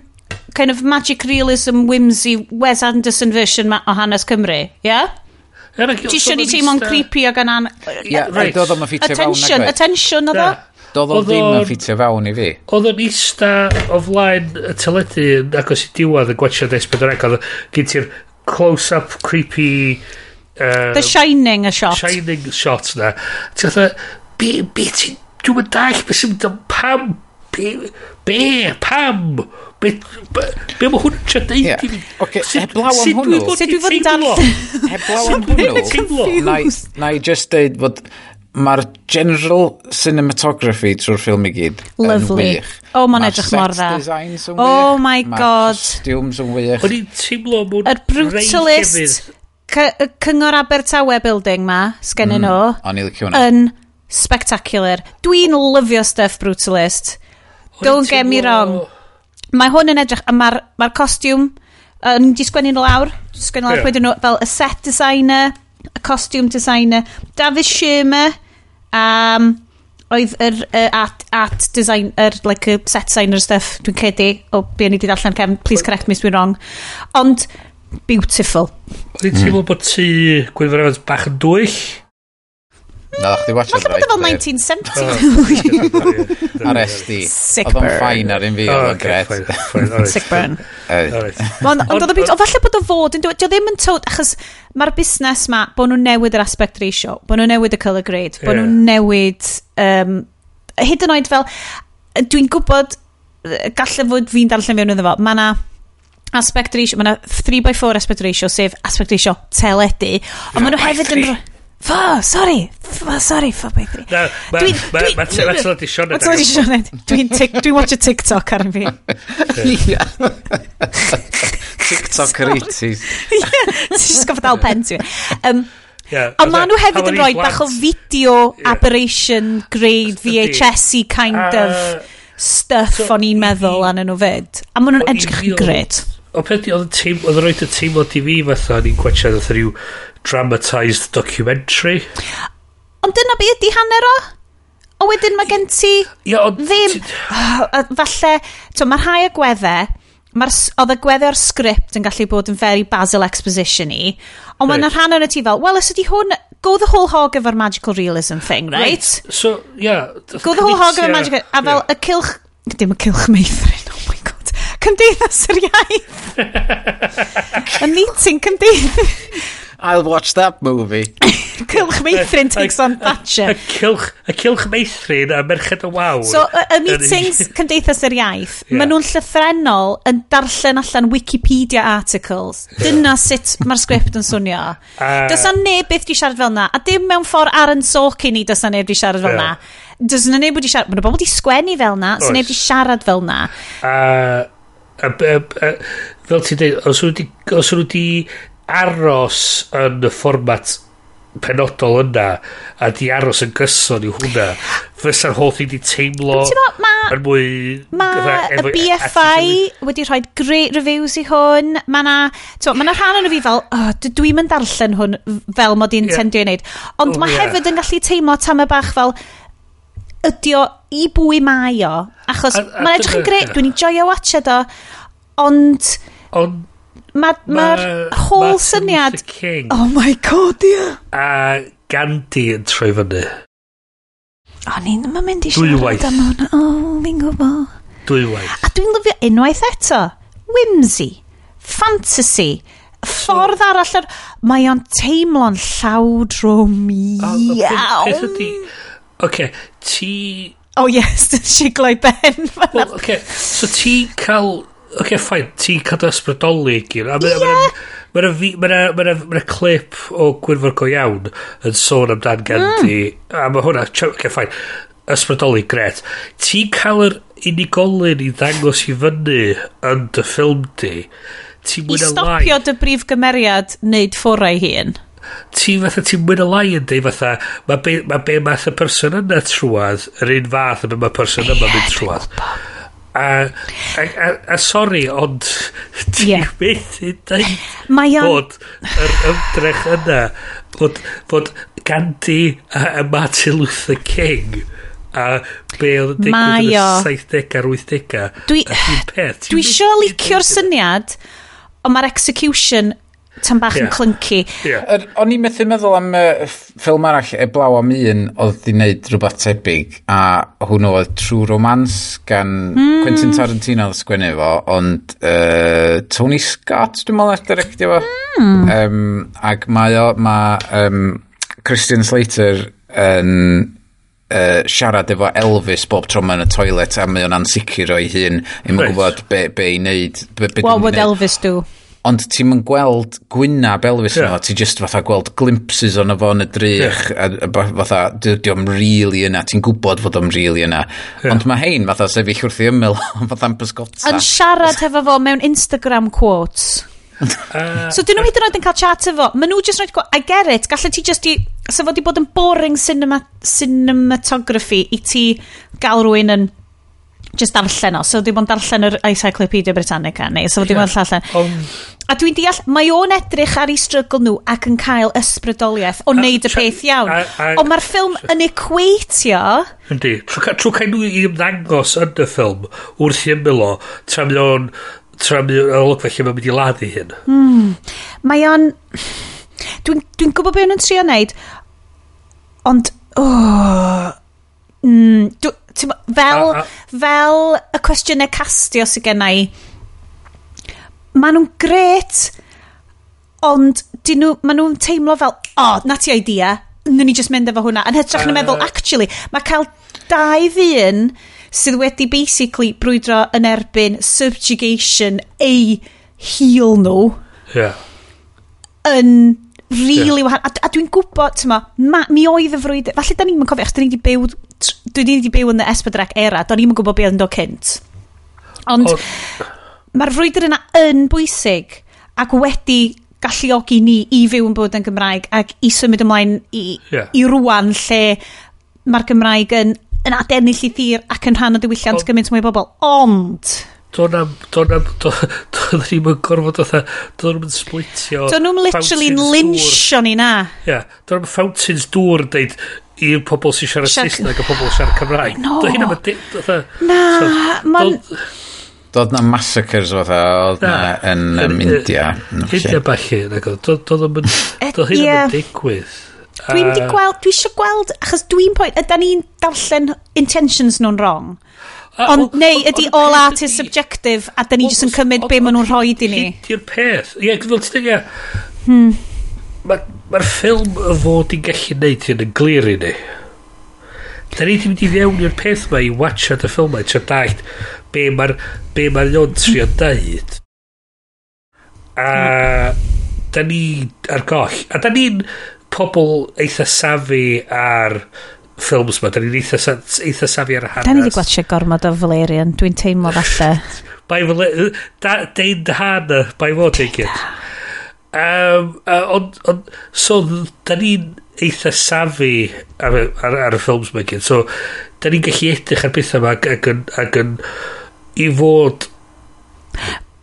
kind of magic realism whimsy Wes Anderson version ma o hanes Cymru, ie? Yeah? Ti eisiau ni teimlo'n creepy ag anan... Ie, doedd o'n ffitio fewn. Attention, attention oedd o? Doedd o ddim yn ffitio fewn i fi. Oedd o'n ista o flaen y teledu yn agos i diwedd y gwachio Desperate Rec, oedd gen ti'r close-up creepy... Uh, The Shining a shot. Shining shot na. Ti'n fatha, be, be ti, dwi'n mynd dall, be sy'n mynd am pam, be, be, pam, be, be, be mae hwn yn siarad i fi. Oce, heblaw am hwnnw. Sut dwi fod yn dall? Heblaw am hwnnw. Na i just deud fod... Uh, mae'r general cinematography trwy'r ffilm i gyd Lovely. yn wych. O, oh, mae'n ma edrych mor dda. designs yn oh wych. my ma god. Mae costumes yn wych. O'n i'n teimlo mwyn Yr brutalist cyngor Abertawe building ma, sgennyn mm, nhw, o'n i licio hwnna. yn spectacular. Dwi'n lyfio stuff brutalist. Don't get me wrong. Mae hwn yn edrych, a mae'r ma costiwm, yn di sgwennu nhw lawr, sgwennu lawr yeah. wedyn nhw fel y set designer, y costiwm designer David Shermer um, oedd yr uh, art, art design, yr like, y set designer stuff, dwi'n cedi, o oh, be i wedi darllen cefn, please correct me if dwi'n wrong. Ond, beautiful. o'n i'n teimlo bod ti Gwynfor Evans bach yn dwyll? Na, chdi watch Falle bod right. fel 1970. *laughs* Ar SD. Sick burn. Oedd o'n ffain ar un fi, oedd o'n gret. Sick burn. Ond oedd o byd, oedd falle bod o fod, dio ddim yn tywd, achos mae'r busnes ma, bod nhw'n newid yr aspect ratio, bod nhw'n newid y colour grade, bod nhw'n newid, um, hyd yn oed fel, dwi'n gwybod, galle fod fi'n darllen fewn iddo fo, mae na, aspect ratio, mae na 3x4 aspect ratio, sef aspect ratio teledu, ond yeah, maen nhw hefyd yn... 3. Fo, sorry, Fo, sorry, fo, beth i. Na, Dwi'n- dwi'n- Mae Tylad i Sioned. What's all this shit? Dwi'n tic- dwi'n watch a TikTok ar fi. *laughs* Ia. TikTok yr 80s. E Ie, Ti'n just gofod dal pen ti. Um, Ond maen nhw hefyd yn rhoi bach o video Ie. aberration grade VHS-y kind of stuff o'n i'n meddwl anyn nhw fyd. A maen nhwn O'n i'n edrych yn meddwl- gret. O peth oedd yn teim, oedd yn rhoi rhoi'n teimlo i fi fatha ni'n gwachad oedd rhyw dramatised documentary. Ond dyna be ydi hanner o? O wedyn mae gen ti Ia, ond... ddim... Oh, *sighs* Falle, to, mae'r rhai agweddau, mae'r oedd agweddau o'r sgript yn gallu bod yn very Basil Exposition i, ond right. mae'n rhan o'n ti fel, wel, os ydi hwn, go the whole hog efo'r magical realism thing, right? right. So, yeah. Go the whole hog efo'r magical... A fel, yeah. y cilch... Dim y cilch meithrin, *laughs* oh my god. Cymdeithas yr iaith. *laughs* A meeting cymdeithas. I'll watch that movie. *laughs* Cylch meithrin takes on Thatcher. Y *laughs* cylch, y cylch meithrin a merched y wawr. So, y meetings cymdeithas yr iaith, yeah. maen nhw'n llythrenol yn darllen allan Wikipedia articles. Dyna sut mae'r sgript yn swnio. Uh, does na neb beth di siarad fel na, a dim mewn ffordd ar yn soc i ni does na neb di siarad fel yeah. na. Does na neb wedi siarad, maen bobl di sgwennu fel na, so neb di siarad fel na. Uh, a, a, a, fel ti'n dweud, os nhw wedi, os nhw wedi aros yn y fformat penodol yna a di aros yn gyson i hwnna fysa'r holl i di teimlo yn mwy mae y BFI wedi rhoi great reviews i hwn. Mae na to, ma na rhan o'n fi fel oh, dwi'n mynd darllen hwn fel mod i'n tendio i wneud. Ond oh, mae yeah. hefyd yn gallu teimlo tam y bach fel ydy o i bwy mae o. Achos mae'n edrych yn greu, dwi'n i joio watched o, ond... Ond... Mae'r ma, ma whole ma syniad... King oh my god, ie. A Gandhi yn troi fyny. O, ni'n mynd i siarad am hwn. O, fi'n gwybod. Dwywaith. A dwi'n lyfio unwaith eto. Whimsy. Fantasy ffordd arall ar... Mae o'n teimlo'n llawdrwm iawn. Peth ydy, okay, ti... Oh yes, *laughs* dyn siglau ben. Well, okay, so ti cael... Oce, okay, ffain, ti'n cadw ysbrydoli gyn. A mae'n... Yeah. Ma ma clip o Gwynfor go iawn yn sôn amdan Gandhi. Mm. A mae hwnna... oce, Okay, ffain. Ysbrydoli, gret. Ti'n cael yr unigolyn i ddangos i fyny yn dy ffilm di. Ti I stopio dy brif gymeriad wneud ffwrau hun ti fatha ti'n mwyn y lai yn dweud fatha mae be, ma be math y person yna trwad yr un fath y be mae person yma mynd trwad a, a, a, a sori ond ti'n yeah. mynd i dweud bod yr ymdrech yna bod, bod Gandhi a, a Martin Luther King a be oedd yn digwydd yn y 70au a'r 80au dwi, dwi sio licio'r syniad ond mae'r execution tan bach yeah. yn clynci. Yeah. Er, o'n i'n methu meddwl am uh, ffilm arall, Eblaw am un, oedd di wneud rhywbeth tebyg, a hwnnw oedd True Romance gan mm. Quentin Tarantino oedd sgwennu fo, ond uh, Tony Scott, dwi'n meddwl, eich directio fo. Mm. Um, ac mae o, mae um, Christian Slater yn uh, siarad efo Elvis bob tro mae'n y toilet a mae o'n ansicr o'i hun. i'n I'n gwybod be, be i wneud. Be, be What would Elvis do? ond ti'n yn gweld gwyna Elvis yeah. ti just fatha gweld glimpses o'n fo yn y drych, yeah. a, a, fatha, dydy o'n really yna, ti'n gwybod fod o'm really yna. Yeah. Ond mae hein fatha sefyll wrth i ymyl, *laughs* fatha'n bysgota. Yn siarad hefo fo mewn Instagram quotes. *laughs* *laughs* so dyn nhw hyd yn oed yn cael chat efo ma nhw just roed I get it gallu ti just i so fod i bod yn boring cinema, cinematography i ti gael rhywun yn just darllen o. So ddim ond darllen yr Encyclopedia Britannica neu, so ddim bod yeah. darllen. Um, a dwi'n deall, mae o'n edrych ar ei strygl nhw ac yn cael ysbrydoliaeth o wneud y peth iawn. Ond mae'r ffilm yn equatio... Yndi, trwy cael nhw i ymddangos yn y ffilm wrth i ymwylo, tra mi o'n tra mi o'n olygfa lle mae'n mynd i laddu hyn. Mm. Mae o'n... Dwi'n dwi gwybod beth o'n trio wneud, ond... Oh, mm, dwi, Fel, a, a, fel y cwestiynau castio sydd genna i, maen nhw'n gret, ond nhw, maen nhw'n teimlo fel, o, oh, na ti idea, nyn ni just mynd efo hwnna. Yn hytrach uh, na meddwl, actually, mae cael dau ddyn sydd wedi basically brwydro yn erbyn subjugation ei heal nhw. Yeah. Yn really yeah. wahanol. A, a dwi'n gwybod, tyma, ma, mi oedd y frwydr, falle da ni'n cofio, achos da ni wedi byw dwi ni wedi byw yn y esbydrac era, do'n i'm gwybod beth yn dod cynt. Ond Or... mae'r frwydr yna yn bwysig ac wedi galluogi ni i fyw yn bod yn Gymraeg ac i symud ymlaen i, yeah. i rwan lle mae'r Gymraeg yn, yn adennill i thir ac yn rhan o diwylliant gymaint mwy o bobl. Ond... Do'n am, do'n am, *laughs* do'n ni'n yn gorfod oedd, do'n nhw'n splitio... Do'n nhw'n literally'n linsio ni na. Ie, yeah, do'n nhw'n fountains dŵr yn deud, i'r pobl sy'n siarad Siar... Saesneg a pobl siarad Cymraeg. No. Dwi'n am y... Na, ma'n... Doedd na massacres o dda, oedd na yn um, India. India bachu, nag oedd. Doedd hyn yn digwydd. Dwi'n di gweld, dwi eisiau gweld, achos dwi'n pwynt, ydy ni'n darllen intentions nhw'n wrong. Ond neu ydy all art is subjective a da ni jyst yn cymryd be maen nhw'n rhoi i ni. Di'r peth. Ie, gyda'r tydia. Hmm. Mae'r ma ffilm y fod i'n gallu neud hyn yn glir i ni. Da ni ddim wedi fewn i'r peth mae i watchad y ffilm mae tra daeth be mae'r be mae'r o'n trio dweud. A da ni ar goll. A da ni'n pobl eitha safi ar ffilms ma. Da ni'n eitha, eitha safi ar hanes. Da ni wedi gwachio gormod o Valerian. Dwi'n teimlo falle. *laughs* Bai Valerian. Dain hana. Bai fod i gyd. Um, uh, ond, on, so, da ni'n eitha safi ar, ar, ar y ffilms mae gen. So, da ni'n gallu edrych ar bethau yma ac, ac, yn, ac yn i fod...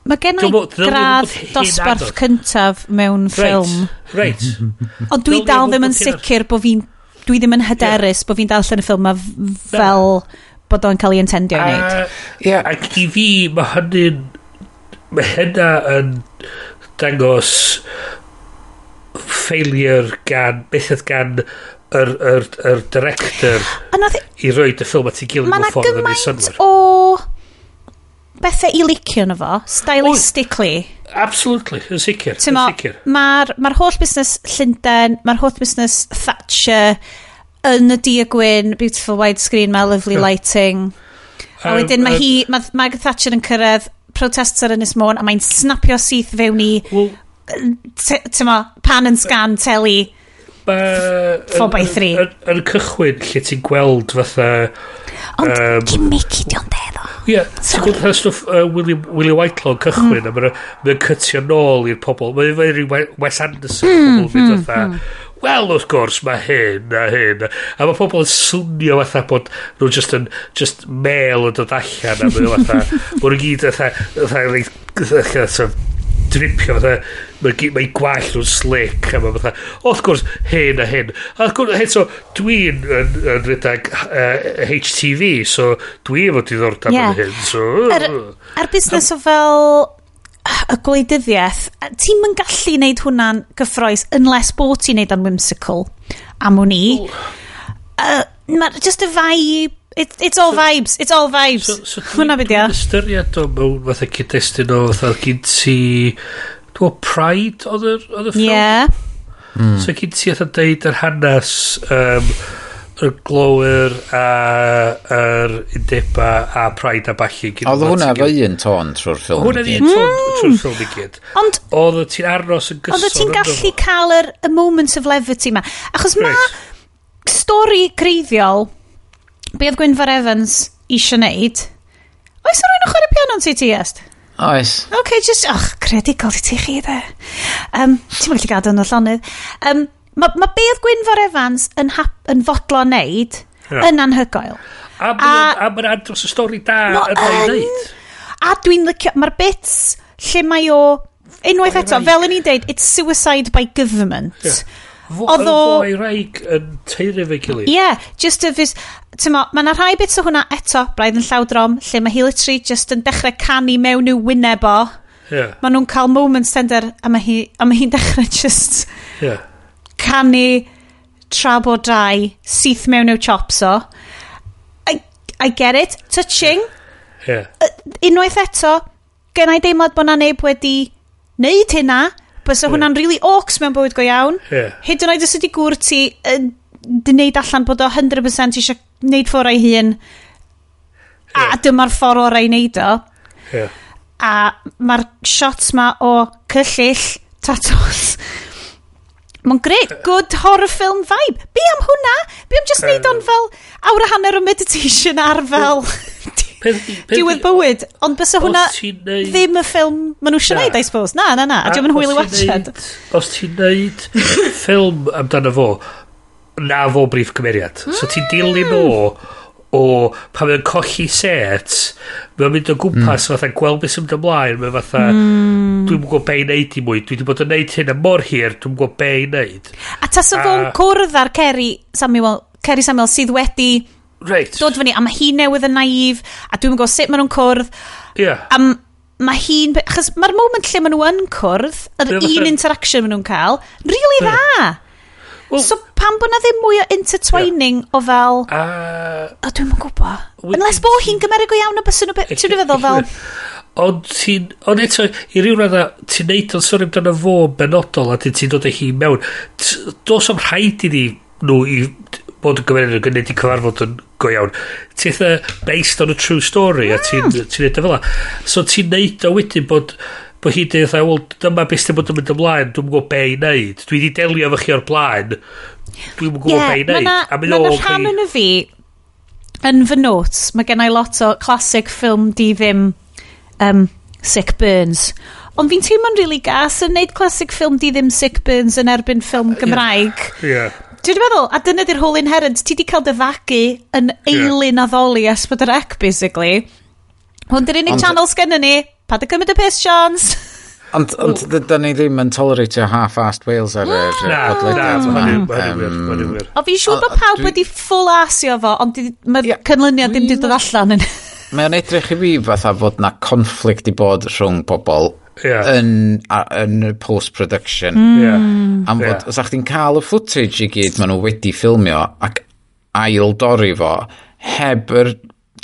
Mae gen i gradd dosbarth cyntaf mewn ffilm. Right, *laughs* right. Ond dwi dal ddim yn sicr bod fi'n... Dwi ddim yn hyderus yeah. bod fi'n darllen y ffilm fel bod o'n cael ei intendio i wneud. Ie, ac i fi mae hynny'n... Mae hynna yn dangos failure gan bethau gan yr, yr, yr director e- i roi y ffilm at ei gilydd mewn ffordd yn ei synwyr. o bethau i licio na fo, stylistically. Oed, absolutely, yn sicr. Mae'r ma, holl busnes Llundain, mae'r holl busnes Thatcher, yn y dia gwyn, beautiful widescreen, mae lovely yeah. lighting. Um, a wedyn mae um, hi, mae Margaret Thatcher yn cyrraedd protests ar Ynys Môn a mae'n snapio syth fewn i well, pan yn sgan teli 4x3 yn cychwyn lle ti'n gweld fatha ond um, gimmicky di ond edo ie ti'n gweld fatha stwff uh, William, William Whitelaw cychwyn mm. a mae'n cytio nôl i'r pobol mae'n rhywun Wes Anderson mm, pobl mm, fatha mm wel, wrth gwrs, mae hyn a hyn. A mae pobl yn swnio fatha bod nhw just yn, just mail yn dod allan a mae'n fatha, *laughs* mae'n gyd fatha, fatha, fatha, fatha, dripio fatha, mae ma gwall nhw'n slick a mae fatha, wrth gwrs, hyn a hyn. A wrth gwrs, so, dwi'n yn, yn rhedeg uh, HTV, so dwi efo diddordeb yeah. yn hyn, so... Ar, ar busnes o fel y gwleidyddiaeth, ti'n mynd gallu wneud hwnna'n gyffroes unless bod ti'n wneud o'n whimsical. Am hwn i. Uh, Mae just y vibe. It, it's all so, vibes. It's all vibes. So, so Hwna beth ia. ystyried o mewn fatha cyd-destun o fatha gyd ti... Dwi'n Pride oedd y ffilm? Yeah. Mm. So gyd ti oedd yn deud yr hanes um, y glowr a yr undeba a Pride a balli. Oedd hwnna fo un ton trwy'r ffilm. Hwnna'n un ton trwy'r ffilm i gyd. Hmm. Ond... Oedd ti'n aros yn gyson. Oedd ti'n gallu cael yr y moments of levity ma. Achos ma stori greiddiol be oedd Gwynfor Evans eisiau neud. Oes o rwy'n y piano ti ti est? Oes. OK, just... Och, credigol i ti chi, dde. Um, ti'n mynd i gadw yn y llonydd. Um, Mae ma be oedd Gwynfor Evans yn, hap, yn fodlo wneud yeah. yn anhygoel. A, a, a mae'n dros y stori da yn ei wneud. A dwi'n licio, mae'r bits lle mae o, unwaith eto, fel yn i'n deud, it's suicide by government. Yeah. Oedd o... Fo raig yn teiri fe gilydd. Ie, yeah, just y fys... Tyma, mae yna rhai bits o hwnna eto, braidd yn llawdrom, lle mae hi just yn dechrau canu mewn i'w wyneb o. Yeah. Mae nhw'n cael moments tender a mae hi'n hi dechrau *laughs* just... Yeah canu trabodau syth mewn i'w chops o. I, I get it. Touching. Yeah. Uh, Unwaith eto, gen i deimlad bod na neb wedi wneud hynna. bys yeah. hwnna'n really oaks mewn bywyd go iawn. Yeah. Hyd yn oed os ydy gwr ti yn wneud allan bod o 100% eisiau wneud ffordd ei hun. Yeah. A dyma'r ffordd o'r ei wneud o. Yeah. A mae'r shots ma o cyllill, tatos, Mae'n great, good horror film vibe. Be am hwnna? Be am just uh, neud o'n fel awr a hanner o meditation ar fel diwedd bywyd. Ond bys o hwnna ddim y ffilm maen nhw eisiau neud, I suppose. Na, na, na. A diolch yn hwyl i watched. Os ti'n neud *laughs* ffilm amdano fo, na fo brif cymeriad. So ti'n dilyn hmm. o o pan mae'n colli set mae'n mynd o gwmpas mm. fatha gweld beth sy'n ymlaen mae'n fatha mm. dwi'n gwybod be i wneud i mwy dwi wedi bod yn wneud hyn a mor hir dwi'n gwybod be i wneud a tas o fo'n cwrdd ar Ceri Samuel, Ceri Samuel sydd wedi right. dod fyny a mae hi newydd yn naif a dwi'n gwybod sut maen nhw'n cwrdd yeah. a mae hi'n achos mae'r moment lle maen nhw yn cwrdd yr un interaction maen nhw'n cael really hmm. dda yeah. Well, so pam bod na ddim mwy o intertwining yeah. o fel... Uh, o, dwi'n mwyn gwybod. Unless bo hi'n gymerig go iawn o beth sy'n rhywbeth. Ti'n rhywbeth o fel... *laughs* Ond ti'n... Ond eto, i ryw radda, ti'n neud o'n sori amdano fo benodol a ti'n dod â hi mewn. Dos am rhaid i ni nhw i bod yn gymerig yn gwneud i cyfarfod yn go iawn. Ti'n eitha based on a true story a mm. ti'n neud o fel So ti'n neud o wedyn bod bod hi dweud, wel, dyma beth sy'n bod yn mynd ymlaen, dwi'n gwybod be i wneud. Dwi wedi delio efo chi o'r blaen, dwi'n gwybod yeah, be i wneud. Mae yna rhan yn y fi, yn fy notes, mae gen i lot o classic ffilm di ddim um, Sick Burns. Ond fi'n teimlo'n rili really gas yn neud classic ffilm di ddim Sick Burns yn erbyn ffilm Gymraeg. Yeah. yeah. Dwi'n meddwl, a dyna di'r whole inherent, ti di cael dyfagu yn eilun yeah. addoli as bod yr ec, basically. Hwn di'r unig channel sgennyn ni, pa dy gymryd y piss, Jones. Ond, ond da ni ddim yn toleratio half-assed Wales ar y podlediad yma. O fi'n siŵr bod pawb wedi full asio fo, ond mae cynlyniad ddim wedi dod allan yn... Mae'n edrych i fi fatha fod na conflict i bod rhwng pobl yeah. yn, yn post-production. Mm. Yeah. Am fod, yeah. os chdi'n cael y footage i gyd maen nhw wedi ffilmio ac ail dorri fo, heb yr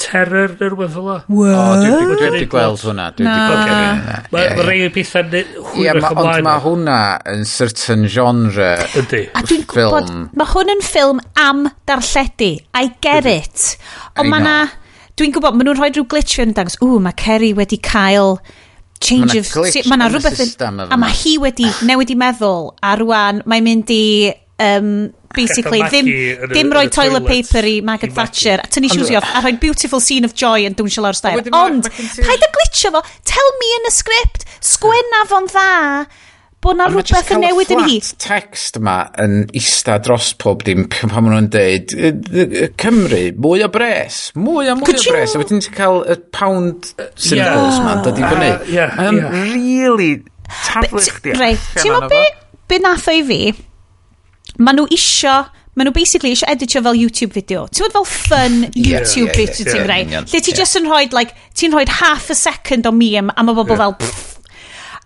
terror neu rhywbeth fel o. What? O, dwi wedi gweld hwnna. Mae rei o'r pethau hwyrach ymlaen. Ond mae hwnna yn certain genre Ydy. A dwi'n gwybod, mae hwn yn ffilm am darlledu. I get it. Ond mae na, dwi'n gwybod, maen nhw'n rhoi rhyw glitch fi yn dangos, ww, mae Kerry wedi cael change of... Mae yna rhywbeth... A mae hi wedi newid i meddwl, a rwan mae'n mynd i um, basically ddim, ddim roi toilet paper i Margaret Thatcher a tynnu shoes i off a rhoi beautiful scene of joy yn dwnsio lawr stair ond paid y glitio fo tell me yn y sgript sgwenna fo'n dda bod na rhywbeth yn newid yn hi. text yma yn ista dros pob dim pan maen nhw'n deud Cymru, mwy o bres, mwy o mwy o bres. A wedyn ti'n cael y pound symbols yma yn dod i fyny. Mae'n really taflu chdi. Ti'n gwybod be, be nath o i fi? maen nhw isio maen nhw basically eisiau editio fel YouTube video. Ti'n bod fel fun *laughs* YouTube yeah, video yeah, yeah, yeah, rai. Lle ti yeah. just yn rhoi, like, ti'n rhoi half a second o meme a mae bobl yeah. fel, pff,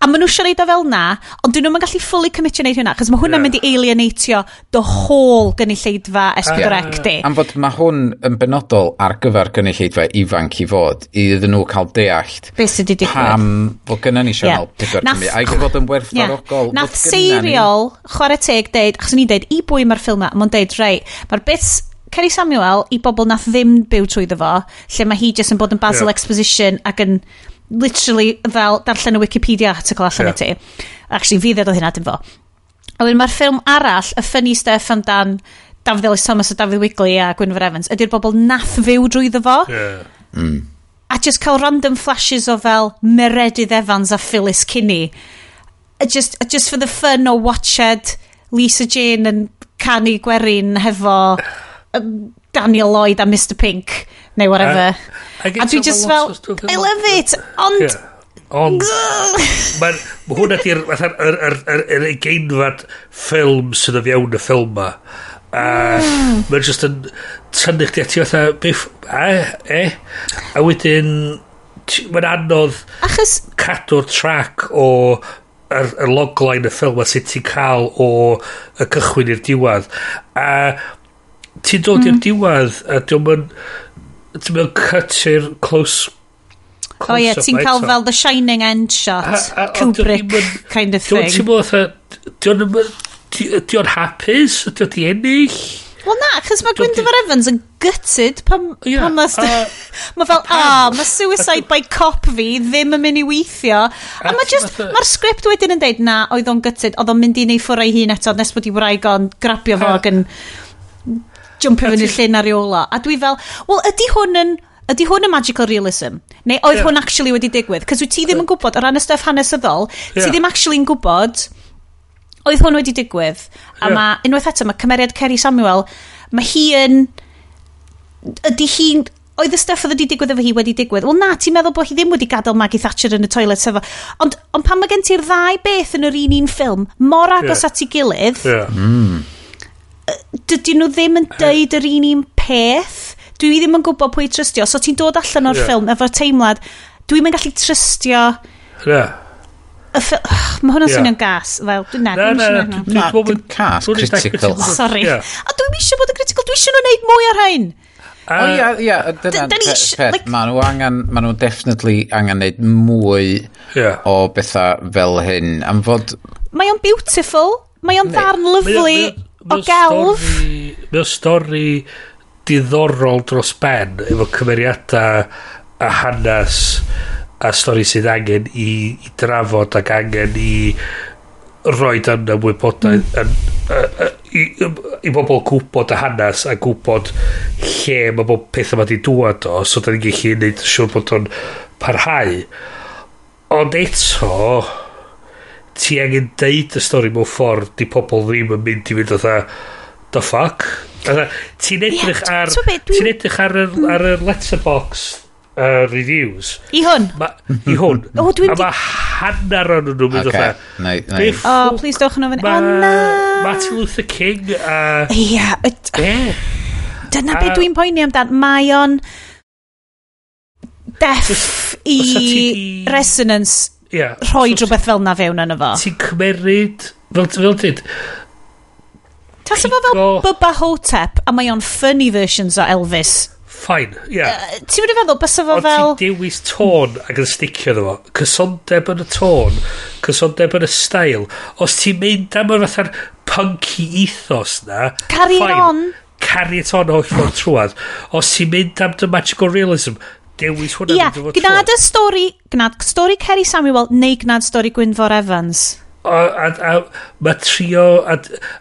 A maen nhw eisiau neud o fel na, ond dyn nhw'n gallu fully commitio neud hwnna, chos mae hwnna'n yeah. mynd i alienatio the whole gynulleidfa S4C di. Am fod mae hwn yn benodol ar gyfer gynulleidfa ifanc i fod, i iddyn nhw cael deallt. Be sydd wedi digwydd? Pam fod gynnu ni Sianel yeah. Pedwar Cymru, a i fod yn werth yeah. darogol. Nath seiriol, chwarae teg, deud, achos ni'n deud, i bwy mae'r ffilm ma, mae'n deud, rei, mae'r bits Kerry Samuel i bobl nath ddim byw trwy fo, lle mae hi jyst yn bod yn basil yeah. exposition ac yn literally fel darllen y Wikipedia article allan yeah. i ti. Actually, fi ddod o hynna, dim fo. A wedyn mae'r ffilm arall, y ffynnu stuff amdan Dafydd Ellis Thomas a Dafydd Wigley a Gwynfer Evans, ydy'r bobl nath fyw drwy ddefo. Yeah. Mm. A just cael random flashes o fel Meredydd Evans a Phyllis Kinney. Just, just for the fun o watched Lisa Jane yn canu gwerin hefo um, Daniel Lloyd a Mr Pink neu whatever. A, a, dwi just fel, I love it, ond... Yeah. Ond, *laughs* mae hwn ydy'r yr, yr, yr, yr geinfad ffilm sydd o fiewn y ffilm ma. A hmm. mae'n just yn tynnu chdi ati fatha, biff, a, e, e, a wedyn, mae'n anodd Achos... cadw'r track o yr, yr logline y ffilm a sut ti'n cael o y cychwyn i'r diwedd. A ti'n dod mm. i'r hmm. diwedd, a diolch yn ti'n meddwl cytu'r close O oh, ie, yeah, ti'n cael fel The Shining end shot, a, a, Kubrick kind of thing. Ti'n meddwl, di o'n hapus, di di ennill. Wel na, chys mae Gwyndefar Evans yn gutted pam yeah, pan mas... Uh, mae fel, a, ah, mae suicide by cop fi ddim yn mynd i weithio. A mae just, mae'r sgript wedyn yn deud, na, oedd o'n gutted, oedd o'n mynd i neu ffwrau hun eto, nes bod i wraig o'n grabio fo ac yn jumpio fyny llyn ariola. A dwi fel, wel, ydy hwn yn... Ydy hwn yn magical realism? Neu oedd yeah. hwn actually wedi digwydd? Cos wyt ti ddim yn gwybod, o ran y stuff hanesyddol, yeah. ti ddim actually yn gwybod oedd hwn wedi digwydd. A yeah. mae, unwaith eto, mae cymeriad Kerry Samuel, mae hi yn... Ydy hi'n oedd y stuff oedd wedi digwydd efo hi wedi digwydd. Wel na, ti'n meddwl bod hi ddim wedi gadael Maggie Thatcher yn y toilet sefo. Ond, ond pan mae gen ti'r ddau beth yn yr un un ffilm, mor agos yeah. at ei gilydd... Yeah. Mm dydyn nhw ddim yn deud yr un un peth. Dwi ddim yn gwybod pwy trystio. So ti'n dod allan o'r yeah. ffilm efo'r teimlad, dwi'n yn gallu trystio... Yeah. *sighs* Mae hwnna'n yeah. swnio'n gas. Fel, na, na, na, na, na, na. Cas, critical. *laughs* Sorry. A dwi'n eisiau bod yn critical, dwi'n eisiau nhw wneud mwy ar hyn. O ia, ia, dyna'n maen nhw angen, maen nhw definitely angen wneud mwy o bethau fel hyn. Am fod... Mae o'n beautiful, mae o'n ddarn lyflu o gelf. Mae o stori diddorol dros ben efo cymeriadau a hanes a stori sydd angen i, i drafod ac angen i roed yn ymwybodaeth mm. yn, i, i bobl gwybod y hanes a gwybod lle mae bob peth yma wedi dŵad o so da ni'n gallu gwneud siŵr bod o'n parhau ond eto ti angen deud y stori mewn ffordd di pobl ddim yn mynd i fynd oedd the fuck? Ti'n edrych ar ti'n edrych ar yr, mm. ar y letterbox uh, reviews. I hwn. Ma, i hwn. *laughs* Oh, a mae hanner o'n nhw'n mynd okay. oedd oh please dowch yn ofyn. Oh na Martin Luther King a ia dyna beth dwi'n poeni amdan. Mae o'n deff i resonance yeah. rhoi so, rhywbeth fel na fewn yna fo. Ti'n cymeryd, fel fel tyd, Ta sefo fel Bubba Hotep, a mae o'n funny versions o Elvis. Fine, ie. yeah. Uh, ti'n mynd i feddwl, bys efo fel... Ond ti'n dewis tôn ac yn sticio ddefo. Cysondeb yn y tôn, cysondeb yn y stael. Os ti'n mynd am yr fatha'r punky ethos na... Carry fine. on! Carry it on o'r ffordd trwad. Os ti'n mynd am the magical realism, dewis hwnna. Ia, yeah, gnad y stori, gnad stori Kerry Samuel neu gnad stori Gwynfor Evans. A, a, a mae trio, a,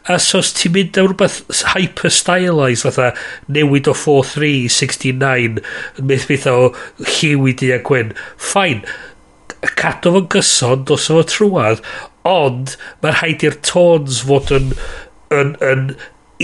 a sos ti'n mynd am rhywbeth hyper-stylized, fatha newid o 4-3-69, myth byth o lliw i di a gwyn, ffain, cadw fo'n gyson, dos o trwad, ond mae'r rhaid i'r tones fod yn, yn, yn, yn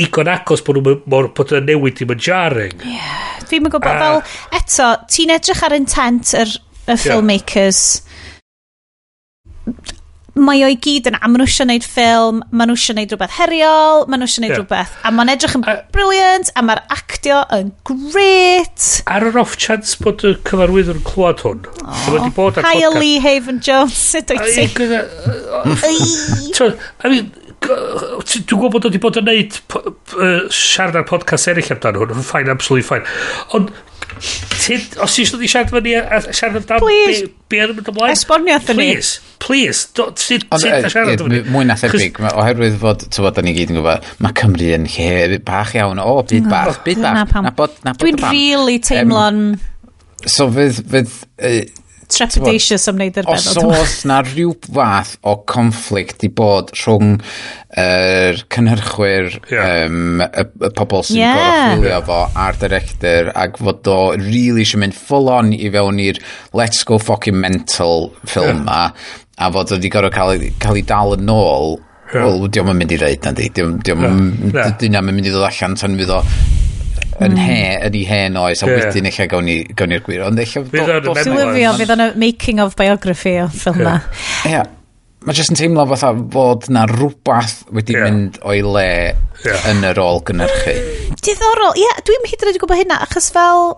igon agos bod nhw'n bod yn newid ddim yn jarring. Yeah. Fi'n mynd gwybod, fel, eto, ti'n edrych ar intent yr, y filmmakers. Yeah. Mae o'i gyd yn am nhw eisiau gwneud ffilm, mae nhw eisiau gwneud rhywbeth heriol, mae nhw eisiau gwneud yeah. rhywbeth, a mae'n edrych yn uh, briliant, a mae'r actio yn great. Ar yr off chance bod y cyfarwydd yn clywed hwn. Oh, Hi, Lee Haven Jones, sut o'i ti? I mean, Dwi'n gwybod bod o wedi bod yn neud siarad ar podcast eraill amdano hwn, ffain, absolutely ffain. Ond, os ti'n dod siarad fyny a siarad amdano be oedd yn mynd ymlaen? Esbonio athyn ni. Please, please, ti'n siarad fyny? Mwy na thebyg, oherwydd fod, ti'n bod, da ni gyd yn gwybod, mae Cymru yn lle bach iawn, o, byd bach, byd bach, na bod, na bod Dwi'n really teimlo'n... So fydd, fydd, trepidatious am wneud yr benod. Os oes na rhyw fath o conflict i bod rhwng yr er cynhyrchwyr yeah. um, y, y pobl sy'n yeah. gorau chwilio fo a'r director ac fod o really eisiau mynd full on i fewn i'r let's go fucking mental ffilm film yeah. a fod o wedi gorau cael, cael ei dal yn ôl Yeah. Wel, diolch yn mynd i reid na di. Diolch yn yeah. mynd i ddod allan tan fydd o yn mm. he, yn ei hen oes, a yeah. wedyn eich gawn ni'r gwir. Ond eich... Dwi'n fydd o'n making of biography o ffilm na. Ie. Mae jyst yn teimlo fatha fod na rhywbeth wedi yeah. mynd o'i le yeah. yn yr ôl gynnyrchu. Diddorol, ie, yeah, dwi'n hyd yn oed gwybod hynna, achos fel,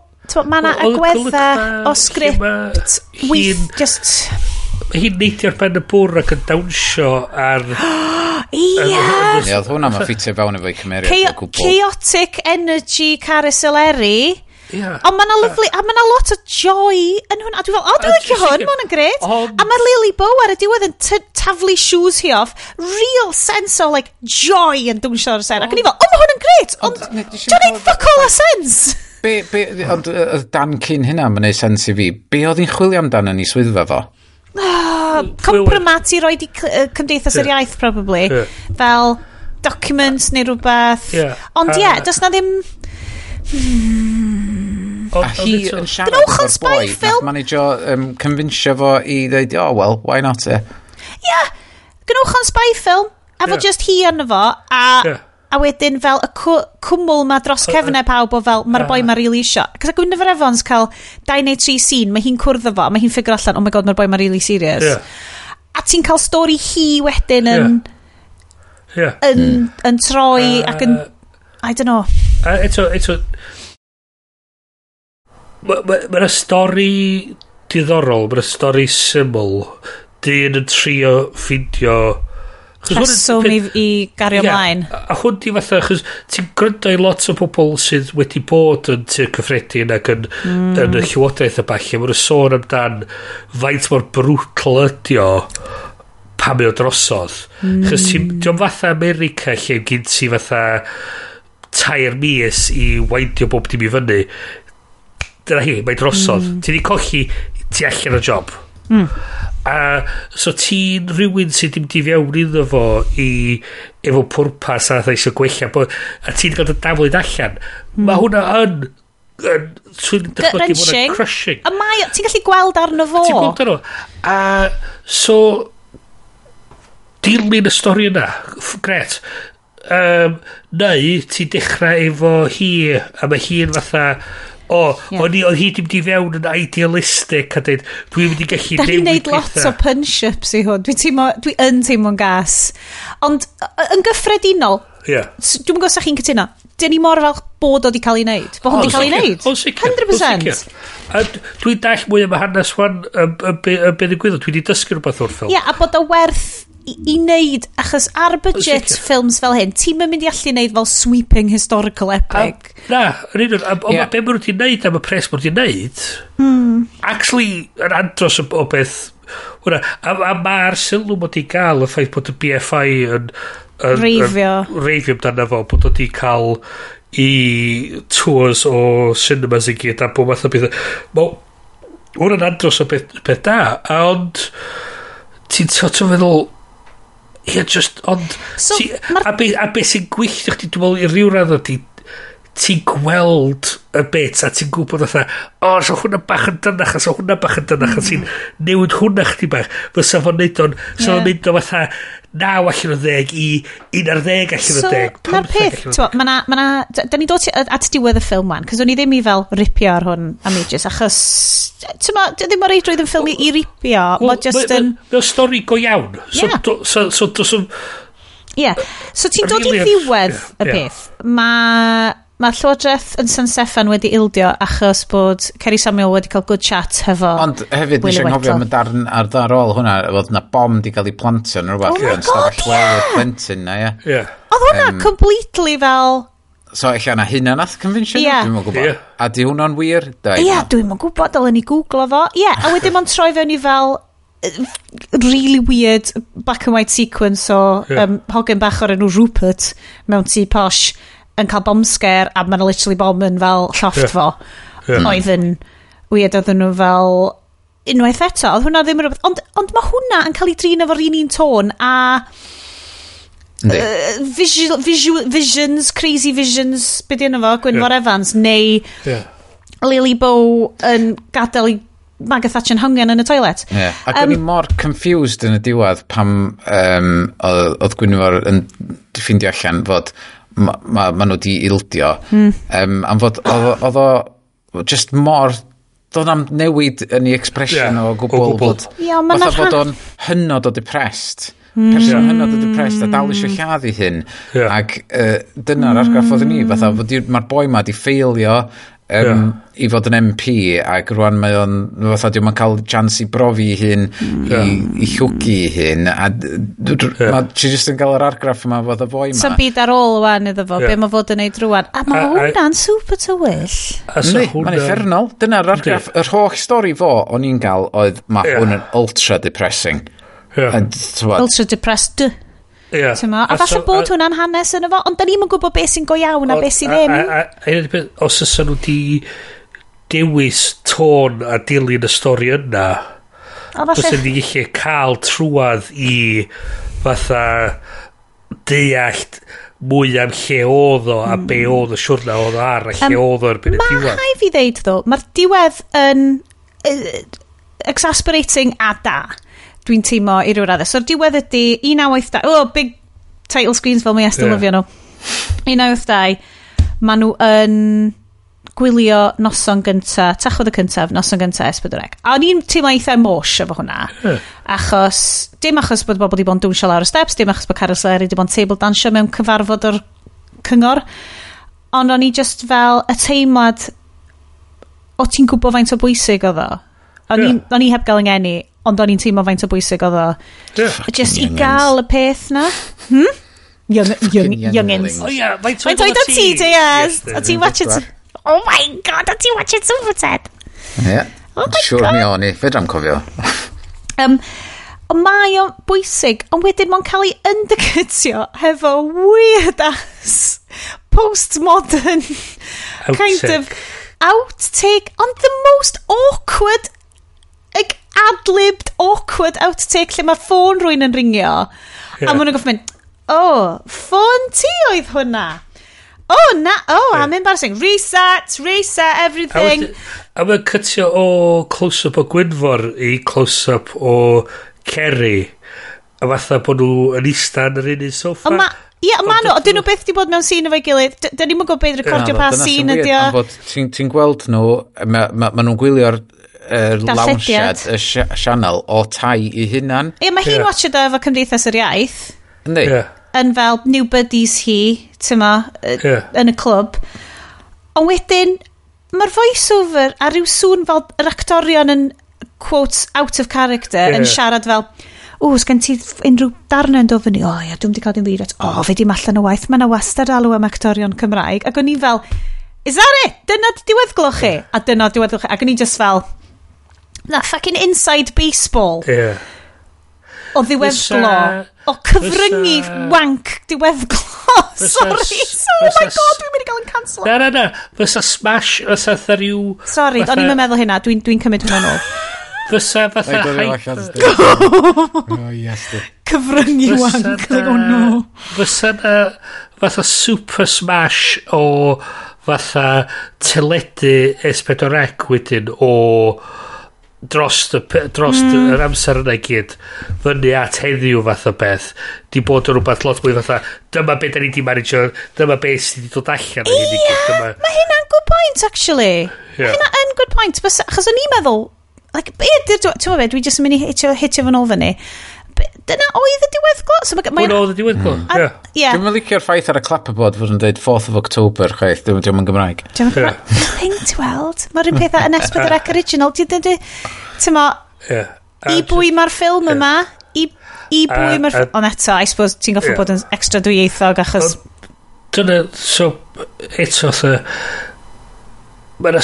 mae yna agwedda o sgript, weith, just hi'n neidio'r ben y bwr ac yn dawnsio ar... *gasps* Ia! Ie, oedd hwnna ma ffitio fewn efo'i cymeriad o gwbl. Chaotic energy carousel eri. Yeah. Ond mae'na lyflu, a mae'na lot o joy yn hwnna. A dwi'n fel, o, dwi'n licio hwn, mae hwn gret. A mae Lily Bow ar y diwedd yn taflu shoes hi off. Real sense o, like, joy yn dwnsio ar y sen. Ac yn i fel, o, mae hwn yn gred. Ond, dwi'n neud fuck all a sense. Be, be, ond, Dan cyn hynna, mae'n neud sens i fi. Be oedd hi'n chwilio amdano ni swyddfa fo? Oh, compromat i roi di cymdeithas yr iaith, probably. Yeah. Fel documents neu rhywbeth. Yeah. Ond ie, yeah, does na ddim... A hi yn siarad o'r boi, nath manager um, convincio fo i ddeud, oh, well, why not, e? Ie, yeah. gynwch o'n spy film, efo yeah. just hi yn fo, a yeah a wedyn fel y cw cwmwl ma dros cefnau pawb o fel, mae'r boi ma'n really isio. Cos a Gwynfor Evans cael 2 neu 3 sîn, mae hi'n cwrdd efo, mae hi'n ffigur allan, oh my god, mae'r boi ma'n really serious. Yeah. A ti'n cael stori hi wedyn yn... Yeah. Yeah. Yn, mm. yn troi uh, ac yn... I don't know. Uh, eto, eto... Mae'na ma, ma, ma stori diddorol, mae'na stori syml. Dyn yn trio ffindio Rheswm i, i gario ymlaen. Yeah, a hwn di fatha, chos ti'n gryndo i lot o bobl sydd wedi bod yn tir cyffredin ac yn, mm. yn y llywodraeth y bach. Mae'n sôn amdan faint mor brwtl ydi o pa mae o drosodd. Mm. Chos ti'n diolch fatha America lle gyd ti fatha tair mis i weindio bob dim i fyny dyna hi, mae drosodd. Mm. Ti di colli, ti allan o job. Mm. A so ti'n rhywun sydd ddim di fewn iddo fo i efo pwrpas a ddeisio gwella bod a ti'n gael dy daflwyd allan. Mm. Mae hwnna yn yn swy'n dychmygu bod yn crushing. A mae, ti'n gallu gweld arno fo. Ti'n gweld arno. A so, dilyn y stori yna, gret. Um, neu, ti'n dechrau efo hi, a mae hi'n fatha o, yeah. o'n i, oedd hi ddim di fewn yn idealistic a dweud, dwi'n mynd i gallu newid pethau. Da ni'n neud lot o punch-ups i hwn. Dwi, teimlo, dwi yn teimlo'n gas. Ond, yn gyffredinol, yeah. dwi'n gwybod sa'ch chi'n cytuno, dyn ni mor falch bod o di cael ei wneud. Bod hwn di cael ei wneud. 100%. Dwi'n dall mwy am y hanes wan y beth y gwyddod. Dwi wedi dysgu rhywbeth o'r ffilm. Ie, a bod o werth i, i wneud, achos ar budget Sicr. ffilms fel hyn, ti'n mynd i allu wneud fel sweeping historical epic. A, na, yn un o'n, ond be mwyn ti'n wneud am y pres mwyn ti'n wneud, hmm. actually, yn andros o, o beth, Wna, a, a mae'r sylw mod i gael y ffaith bod y BFI yn... yn reifio. Yn, reifio amdano fo, bod wedi cael i tours o cinemas i gyd a bod math o beth. Mae hwnna'n andros o beth, beth da, a ond ti'n sort o feddwl Ie, just, ond... So, ti, a beth be, be sy'n gwylltio chdi, dwi'n meddwl, i ryw radd o ti, ti'n gweld y bit a ti'n gwybod fatha, o, so hwnna bach yn dynach, a so hwnna bach yn dynach, mm. a ti'n newid hwnna chdi bach, fysa fo'n neud o'n, so yeah. neud o fatha, naw allan o ddeg i un ar ddeg allan o ddeg. So, na'r peth, mae na, ma na, da ni dod at diwedd y ffilm wan, cos o'n i ddim i fel ripio ar hwn am ages, achos, ti'n ma, ddim o'r eidrwydd yn ffilm i ripio, well, mae just yn... Mae'n stori go iawn. So, yeah. do, so, so, so, so, Ie, yeah. so ti'n dod i ddiwedd y peth. Mae Mae Llywodraeth yn San Steffan wedi ildio achos bod Ceri Samuel wedi cael good chat hefo Ond hefyd nes i'n hofio am y darn ar ddar ôl hwnna, oedd na bom di cael ei plantio neu rhywbeth. Oh yn stafell weld plentyn na, ia. Yeah. Oedd hwnna um, completely fel... So, eich yna hynna nath convention? Yeah. Dwi'n mwyn gwybod. Yeah. A di hwnna'n wir? Ie, yeah, dwi'n mwyn gwybod, dylen ni googlo fo. Ie, yeah, a wedyn ma'n troi fewn i fel really weird black and white sequence o yeah. um, hogen bach o'r enw Rupert mewn tŷ posh yn cael bomb scare a mae'n literally bom yn fel llofft yeah. fo. Yeah. Oedd yn weird oedd nhw fel unwaith eto. Oedd hwnna ddim yn rhywbeth. Ond, ond mae hwnna yn cael ei drin efo'r un un tôn a... Uh, visual, visual, visions, crazy visions, beth di yna fo, Gwynfor yeah. Evans, neu yeah. Lily Bow yn gadael i Maga Thatcher yn hyngen yn y toilet. Yeah. Ac um, o'n i mor confused yn y diwedd pam um, oedd Gwynfor yn ffeindio allan fod ma, ma, ma nhw wedi ildio. Mm. Um, am fod, oedd o just mor doedd am newid yn ei expression yeah, o gwbl. Ie, gwbl. Ia, yeah, mae'n bod o'n hynod o depressed. Mm. Person hynod o depressed a dal eisiau hmm. lladd i hyn. Yeah. Ac uh, dyna'r mm. argraff oedd ni. Fatha, mae'r boi ma di ffeilio. Um, yeah i fod yn MP ac rwan mae o'n fatha diwm yn cael chans i brofi i hun i, i llwgu i hun a yeah. ti jyst yn cael yr argraff yma fod y fwy yma Sa'n byd ar ôl wan iddo fo, yeah. be mae fod yn neud rwan a mae hwnna'n super tywyll Ni, mae'n effernol, dyna'r argraff yr holl stori fo o'n i'n cael oedd mae yeah. hwn yn ultra depressing yeah. And, ultra depressed Yeah. Tyma. A, a falle so, bod hwnna'n hanes yn efo, ond da ni'n gwybod beth sy'n go iawn a beth sy'n ddim. A, a, a, a, os ysyn nhw di dewis tôn a dilyn y stori yna os ni gallu cael trwad i fatha deallt mwy am lle oedd o a be hmm. oedd o siwrna oedd o ar a lle oedd o erbyn y diwedd. Mae fi ddeud ddo, mae'r diwedd yn uh, exasperating a da dwi'n teimlo i ryw raddau. So'r diwedd ydy 1982, oh, big title screens fel mae Estyn yeah. lyfio nhw. 1982, maen nhw yn gwylio noson gynta, tachwedd y cyntaf, noson gynta S4C. A o'n i'n teimlo eitha emosh efo hwnna. Achos, dim achos bod bobl wedi bod yn dwnsio lawr y steps, dim achos bod Carol Sleri wedi bod yn table dansio mewn cyfarfod o'r cyngor. Ond o'n i just fel y teimlad, o ti'n gwybod faint o bwysig oedd o? O'n yeah. i, i heb gael yngeni, ond o'n i'n teimlo faint o bwysig oedd o. Yeah. Just i gael y peth na. Hmm? Young, young, youngins. Oh, yeah, faint oed o ti, Deas? O ti'n watch it? Oh my god, a ti Super Ted? Ie. Yeah. Oh my sure god. mi o'n i, fe dram cofio. um, ond mae o'n bwysig, ond wedyn mae'n cael ei undercutio hefo weird ass postmodern kind of outtake ond the most awkward like ad-libbed awkward outtake lle mae ffôn rwy'n yn ringio yeah. a maen nhw'n gofyn mynd oh ffôn ti oedd hwnna oh, na, oh, I'm embarrassing. Reset, reset everything. A mae'n cytio o close-up o Gwynfor i close-up o Kerry. A fatha bod nhw yn istan yr un un soffa. Ond ma, Ie, yeah, ma nhw, dyn nhw beth di bod mewn sîn efo'i gilydd. Dyn ni'n gwybod beth recordio pa sîn ydi o. Ti'n gweld nhw, ma nhw'n gwylio'r er lawnsiad y sianel o tai i hunan. Ie, mae hi'n watchio da efo Cymdeithas yr Iaith. Yndi. Yeah yn fel new buddies hi, tyma, yeah. yn y clwb. Ond wedyn, mae'r voiceover a rhyw sŵn fel yr actorion yn, quotes, out of character, yeah. yn siarad fel, o, sgan ti unrhyw darnau yn dod fyny? O, ia, dwi'n di cael dim fyd. O, fe di allan o waith. Mae yna wastad alw am actorion Cymraeg. Ac o'n i fel, is that it? Dyna diweddglo chi? A dyna diweddglo chi. Ac o'n i just fel, na, fucking inside baseball. Yeah. O ddiweddglo. O cyfryngu fysa, wank diweddglo. *laughs* Sorry. So, oh my god, dwi'n mynd i gael yn cancel. Na, na, na. Fysa smash, fysa tha rhyw... Sorry, o'n i'n meddwl hynna. Dwi'n dwi cymryd hwnna'n ôl. Fysa fatha hyper... *laughs* Cyfryngu wank. Oh no. Fysa na fatha super smash o fatha teledu S4C wedyn o dros, y, dros mm. yr amser yna i gyd fyny at heddiw fath o beth di bod yn rhywbeth lot mwy fatha dyma beth da ni di manage dyma beth sydd wedi dod allan ia gyd, dyma... mae hynna'n good point actually yeah. mae hynna'n good point achos o'n i'n meddwl like, ie, ti'n meddwl, dwi jyst yn mynd i hitio, hitio fan ôl fyny dyna oedd y diweddglo. So mae, mae, Hwn oedd y diweddglo. Hmm. Ie. Ie. Dwi'n mynd licio'r ffaith ar y clapperboard fod yn dweud 4th of October, chwaith, dwi'n mynd yn Gymraeg. Dwi'n Ie. mynd weld. Mae'r un pethau yn esbyd ac *laughs* original. Di, di, di, tymo, Ie. A i bwy mae'r ffilm yma, i, i bwy A- mae'r a- ffilm... Ond eto, I suppose, ti'n goffa Ie. bod yn extra dwyieithog achos... Dyna, so, eto, the... Mae'na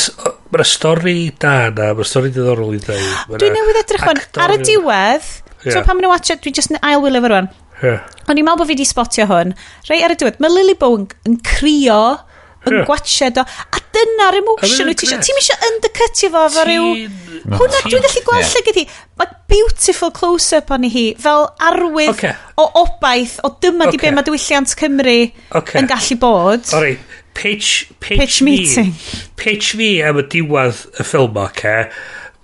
ma stori da na, mae'r stori diddorol i ddweud. Dwi'n newydd edrych hwn, ar y diwedd, Yeah. So pan maen nhw watch it, dwi just yn ail wylio fo rwan. Yeah. O'n i'n meddwl bod fi wedi spotio hwn. Rei ar y diwedd, mae Lily Bow yn, yn crio, yn yeah. gwachod o, a dyna'r emotion wyt ti eisiau. Ti'n eisiau undercutio fo fo ryw... Hwna, dwi'n gallu gweld yeah. lle gyda Mae beautiful close-up o'n hi, fel arwydd okay. o obaith, o dyma okay. di be mae diwylliant Cymru okay. yn gallu bod. Ori, pitch, pitch, pitch meeting. Pitch fi am y diwedd y ffilm o, okay?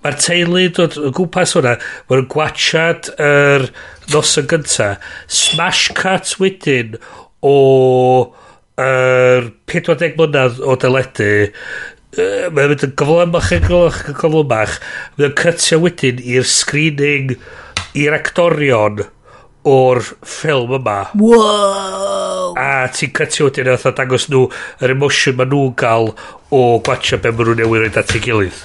Mae'r teulu dod o gwmpas hwnna, mae'n gwachad yr nos yn gynta. Smash Cut wedyn o yr er 40 mlynedd o dyledu uh, mae'n mynd yn gyflymach yn gyflymach yn gyflymach mae'n cytio wedyn i'r screening i'r actorion o'r ffilm yma wow. a ti'n cytio wedyn a dangos nhw yr emotion maen nhw'n gael o gwachio be maen nhw'n newydd rhaid at ei gilydd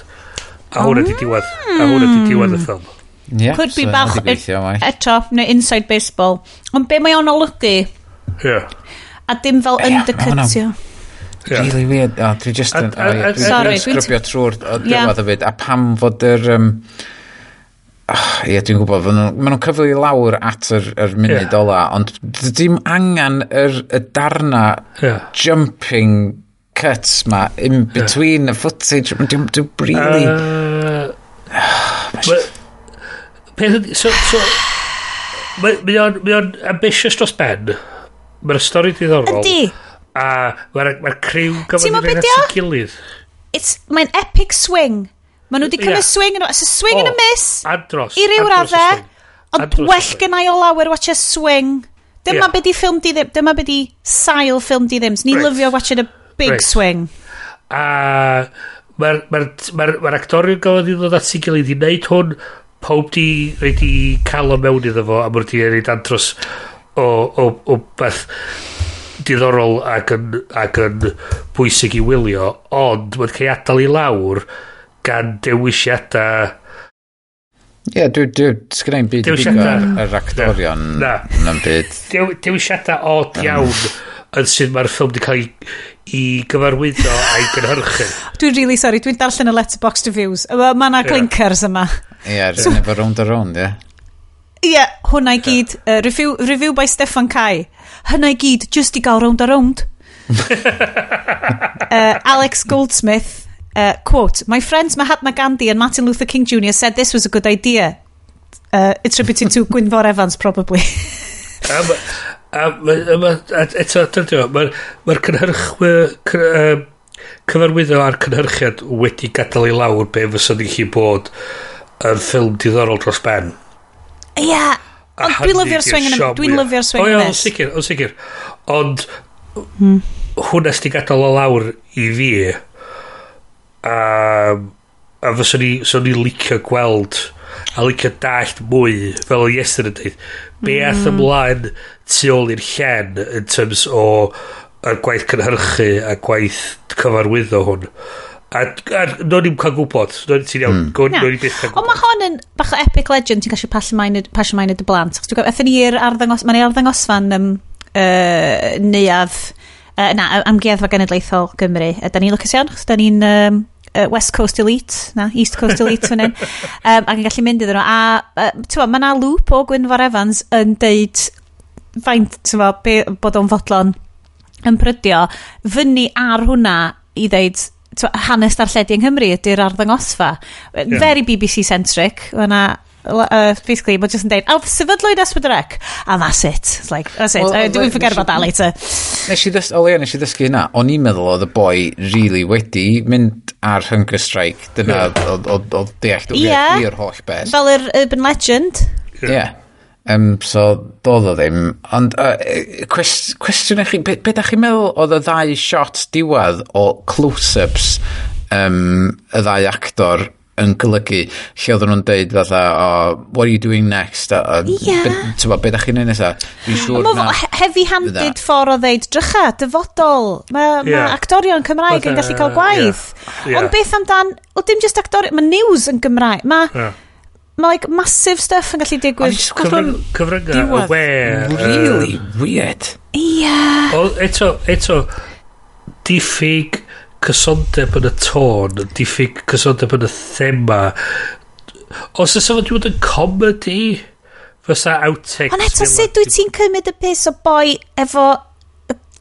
A hwnna di diwedd. A hwnna di diwedd y hmm. ffilm. Yeah, Could be so bach e- eto, neu inside baseball. Ond be mae o'n olygu? Yeah. A dim fel yeah, undercutio. Yeah. Really weird. O, dwi just yn... Sorry. Dwi'n sgrybio trwy'r diwedd y fyd. A pam fod yr... Um, Oh, ie, dwi'n gwybod, maen nhw'n nhw cyflu i lawr at yr, yr munud yeah. ola, ond dim angen yr, y darna yeah. jumping cuts ma in between the footage dwi'n dwi really uh, well, peth so, so mae o'n mae o'n ambitious dros ben. Mae'r stori diddorol. Yndi a mae'r mae criw gofod i'r un at gilydd. it's mae'n epic swing. Mae nhw wedi cymryd yeah. swing it's a swing oh, and a miss andros, i ryw raddau ond well gen i o lawer watch a swing. Dyma yeah. be di ffilm di ddim, dyma be di sail ffilm di ddim. Ni'n right. lyfio watching a Big right. swing. A mae'r ma ma, ma actorion gafodd i ddod at ei gilydd i wneud hwn, pob di reid i cael o mewn iddo fo, a mae'r di reid andros o, o, o beth diddorol ac yn, ac yn bwysig i wylio, ond mae'n cael ei adael i lawr gan dewisiadau Ie, yeah, dwi, dwi, sgynna i'n byd ddigon ar, yr actorion na, na. byd. Dewisiadau od iawn yn sydd mae'r ffilm wedi cael ei i gyfarwyddo a'i gynhyrchu. Dwi'n really sorry, dwi'n darllen y letterbox reviews. Mae yna clinkers yma. Ie, yeah, so, efo round a round, ie. Ie, yeah, hwnna i gyd. Uh, review, review by Stefan Kai. Hynna i gyd, just i gael round a round. *laughs* uh, Alex Goldsmith, uh, quote, My friends Mahatma Gandhi and Martin Luther King Jr. said this was a good idea. Uh, attributed to Gwynfor Evans, probably. *laughs* um, A eto, dyna mae'r ma cynhyrchwyr, um, cyfarwyddo a'r cynhyrchiad wedi gadael i lawr be fysa ni'n chi bod yn ffilm diddorol dros ben. Ia, yeah. ond dwi'n lyfio'r swing yn Dwi'n lyfio'r swing yn O, o, sicr, o, sicr. Ond hmm. hwnna sti gadael o lawr i fi, a, a fysa ni, so ni licio gweld a licio dallt mwy fel o Iestyn yn dweud be mm. ath ymlaen tu ôl i'r llen in terms o yr gwaith cynhyrchu a gwaith cyfarwyddo hwn? A, a no ni'n cael gwybod no'n ti'n iawn. Mm. no'n i'n byth cael gwybod ond mae hon yn bach o epic legend ti'n gallu pasio mae'n y blant. Dwi'n gwybod, eithon ni'r arddangos mae'n arddangosfan um, uh, neuadd, uh, na amgueddfa genedlaethol Gymru. A da ni'n lwcus iawn chos da ni'n um, uh, West Coast Elite, na, East Coast Elite fan hyn, *laughs* um, ac yn gallu mynd iddyn nhw. A, uh, ti'n mae yna lŵp o Gwynfor Evans yn deud faint, ti'n be, bod o'n fodlon yn prydio, fyny ar hwnna i ddeud hanes darlledu yng Nghymru ydy'r arddangosfa. Yeah. Very BBC-centric, yna uh, basically, mae jyst yn deud, oh, sefydlwyd S4C, and that's it. It's like, that's it. Well, uh, Dwi'n forget about that later. Nes i ddysgu, o leia, nes i ddysgu hynna, o'n i'n meddwl oedd y boi really wedi mynd ar Hunger Strike, dyna oedd deall, dwi'n i'r holl beth. Fel yr Urban Legend. Yeah. yeah. Um, so, doedd o ddim. Ond, uh, cwest, cwestiwn i chi, be, be da chi'n meddwl oedd y ddau shot diwedd o close-ups um, y ddau actor yn golygu lle oedden nhw'n deud fatha oh, what are you doing next a, a yeah. be, be da chi'n neud nesaf dwi'n siŵr na heavy handed ffordd o ddeud drycha dyfodol mae yeah. ma actorion Cymraeg yn gallu cael gwaith yeah. ond beth amdan o dim just actorion mae news yn Gymraeg mae yeah. Mae like massive stuff yn gallu digwydd. Cyfrynga, Cyfryngau we. Really uh, weird. Ia. Yeah. Eto, eto, diffyg cysondeb yn y tôn, diffyg cysondeb yn y thema. Os ys efo dwi'n yn comedy, fysa outtakes... Ond eto sut dwi ti'n cymryd y pus o boi efo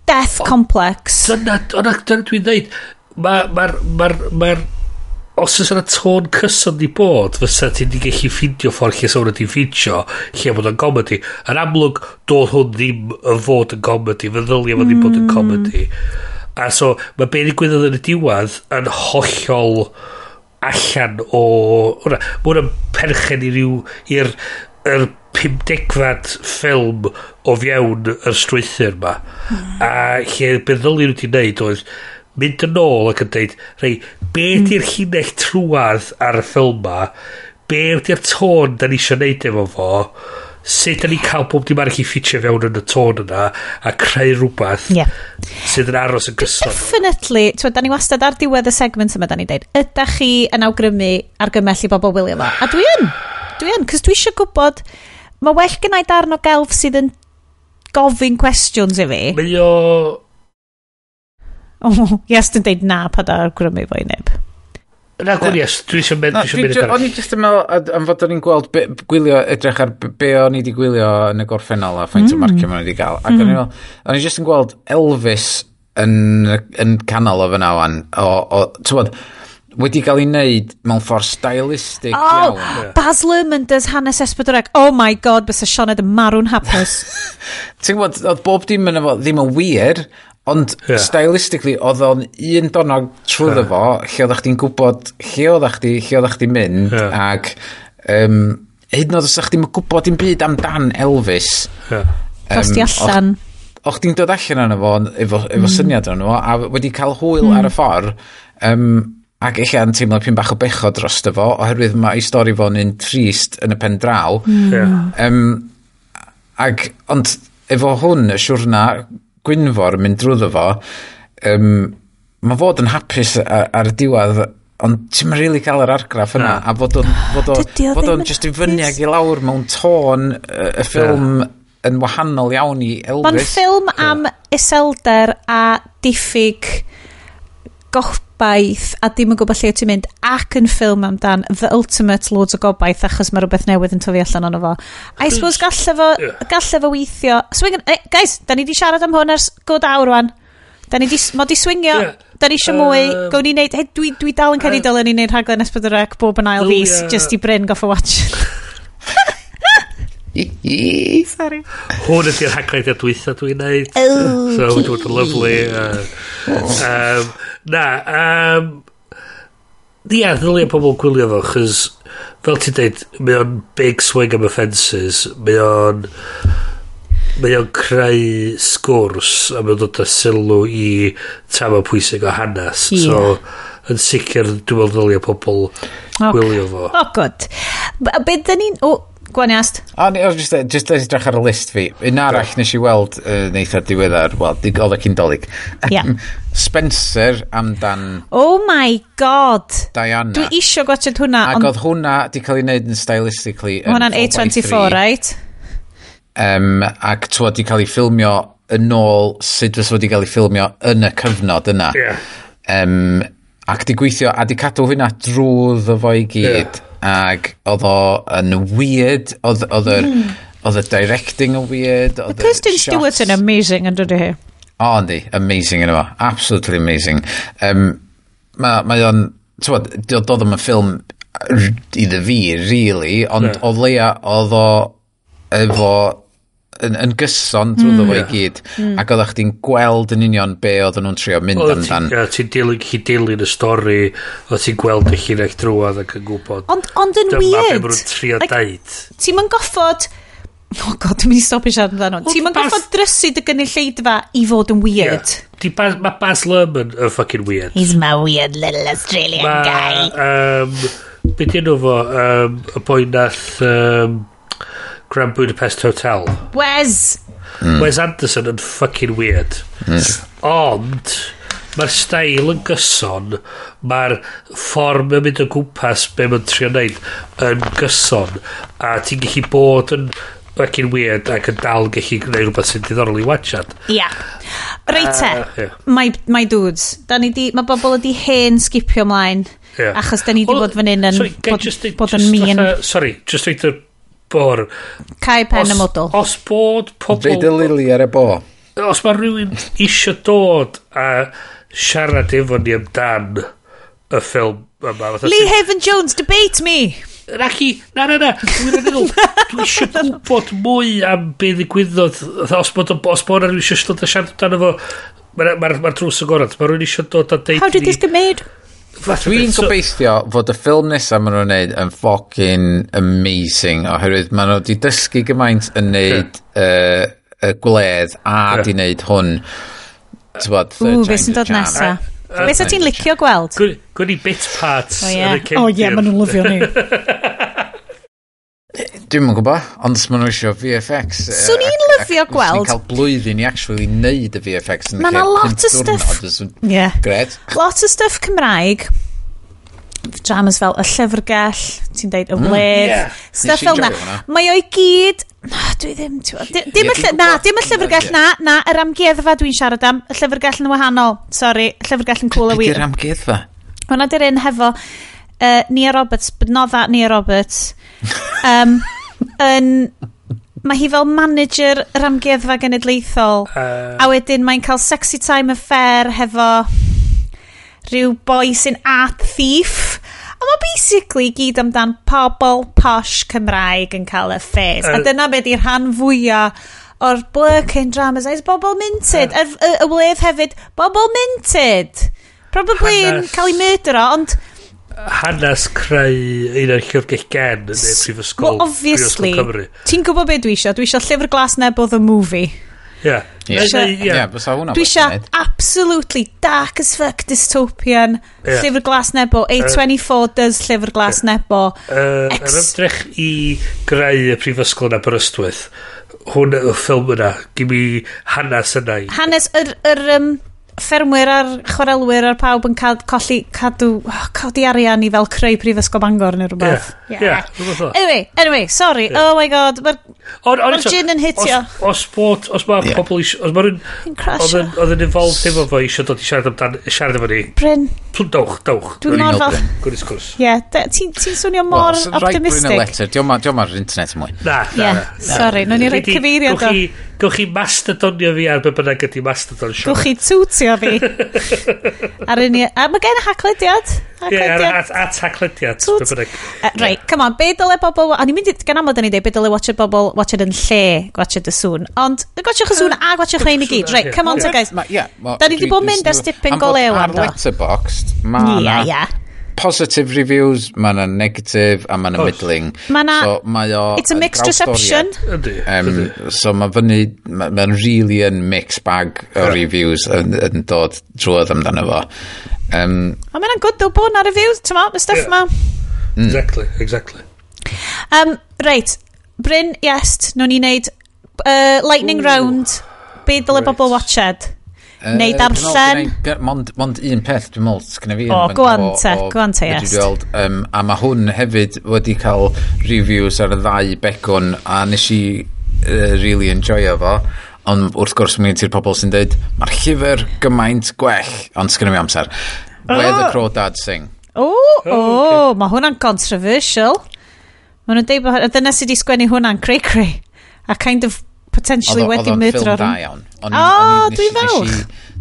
death o, complex? Dyna, dyna, dyna dwi'n dweud. Mae'r... Ma, ma, ma, os ys yna tôn cyson di bod, fysa ti wedi gallu ffindio ffordd lle sawn ydi ffindio, lle bod yn comedy. Yn amlwg, doedd hwn ddim yn fod yn comedy, fe ddylia fod ddim bod yn hmm. comedy. Mm. A so, mae be ddigwyddodd yn y diwedd yn hollol allan o... Mae hwnna'n perchen i ryw... i'r yr pumdegfad ffilm o fiewn yr strwythyr ma mm. a lle beddylu nhw wedi wneud oedd mynd yn ôl ac yn dweud rei, be ydy'r mm. llinell trwad ar y ffilm ma be ydy'r tôn da ni eisiau wneud efo fo sut da ni cael bob dim arall i ffitio fewn yn y tôn yna a creu rhywbeth yeah. sydd yn aros yn gyson. Definitely, twyd, da ni wastad ar diwedd y segment yma, da ni dweud, ydych chi yn awgrymu argymell i bobl wylio yma? A dwi yn, dwi yn, cys dwi eisiau gwybod, mae well gen i darn o gelf sydd yn gofyn cwestiwn i fi. Mae o... Oh, *laughs* yes, dyn deud na pa da argrymu fo i neb. Na, gwirios, dwi eisiau mynd... O'n i jyst yn meddwl, am fod o'n i'n gweld, be, gwylio, edrych ar be o'n i wedi gwylio yn y gorffennol a ffaint mm. o marcio ma'n wedi cael. Ac mm. o'n i jyst yn gweld Elvis yn, yn canol o fyna wan. O, o, tywod, wedi cael ei wneud mewn ffordd stylistig oh, iawn. Baz Luhrmann does hanes Esbydoreg. Oh my god, bys y Sioned yn marw'n hapus. *laughs* Ti'n gwybod, oedd bob dim yn efo ddim yn wir, Ond yeah. stylistically, oedd o'n un donog trwy yeah. fo, lle oeddech chdi'n gwybod lle oeddech chdi, lle oeddech chdi'n mynd, yeah. ac um, hyd yn oed os ydych chi'n gwybod dim byd amdan Elvis. Yeah. Um, allan. O'ch chdi'n dod allan yna fo, efo, efo mm. syniad yna fo, a wedi cael hwyl mm. ar y ffordd, um, ac eich yn teimlo pyn bach o becho dros dy fo, oherwydd mae ei stori fo'n un trist yn y pen draw. Mm. Yeah. Um, ac, ond efo hwn, y siwrna, Gwynfor mynd drwyddo fo, um, mae fod yn hapus ar, ar y diwedd, ond ti'n mynd really cael yr argraff yna, a fod o'n, *gasps* fod fod o'n just i fyny ag i lawr mewn tôn y ffilm yeah. yn wahanol iawn i Elvis. Mae'n ffilm am iselder a diffyg goch gobaith a dim yn gwybod lle ti'n mynd ac yn ffilm amdan the ultimate loads o gobaith achos mae rhywbeth newydd yn tyfu allan ono fo. I suppose galle fo, galle fo weithio. Swing, eh, guys, da ni di siarad am hwn ers god awr rwan Da ni di, mo di swingio. Yeah. Da ni eisiau mwy. Um, Gawn ni neud hey, dwi, dwi dal yn credu uh, dylen ni neud rhaglen S4C bob yn ail oh, fis, yeah. just i Bryn goff o watch. *laughs* Sorry. Hwn ydy'r rhaglen i'r dwytha dwi'n neud. Oh, so, dwi'n lovely. Uh, um, na, um, ia, ddylia pobl gwylio fo, chys fel ti'n dweud, mae o'n big swing am offences, mae o'n mae o'n creu sgwrs a mae o'n dod â sylw i tama pwysig o hanes. Yeah. so yn sicr dwi'n meddwl ddylia pobl gwylio fo. Oh, oh, god be dyn ni'n o, Gwaniast. A ni, just, just edrych ar y list fi. Un arall nes i weld uh, neitha diweddar, wel, oedd y cyndolig. Yeah. Spencer amdan... Oh my god! Diana. Dwi isio gwachod hwnna. Ac oedd hwnna di cael ei wneud yn stylistically... Hwnna'n A24, right? Um, ac twa di cael ei ffilmio yn ôl sut fysa wedi cael ei ffilmio yn y cyfnod yna. Yeah. Um, ac di gweithio, a di cadw hwnna drwy ddyfo i gyd. Yeah ac oedd o yn weird, oedd yr... Mm. Oedd y directing yn weird. Oedd y Kirsten Stewart yn amazing yn dod i hi. O, yndi. Amazing yn yma. Absolutely amazing. Um, mae ma o'n... Tywod, doedd o'n ffilm iddo fi, really, ond yeah. o leia oedd o efo yn, yn gyson drwy mm, fo i gyd. Mm. Ac oeddech chdi'n gweld yn union be oedden nhw'n trio mynd oedd amdan. Ia, ti'n dilyn chi dilyn y stori, oedd ti'n gweld y llinell drwad ac yn gwybod. Ond, ond yn weird. Dyma be nhw'n trio like, daid. Ti'n mynd goffod... Oh god, dwi'n mynd i stopio siarad amdano. Ti'n mynd goffod drysid y gynulleidfa i fod yn weird. Yeah. Mae Baz Luhrmann yn fucking weird. He's my weird little Australian ma, guy. Um, Be di enw fo? Um, y boi nath... Um, Grand Budapest Hotel. Wes! Mm. Wes Anderson yn fucking weird. Mm. Ond, mae'r stael yn gyson, mae'r ffordd mae'n mynd o gwmpas be mae'n trio wneud yn gyson, a ti'n gallu bod yn fucking weird ac yn dal gallu gwneud rhywbeth sy'n diddorol i wachad. Ia. Yeah. Reit te, uh, yeah. my, my dudes, da ni di, mae bobl ydi hen skipio ymlaen, yeah. achos da ni di well, bod fan hyn yn sorry, bod, just, bod just yn mean. Like, uh, sorry, just reid like bor. Cai pen y modl. Os bod pobl... Deud y lili ar y bo. Os mae rhywun isio dod a siarad efo ni amdan y ffilm yma. Lee Haven Jones, debate me! Raki, na, na, na, dwi'n meddwl, dwi eisiau gwybod mwy am be ddigwyddodd, os bod os bod rhywun eisiau dod a siarad amdano fo, mae'r ma, ma, ma drws y gorau, mae rhywun eisiau dod a deud... How did this get made? Dwi'n gobeithio fod y ffilm nesaf maen nhw'n neud yn fucking amazing oherwydd maen nhw wedi dysgu gymaint yn neud yeah. uh, y gwledd a yeah. di neud hwn tywod, Ww, beth sy'n dod nesaf? Beth sy'n ti'n licio gweld? Gwni bit parts oh, yeah. yn y cefnir. O oh, ie, yeah, maen nhw'n lyfio ni. *laughs* Dwi'n yn gwybod, ond maen nhw eisiau VFX. Swn i'n lyfio gweld... Swn i'n cael blwyddyn i actually wneud y VFX yn y Mae yna lot o stuff... Yeah. Gred. Lot o stuff Cymraeg dramas fel y llyfrgell, ti'n deud y wledd, mm, yeah. stuff fel na. Mae o'i gyd, na, dwi ddim, dim y, na, dim y llyfrgell na, na, yr amgueddfa dwi'n siarad am, y llyfrgell yn wahanol, sori, y llyfrgell yn cool a wir. Ydy'r amgueddfa? Hwna dy'r un hefo uh, Nia Roberts, bydnodda Nia Roberts. *laughs* Um, yn... Mae hi fel manager yr amgueddfa genedlaethol. Uh, a wedyn mae'n cael sexy time affair hefo rhyw boi sy'n art thief. A mae basically gyd amdan pobl posh Cymraeg yn cael y ffes. Uh, a dyna beth i'r rhan fwyaf o'r blurking dramas. is bobl minted. Uh, y, y, y wledd hefyd, bobl minted. Probably yn cael ei murdero, ond hanes creu un o'r llyfrgell gen yn y prifysgol well, obviously ti'n gwybod beth dwi eisiau dwi eisiau llyfr glas nebodd y movie Yeah. Yeah. Yeah. Yeah, dwi eisiau absolutely dark as fuck dystopian yeah. llyfr glas nebo A24 uh, does llyfr glas yeah. nebo uh, Ex... yr ymdrech i greu y prifysgol yn Aberystwyth hwn y ffilm yna Gym i hanes yna i. hanes yr, yr um, ffermwyr a'r chwarelwyr a'r pawb yn cad, colli, cadw, oh, codi arian i fel creu prifysgol Bangor neu rhywbeth. Yeah, yeah. yeah. Anyway, anyway, sorry, yeah. oh my god, mae'r ma gin yn hitio. Os, os, bod, os mae'r yeah. pobl eisiau, os mae'r un, oedd yn involved efo fo eisiau dod i siarad amdan, siarad efo ni. Bryn. Dowch, dowch. Dwi'n mor fel... Gwrs, gwrs. Ie, ti'n swnio mor optimistic. Wel, os yn rhaid Bryn y letter, diolch ma'r internet mwy. Na, na, na. Sorry, no ni'n rhaid cyfeirio do. Gwch chi mastodonio fi ar be bynnag ydi mastodon siop. Gwch chi twtio fi. *laughs* ar un i... A mae gen haclediad. Haclediad. At, at haclediad. Twt. Uh, right, come on. Be dyle bobl... O'n i'n mynd i... Gan amod yn ei dweud, be dyle watcher bobl watcher yn lle gwachod y sŵn. Ond gwachwch y sŵn a gwachwch rhain i gyd. Right, come on, yeah. guys. Yeah, Da ni wedi bod mynd ers dipyn golew am do. Ar Letterboxd, mae... Yeah, yeah positive reviews, mae yna negative a mae yna middling. Mae yna... So, mae o... It's a mixed reception. Um, so mae fyny... Mae'n really yn mixed bag o reviews yn, yn dod drwodd amdano fo. Um, a mae'n good though bod na reviews, ti'n ma, y stuff yeah. ma. Mm. Exactly, exactly. Um, right, Bryn, yes, nhw'n ni wneud uh, lightning Ooh. round. Be ddyle bobl watched? Neu darllen. Mond, mond un peth dwi'n meddwl, sgynna fi. O, gwan te, gwan te, yes. Um, a mae hwn hefyd wedi cael reviews ar y ddau begwn, a nes i uh, really enjoyo fo. Ond wrth gwrs, mae gen ti'r pobl sy'n dweud, mae'r llyfr gymaint gwell, ond sgynna fi amser. Oh. Where the oh! Crow Dad Sing. O, oh, oh, okay. mae hwnna'n controversial. Mae nhw'n deud bod dyna sydd wedi sgwennu hwnna'n cray-cray. A kind of potentially oedd, wedi mydro. Oedd o'n ffilm da iawn. O, oh, dwi'n falch.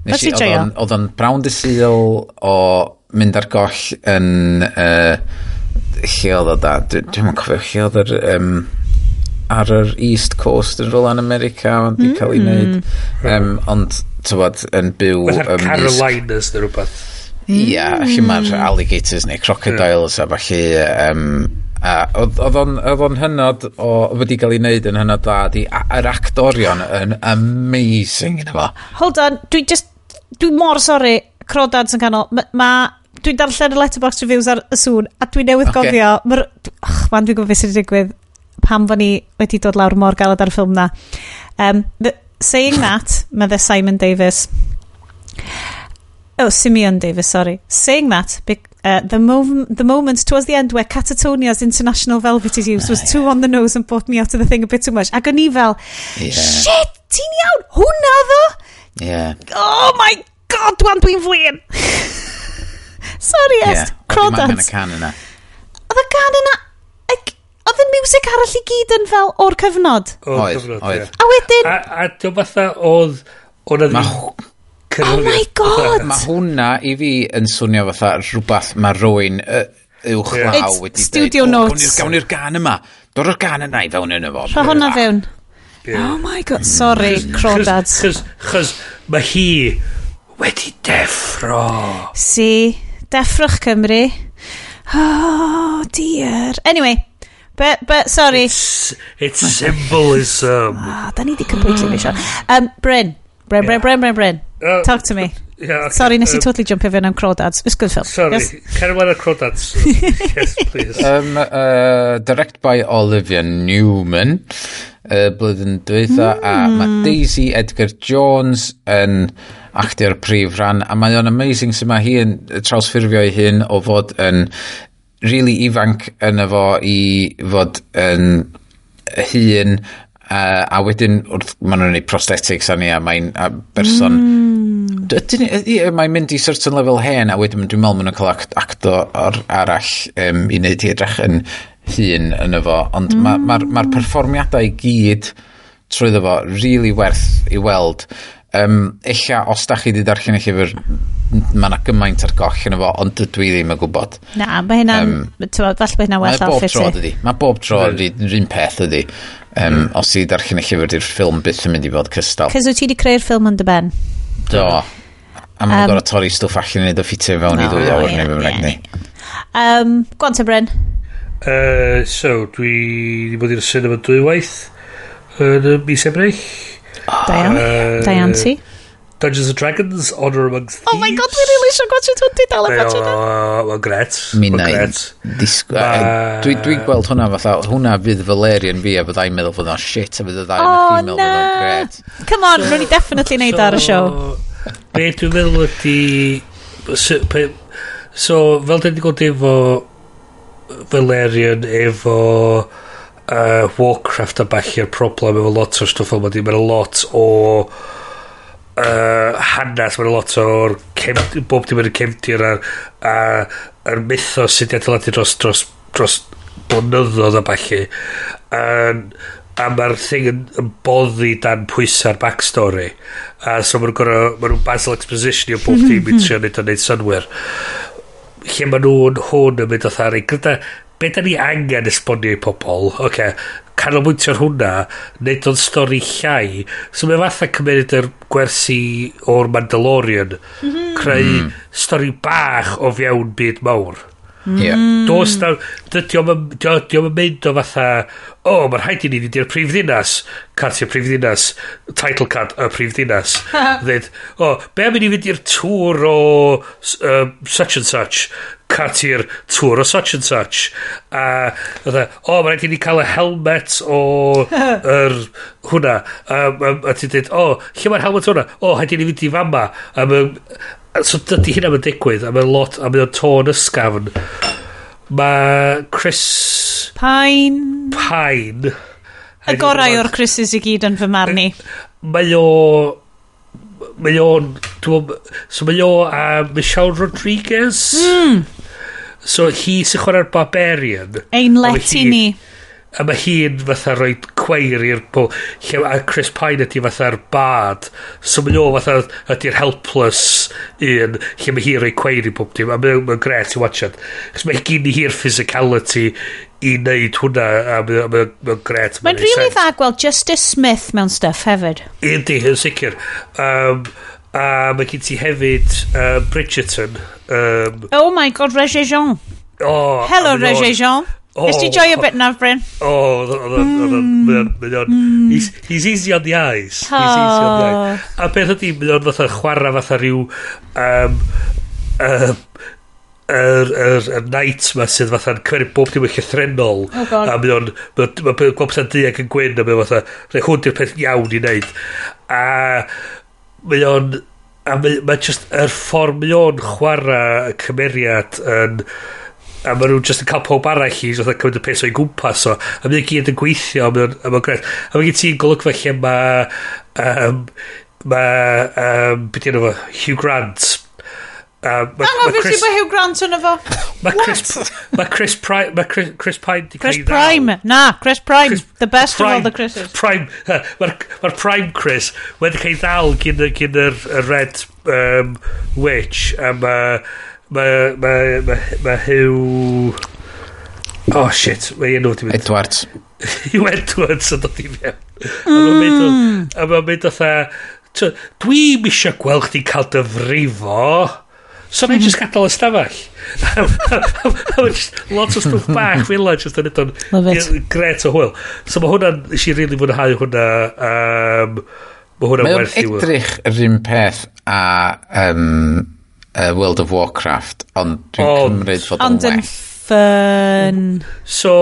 Nes i joio. Oedd o'n brawn dysil o mynd ar goll yn... Uh, lle oedd o da? Dwi'n mwyn cofio lle oedd yr... Um, ar yr East Coast yn rôl yn America ond mm. cael ei wneud um, ond tywod yn byw um, Carolinas neu rhywbeth Ia, yeah, lle mae'r hmm. alligators neu crocodiles a falle um, A oedd o'n hynod o wedi cael ei wneud yn hynod dda di, yr actorion yn amazing yna fo. Hold on, dwi just, dwi mor sori, crodads yn canol, mae ma, dwi'n darllen y letterbox reviews ar y sŵn a dwi newydd okay. gofio mae'r och man dwi'n gwybod beth sy'n digwydd pam fo ni wedi dod lawr mor galed ar y ffilm na um, the, saying that medde Simon Davis oh Simeon Davis sorry saying that bec, Uh, the, mom the moment towards the end where Catatonia's international velvet is used was ah, too on the nose and brought me out of the thing a bit too much. Ac o'n i fel, yeah. shit, ti'n iawn? hwnna ddo? Yeah. Oh my god, dwan dwi'n flin. *laughs* Sorry, Est, yeah, crodant. Oedd y gan yna, oedd y music arall i gyd yn fel o'r cyfnod. O'r cyfnod, oedd. Yeah. A wedyn... A, a dwi'n fatha oedd... Oedd Oh my god! Mae hwnna i fi yn swnio fatha rhywbeth mae rwy'n uh, uwch yeah. law It's wedi studio dweud. notes. Oh, gawn ni'r gan yma. Dod o'r gan yna i fewn yn fo. Rho hwnna fewn. Yeah. Oh my god, sorry, crodads. Chos mae hi wedi deffro. Si, deffrwch Cymru. Oh dear. Anyway, But, but, sorry. It's, it's symbolism. Ah, oh, da ni di completely misio. Um, Bryn. Bren, Bren, Bren, Bren, Bren. Uh, Talk to me. Yeah, okay. Sorry, nes i um, totally jumpio fewn am Crawdads. It's good film. Sorry, yes. *laughs* Caravan of Crawdads. yes, *laughs* please. Um, uh, direct by Olivia Newman, uh, blwyddyn dwytha, mm. a hmm. mae Daisy Edgar Jones yn actio'r prif rhan, a mae o'n amazing sy'n mae hi yn trawsffurfio ei hun o fod yn really ifanc yn efo i fod yn hun Uh, a wedyn, wrth, maen nhw'n gwneud prosthetics a ni, a mae'n berson... Mm. Mae'n mynd i certain level hen, a wedyn dwi'n meddwl maen nhw'n cael acto ar, arall um, i wneud i edrych yn hun yn efo. Ond mm. mae'r ma, hmm. ma, ma perfformiadau i gyd trwy ddefo really werth i weld. Um, Ella, os da chi wedi darllen y llyfr, mae yna gymaint ar goll yn efo, ond dwi ddim yn gwybod. Na, mae hynna'n, um, falle mae hynna'n well off i ydy Mae bob tro ydy, rhywun peth ydy. Um. Os i darllen y llyfr, di'r ffilm byth yn mynd i fod cystal. Cys wyt ti wedi creu'r ffilm yn dy ben? Do. A mae'n um, gorau torri stwff allan i wneud o ffitio fewn no, i ddwy awr neu beth ni. Um, Gwan te, Bryn. Uh, so, dwi wedi bod i'r cinema dwywaith yn mis Ebrill. Diane? Uh, Diane T? Dungeons and Dragons, Honor Amongst Thieves. Oh my god, dwi'n rili eisiau gwachio dwi'n di dal efo ti'n Mae'n gret. Mi na Dwi'n dwi gweld hwnna fatha, hwnna fydd Valerian fi a byddai'n meddwl fod o'n shit a bydda i'n oh, meddwl fod o'n gret. Come on, rwy'n i definitely neud ar y siow. Be dwi'n meddwl ydi... So, fel dyn ni gweld efo Valerian efo uh, Warcraft a ballu'r problem efo lot o stwff fel mae yna lot o uh, hanes, mae'n lot o'r bob dim yn y cefndir a'r, a, ar mythos sydd wedi adeiladu dros, dros, dros blynyddoedd a balli. Um, a mae'r thing yn, yn boddi dan pwysa'r backstory. A so mae'n gorau, mae'n nhw'n basil exposition i o bob dim i trio wneud o'n neud synwyr. Lle mae nhw'n hwn yn mynd o thari. Gyda, be da ni angen esbonio i pobl, oce, okay, canolbwyntio ar hwnna, neud o'n stori llai. So mae fatha cymryd yr gwersi o'r Mandalorian, mm -hmm. creu mm. stori bach o fiewn byd mawr. Yeah. Hmm. Does na, dydy o'm yn mynd o fatha, o, oh, mae'r rhaid i ni fynd i'r prif ddinas, prifddinas, prif ddinas, title card y prif ddinas. *laughs* Ddyd, o, oh, be am i ni fynd i'r tŵr o uh, such and such, cartier tŵr o such and such. A, o, oh, mae'n rhaid i ni cael y helmet o *laughs* yr hwnna. A, a, a ti'n dweud, o, oh, lle mae'r helmet hwnna? O, oh, rhaid i ni fynd i fama. A, so dydy hynna mae'n digwydd a mae'n lot a mae'n tôn ysgafn. Mae Chris Pine. Pine. Y gorau o'r Chris's i gyd yn fy marn i. Mae o mae o'n so mae o a Michelle Rodriguez. Mm. so hi sy'n chwarae'r Barbarian. Ein let leti ni a mae hi'n fatha rhoi cweir i'r bo lle a Chris Pine ydy fatha'r bad so mae nhw fatha ydy'r helpless un lle mae hi'n rhoi cweir i bob dim. A mae'n ma gret i watch it chos mae gyn i hi'r physicality i wneud hwnna a mae'n mae, mae gret mae'n really dda gweld Justice Smith mewn stuff hefyd. Ydy yn sicr um, a mae gen ti hefyd uh, Bridgerton. Um, oh my god Regé Jean oh, hello Regé Jean Oh, Ys ti joio bit na, Bryn? O, mm. mae o'n... He's mm. he's easy on the eyes. He's easy on the eyes. Oh. A beth ydy, mae o'n fatha chwarae fatha rhyw... Um, uh, yr, yr, yr night ma sydd fatha'n cyrru bob dim yn llythrenol oh God. a mae o'n mae o'n gweld pethau'n diag yn gwyn a mae o'n fatha rhaid hwn di'r peth iawn i wneud a mae o'n a mae, mae just yr er ffordd mae o'n chwarae y cymeriad yn a maen nhw'n just yn cael pob arall i fatha cymryd y peth o'i gwmpas o a mae'n gyd yn gweithio a mae'n gret a mae'n gyd ti'n golygfa lle mae um, mae um, beth yna fo Hugh Grant Uh, ma, Ango, ma Chris, mae Hugh Grant yn efo. Mae Chris, ma Chris Pri Mae Chris, Chris Pine... di Chris Prime. Na, Chris Prime. Chris, the best Prime, of all the Chris's. Prime. Uh, Mae'r ma Prime Chris. wedi cael ei ddal gyn, gyn yr, yr Red um, Witch. Um, uh, Mae... Mae... Mae ma Hugh... Oh shit, mae enw wedi mynd. Edwards. *laughs* Hugh Edwards yn dod i mewn. Mm. A mae'n mynd o Dwi misio gweld chdi cael dyfrifo. So mae'n hmm. just gadael y stafell. *laughs* Lots o stwff bach fel yna, just yn edrych gret o hwyl. So mae hwnna'n, i rili really fwynhau hwnna. Um, mae hwnna'n werth i weld. Mae'n edrych yr un peth a um, uh, World of Warcraft, ond dwi'n oh, cymryd fod o'n well. fun. So,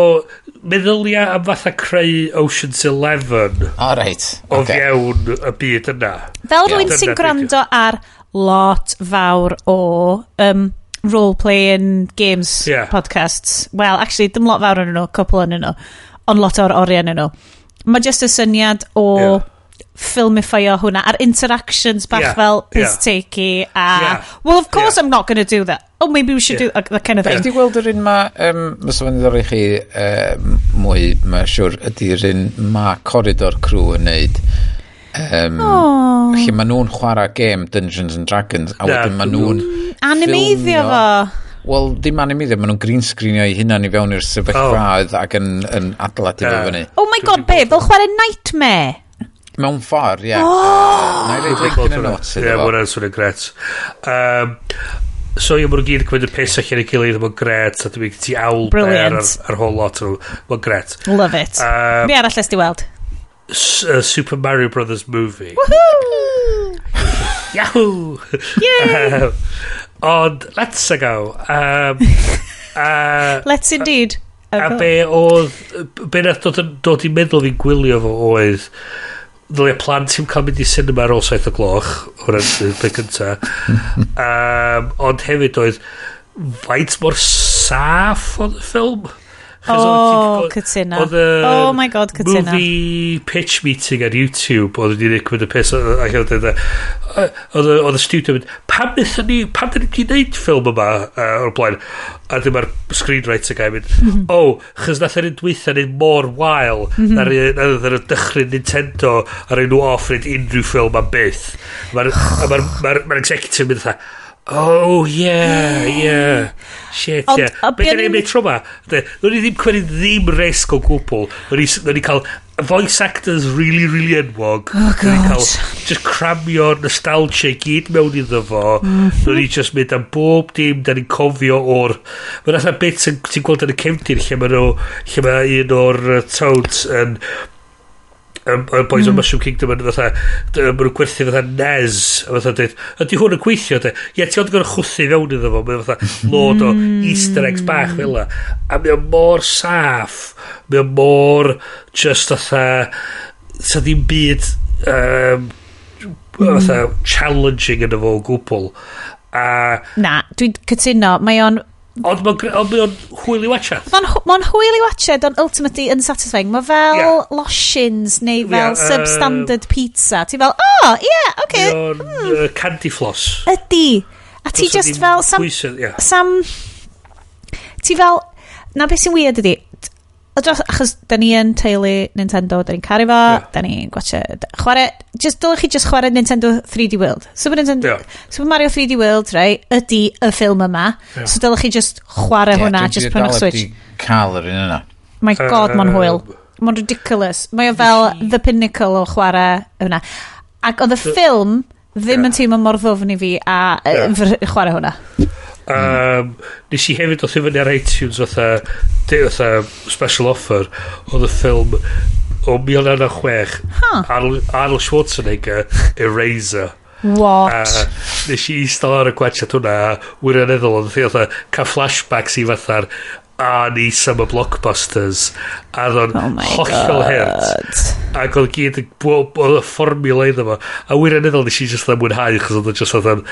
meddylia am fatha creu Ocean's Eleven. O, oh, reit. O okay. fiewn y byd yna. Fel yeah. rwy'n sy'n gwrando ar lot fawr o um, role-playing games yeah. podcasts. Well, actually, dim lot fawr yn nhw, cwpl yn nhw, ond lot o'r oriau yn nhw. Mae just y syniad o... Yeah ffilmifio hwnna a'r interactions bach yeah, fel piss yeah. takey a yeah. well of course yeah. I'm not going to do that oh maybe we should yeah. do that, that kind of thing ydy gweld yr un ma um, mys o'n ddori chi um, mwy mae'n siwr ydy'r un ma Corridor Crew yn neud um, oh. lle maen nhw'n chwarae game Dungeons and Dragons a yeah. wedyn maen nhw'n mm. animeiddio fo Wel, dim animeiddio, maen nhw'n green screenio i hunan i fewn i'r sefyllfaoedd oh. ac yn, yn adeiladu oh. fo fyny. Oh my god, be? Fel chwarae Nightmare? Mewn ffordd, ie. Na i reid link yn y notes iddo fo. Ie, mwna'n swnio'n gret. Um, so ie, mwna'n gyd yn cymryd y pus allan ei gilydd, mae'n gret, a dwi'n ti awl ar, ar whole lot, mae'n gret. Love it. Um, Mi arall ysdi weld? Uh, Super Mario Brothers movie. Woohoo! *laughs* Yahoo! Yay! um, ond, let's go. Um, uh, *laughs* let's indeed. A, a be oedd, be nath dod, dod i meddwl fi'n gwylio fo oedd, ddylia plant sy'n cael mynd i cinema ar ôl saith o gloch o'r peth cynta. *laughs* Um, ond hefyd oedd faint mor saff oedd y ffilm? Oh, cytuna. Oh my god, cytuna. Movie pitch meeting ar YouTube, oedd wedi dweud y peth, oedd y studio mynd, pam wnaethon ni, pam da ni wedi gwneud ffilm yma uh, o'r blaen? A dyma'r screenwriter gael mynd, mm -hmm. oh, chys nath yn dweitha neu mor wael, mm -hmm. na'r na, dychryn Nintendo ar enw off neu unrhyw ffilm am byth. Mae'r ma ma ma executive mynd dda, Oh, yeah, yeah. Shit, Ond, yeah. Be gen i'n mynd tro ma? Nw'n i ddim cwerin ddim risg o gwbl. Nw'n i cael voice actors really, really enwog. Oh, God. Cael, just cramio nostalgia gyd mewn iddo fo. Mm -hmm. Nw'n i just mynd am bob dim da ni'n cofio o'r... Mae'n atho bit ti'n gweld yn y cefnir lle mae nhw... lle mae un o'r uh, toads yn... Um, y boys mm. o hmm. Mushroom Kingdom yn fatha maen nhw'n gwerthu fatha nes a fatha dweud ydy hwn yn gweithio de? Ie ti ond gorau chwthu fewn iddo fo. Mae'n fatha hmm. lod o easter eggs bach fel la a mae o mor saff. Mae o mor just fatha sa ddim byd um, fatha challenging yn y fo gwbl a na dwi'n cytuno mae o'n Ond mae'n gre... Ond mae'n hwyl i watsiad. Mae'n ma hwyl i watsiad, ond ultimately unsatisfying. Mae fel yeah. loshins neu fel yeah, substandard um, pizza. Ti fel, oh, yeah, okay. Mae'n mm. uh, candy floss. Ydy. A ti just fel... Sam, yeah. sam, ti fel... Na beth sy'n weird ydy, dros, achos da ni yn teulu Nintendo, da ni'n caru fo, yeah. da ni'n gwachio, chwarae, just, dylech chi just chwarae Nintendo 3D World. Super, Nintendo, yeah. Super Mario 3D World, rai, ydy y ffilm yma, yeah. so dylech chi just chwarae yeah, hwnna, just prynwch Switch. cael yr un yna. My god, mae'n mo'n hwyl. Mae'n ridiculous. Mae o fel the pinnacle o chwarae hwnna. Ac oedd y ffilm ddim yeah. yn teimlo mor ddofn i fi a yeah. chwarae hwnna. Um, nes i hefyd oedd fyny ar iTunes fatha, fatha special offer oedd y ffilm o 1906 huh. Arnold, Arnold Schwarzenegger Eraser. What? A nes i istal ar y gwaethiad hwnna a wirioneddol oedd fatha ca flashbacks i fatha'r Arnie Summer Blockbusters a ddo'n oh hollol hert. Ac oedd gyd oedd y fformula iddo fo. A wirioneddol nes i just ddim mwynhau chos oedd o just oedd yn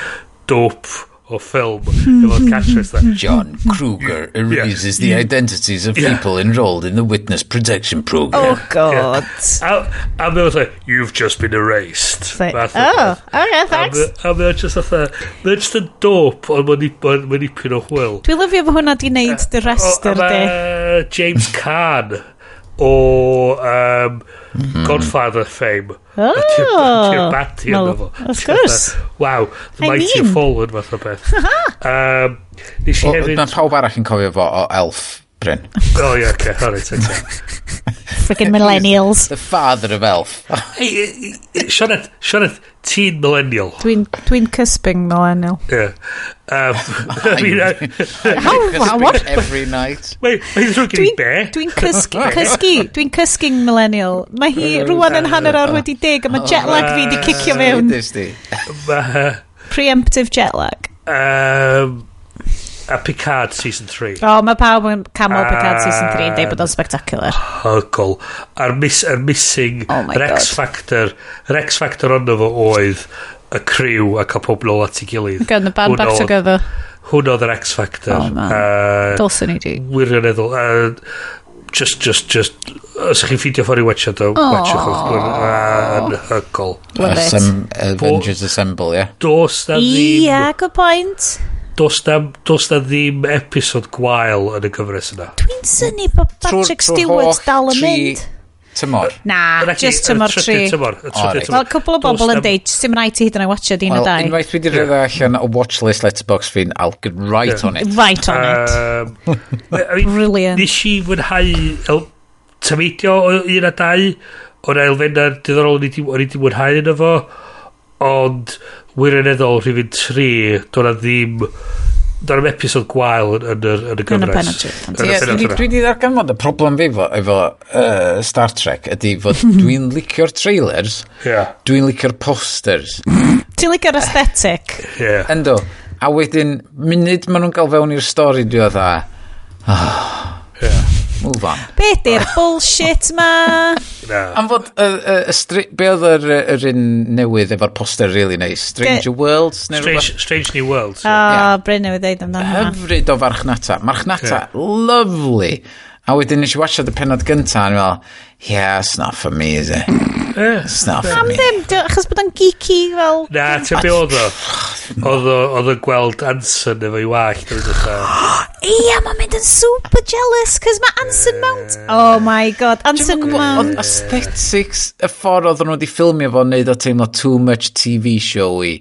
dope o ffilm efo'r *laughs* catchphrase that John Kruger erases yeah. the identities of yeah. people enrolled in the witness protection program. Oh god. Yeah. a, a mae like you've just been erased. Like, oh okay thanks. A mae just fatha mae just yn dope ond mae'n nipyn o hwyl. Dwi'n lyfio fo hwnna di wneud dy rester oh, di. James Caan o um. Godfather fame. Oh, ti'r bati yn efo. Of course. *laughs* Wow, the I mighty mean. fallen fath o beth. *laughs* um, nes i hefyd... Mae pawb arall yn cofio fo o Elf Bryn. Oh, yeah, okay. alright. *laughs* Friggin' millennials. The father of elf. *laughs* hey, eh, eh, Sioned, Sioned, teen millennial. Dwi'n dwi cusping millennial. Yeah. Um, *laughs* I mean, I, How, what? Every night. Wait, mae'n drwy gen i be? Dwi'n cysgu, cysgu, dwi'n cysgu'n millennial. Mae hi oh, rwan yn hanner awr wedi dig, a mae oh, jet lag fi wedi cicio mewn. Preemptive jet lag. Um, a Picard Season 3. O, oh, mae pawb yn camel a, Picard Season 3 yn dweud bod o'n spectacular. Hygol. A'r mis, ar missing, oh yr X Factor, yr X Factor ond fo oedd y criw a cael pob nôl at ei gilydd. Gan y band back together. Hwn oedd yr X Factor. Oh, man. Uh, Dylsyn i di. Wirioneddol. Uh, just, just, just, os ydych chi'n ffidio ffordd i watcha do, watcha chwth yn hygol. Um, Avengers Assemble, ie? Yeah? Dos na ddim... Yeah, good point does na, does na ddim episod gwael yn y gyfres yna. Dwi'n syni bod Patrick Stewart dal yn mynd. Tymor. Na, Raki, just tymor tri. Tymor. Wel, cwbl o bobl yn deud, sy'n rhaid ti hyd yn oed watcha dyn o dau. Unwaith fi wedi rhedeg allan o watchlist letterbox fi'n, I'll get right on it. Right on it. *laughs* Brilliant. Nes i fwynhau tymidio o un a dau, o'r elfennau diddorol o'n i wedi mwynhau yn efo, ond wirioneddol rhywun tri, do'na ddim... Do'na ddim episod gwael yn, yn, yn y gyfres. Yn y penod. Dwi wedi ddarganfod y problem fi efo, efo uh, Star Trek ydy fod *laughs* dwi'n licio'r trailers, yeah. dwi'n licio'r posters. *laughs* Ti'n licio'r aesthetic? Yeah. Endo. A wedyn, munud maen nhw'n cael fewn i'r stori, dwi o dda. Oh. Yeah. Move on. Be di'r *laughs* bullshit ma? Am fod, uh, uh, be oedd yr, yr un newydd efo'r poster really nice? Stranger Worlds? Strange, Strange New Worlds. O, yeah. Bryn newydd ddeud amdano. Hyfryd o farchnata. Marchnata, lovely. A wedyn nes i watcha y penod gyntaf, a meddwl, yeah, it's not for me, is it? Eh. It's not for Am me. ddim, dy- achos bod o'n geeky fel... Na, ti'n be oedd o? Oedd o- Oedd o'n gweld Anson efo i wallt. oedd o Ia, mae'n mynd yn super jealous, cos mae Anson Mount... Eh. Oh my god, Anson Mount. Ond aesthetics, y ffordd oedd nhw wedi ffilmio fo, wneud o teimlo too much TV showy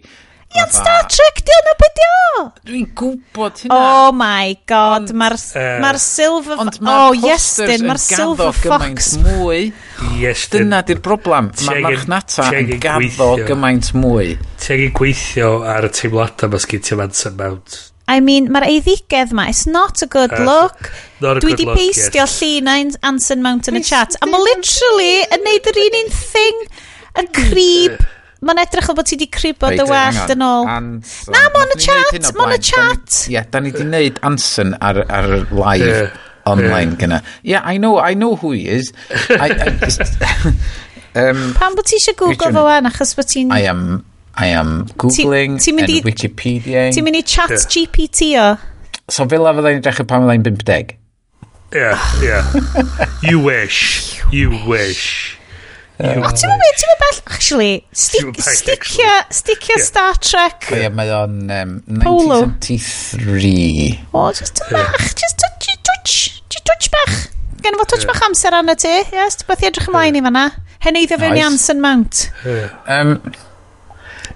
union Star Trek di o'n beth di o? Dwi'n gwybod hynna. Oh my god, mae'r uh, ma Silver... Ond mae'r oh, posters yn gaddo gymaint mwy. Yes, Dyna di'r broblem. Mae'r marchnata yn gaddo gymaint mwy. Ti'n ei gweithio ar y teimladau mas gen am Anson mount. I mean, mae'r eiddigedd ma, it's not a good uh, look. A Dwi di peistio yes. llun llunau'n Anson Mount yn y chat, a mae literally yn neud yr un un thing, y creep Mae'n edrych o bod ti wedi cribo dy wallt yn ôl. Na, mae'n y chat, mae'n y chat. Ie, da ni wedi gwneud Anson ar, ar live yeah, online gyna. Yeah, I know, I know who he is. I, I just, *laughs* um, Pam bod ti eisiau Google fo wan, achos bod ti'n... I am, I am Googling ti, ti and Wikipedia. Ti'n mynd i chat yeah. GPT o? So fel a fyddai'n dechrau pan fyddai'n 50? Yeah, yeah. you wish. You wish. O, ti'n mynd, ti'n mynd bell, actually, sticio, sticio yeah. Star Trek. Ie, yeah, mae o'n um, 1973. O, just a bach, just touch, yn twitch, touch bach. Gen fo touch bach amser arna ti, yes, ti'n byth i edrych ymlaen i fanna. Heneiddio fewn i Anson Mount. Um,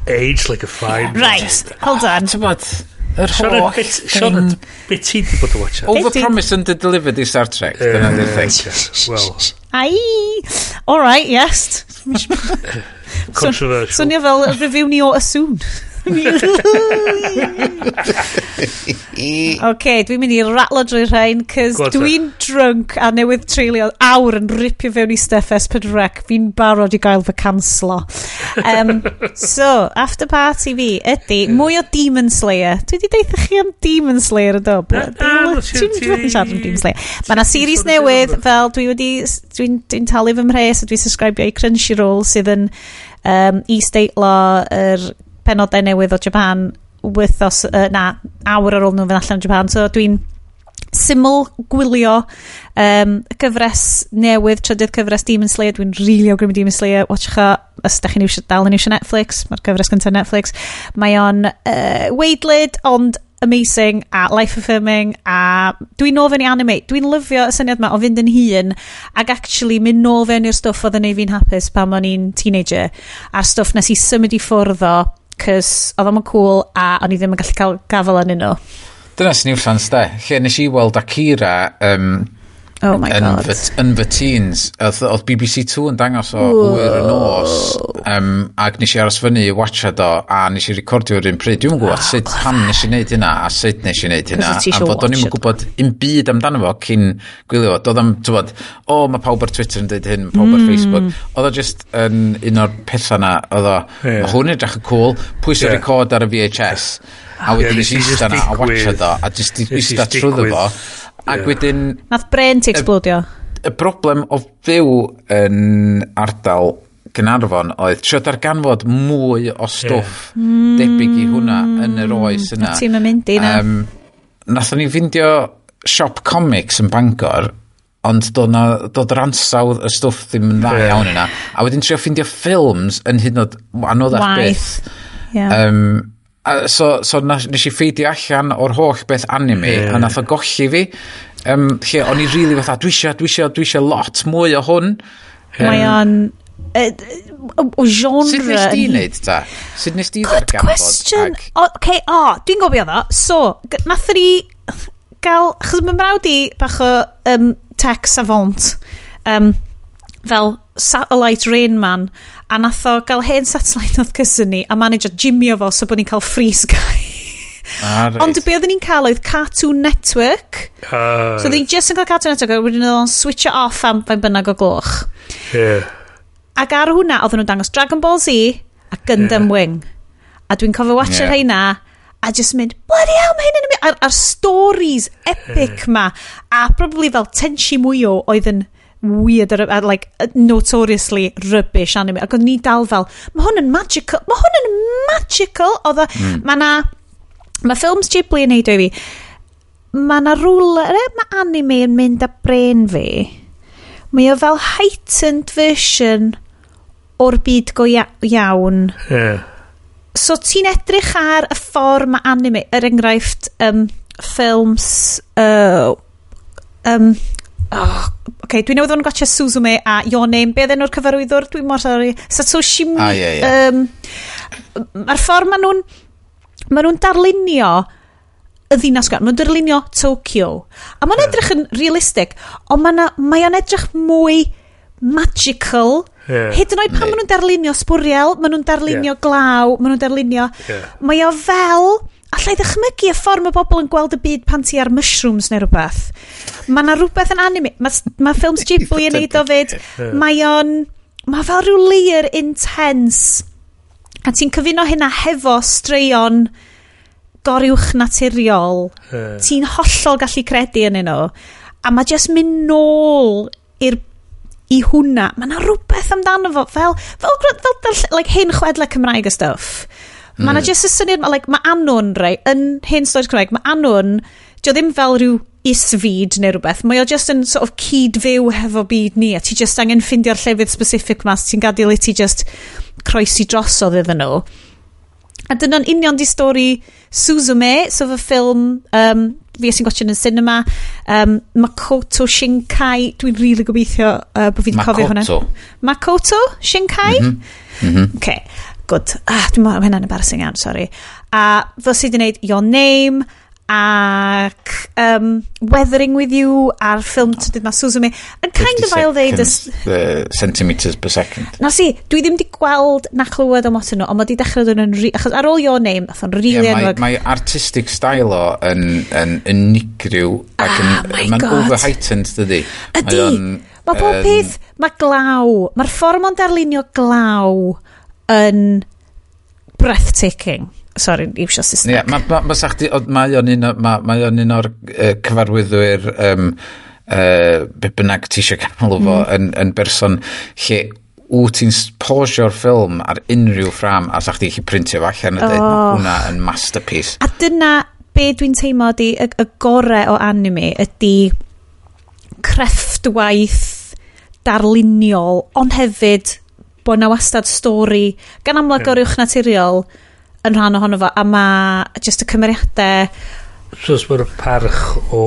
Age like a fine. Right, hold on. Ti'n bod, yr holl Sean, beth ti wedi bod yn watcha? Overpromise and delivered i Star Trek, dyna'n dweud thing. Well, Ai! All right, yes. *laughs* Controversial. Swnio fel review ni o Assoon. *laughs* OK, dwi'n mynd i ratlo drwy rhain, cys dwi'n drunk a newydd treulio awr yn ripio fewn i stuff S4 Rec. Fi'n barod i gael fy canslo. Um, so, after party fi ydy mwy o Demon Slayer. Dwi wedi deitha chi am Demon Slayer y do. Dwi'n siarad am Demon Slayer. Mae yna series newydd fel dwi wedi... Dwi'n dwi talu fy mhres a dwi'n subscribio i Crunchyroll sydd yn um, i-steitlo yr er penodau newydd o Japan wythos, uh, na, awr ar ôl nhw'n fynd allan o Japan. So dwi'n syml gwylio um, gyfres newydd, trydydd cyfres Demon Slayer. Dwi'n rili really awgrymu Demon Slayer. Watcha, os da chi'n eisiau dal yn eisiau Netflix, mae'r gyfres gyntaf Netflix. Mae o'n uh, weidlyd, ond amazing a life-affirming a dwi'n nôl fewn i anime. Dwi'n lyfio y syniad yma o fynd yn hun ac actually mynd nôl fewn i'r stwff oedd yn ei fi'n hapus pan o'n i'n teenager a'r stwff nes i symud i ffwrdd o cys oedd o'n cool a o'n i ddim yn gallu cael gafel yn nhw. Dyna sy'n i'w niwsans de. Lle nes i weld Akira um, Oh my yn god. Fy, yn fy teens. Oedd BBC 2 yn dangos o hwyr yn nos. Um, ac nes i aros fyny i watcha do. A nes i recordio yr un pryd. Dwi'n gwybod sut pam nes i wneud hynna. A sut nes i wneud hynna. A fod o'n i'n gwybod un byd amdano fo cyn gwylio fo. Doedd am, ti'n o mae pawb ar Twitter yn dweud hyn. Mae pawb ar Facebook. Oedd o just yn un o'r pethau na. Oedd o, yeah. hwn edrych yn cool. Pwys yeah. record ar y VHS a wedyn yeah, just eistedd na a watchad o a just i eistedd trwyddo fo ac wedyn nath brain ti explodio y broblem o fyw yn ardal Gynarfon oedd trio darganfod mwy o stwff hmm. debyg i hwnna yn yr oes yna. Ti'n mynd i na. Um, Nathon ni ffindio siop comics yn Bangor ond dod, na, dod yr ansawdd y stwff ddim yn dda yeah. iawn yna. A wedyn trio ffindio ffilms yn hyd yn oed anoddach Waith. byth. Yeah. Um, a, so, so nes i ffeidio allan o'r holl beth anime yeah. a nath o golli fi um, lle o'n i rili really fatha dwi eisiau dwi eisiau dwi eisiau lot mwy o hwn mae o'n o genre sut nes di wneud ta? sut nes di ddarganfod? good question ag... o, okay, o dwi'n gofio ddo so nath ni gael chos mae'n mrawd i bach o um, tech savant um, fel satellite rain man a nath o gael hen satellite oedd cysyn ni a manager gymio fo so bod ni'n cael free sky ah, right. ond be oedden ni'n cael oedd Cartoon Network uh. so oedden ni just yn cael Cartoon Network a wedyn oedd o'n switch off am fain bynnag o gloch yeah. ac ar hwnna oedden nhw'n dangos Dragon Ball Z a Gundam yeah. Wing a dwi'n cofio watcher yeah. heina a just mynd, bloody hell, mae hyn yn mynd, a'r, ar stories epic ma, a probably fel tensi mwy o oedd yn weird ar, ar like, notoriously rubbish anime. Ac oedd ni dal fel, mae hwn yn magical, mae hwn yn magical. Oedd mm. mae na, mae ffilms Ghibli yn neud o fi, mae na rwle, e- mae anime yn mynd â brain fi. Mae o fel heightened version o'r byd go iawn. Yeah. So ti'n edrych ar y ffordd mae anime, er enghraifft um, ffilms uh, um, Oh, okay, dwi'n newydd o'n gotcha Suzume a Your Name. Be ddyn nhw'r cyfarwyddwr? Dwi'n mor sori. Satoshi... Ah, ie, yeah, ie. Yeah. Um, Mae'r ffordd maen nhw'n... Maen nhw'n darlunio y ddinas gwan. Maen nhw'n darlunio Tokyo. A mae'n yeah. edrych yn realistig, ond mae'n mae edrych mwy magical. Yeah. Hyd yn oed pan yeah. maen nhw'n darlunio sbwriel, maen nhw'n darlunio yeah. glaw, maen nhw'n darlunio... Yeah. Mae o fel allai ddechmygu y ffordd mae bobl yn gweld y byd pan ti ar mushrooms neu rhywbeth. Mae yna rhywbeth yn anime. Mae ma ffilms Ghibli yn neud o fyd. *laughs* Mae o'n... Mae fel rhyw layer intense. A ti'n cyfuno hynna hefo straeon goriwch naturiol. ti'n hollol gallu credu yn nhw. A mae jyst mynd nôl i'r i hwnna. Mae yna rhywbeth amdano fo. Fel, fel, fel, fel fel like, hyn chwedle Cymraeg y stuff Mae yna hmm. jyst y syniad, like, mae Anwn, rei, yn hyn stori'r Cymraeg, mae Anwn, dio ddim fel rhyw isfyd neu rhywbeth, mae o just yn sort of cyd-fyw hefo byd ni, a ti just angen ffindio'r llefydd specific mas, ti'n gadael i ti just croesi drosodd iddyn nhw. A dyna'n union di stori Suzume, so fy ffilm um, fi sy'n gotio'n yn y cinema, um, Makoto Shinkai, dwi'n rili really gobeithio uh, bod fi wedi cofio hwnna. Makoto. Makoto Shinkai? Mm -hmm. Mm -hmm. Okay good. ah, dwi'n meddwl, hynna'n embarrassing iawn, sorry. A fel sydd wedi gwneud Your Name, ac um, Weathering With You a'r ffilm tydydd mae Suzume yn kind of ail ddeud uh, centimetres per second. Na si dwi ddim wedi gweld na chlywed o otyn nhw ond mae wedi dechrau dod yn achos ar ôl your name oedd o'n rili really yeah, mae, mae artistic style o yn, yn unigryw ac yn, ah, yn, mae'n over heightened dydy ydy, mae pob peth mae glaw. Mae'r ffordd mae'n darlunio glaw yn breathtaking sorry, iwsio Saesneg. Ie, yeah, mae ma, ma, sachdi, mae o'n un, ma, mae o'n un o'r uh, cyfarwyddwyr um, uh, be bynnag ti eisiau canol fo mm. yn, yn berson lle wyt ti'n posio'r ffilm ar unrhyw ffram a sa'ch ti'n chi printio fo allan a dweud oh. mae hwnna yn masterpiece. A dyna be dwi'n teimlo ydy y, y gorau o anime ydy crefftwaith darluniol ond hefyd bod na wastad stori gan amlwg yeah. o'r naturiol yn rhan ohono fo a mae just y cymeriadau Rwy'n mae'r parch o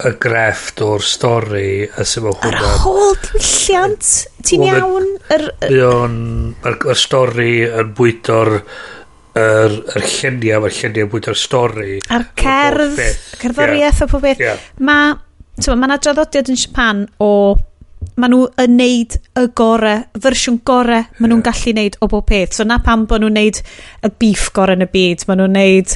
y grefft o'r stori a sy'n mewn hwnna. Yr hol diwylliant, ti'n iawn? Yr, yr, yr stori yn bwydo'r yr, yr lluniau, mae'r lluniau bwydo'r stori. A'r cerdd, cerddoriaeth yeah. o pob beth. Yeah. Mae ma na draddodiad yn Japan o ma nhw yn neud y gore, fersiwn gore, ma nhw'n gallu neud o bob peth. So na pam bod nhw'n neud y beef gore yn y byd, ma nhw'n neud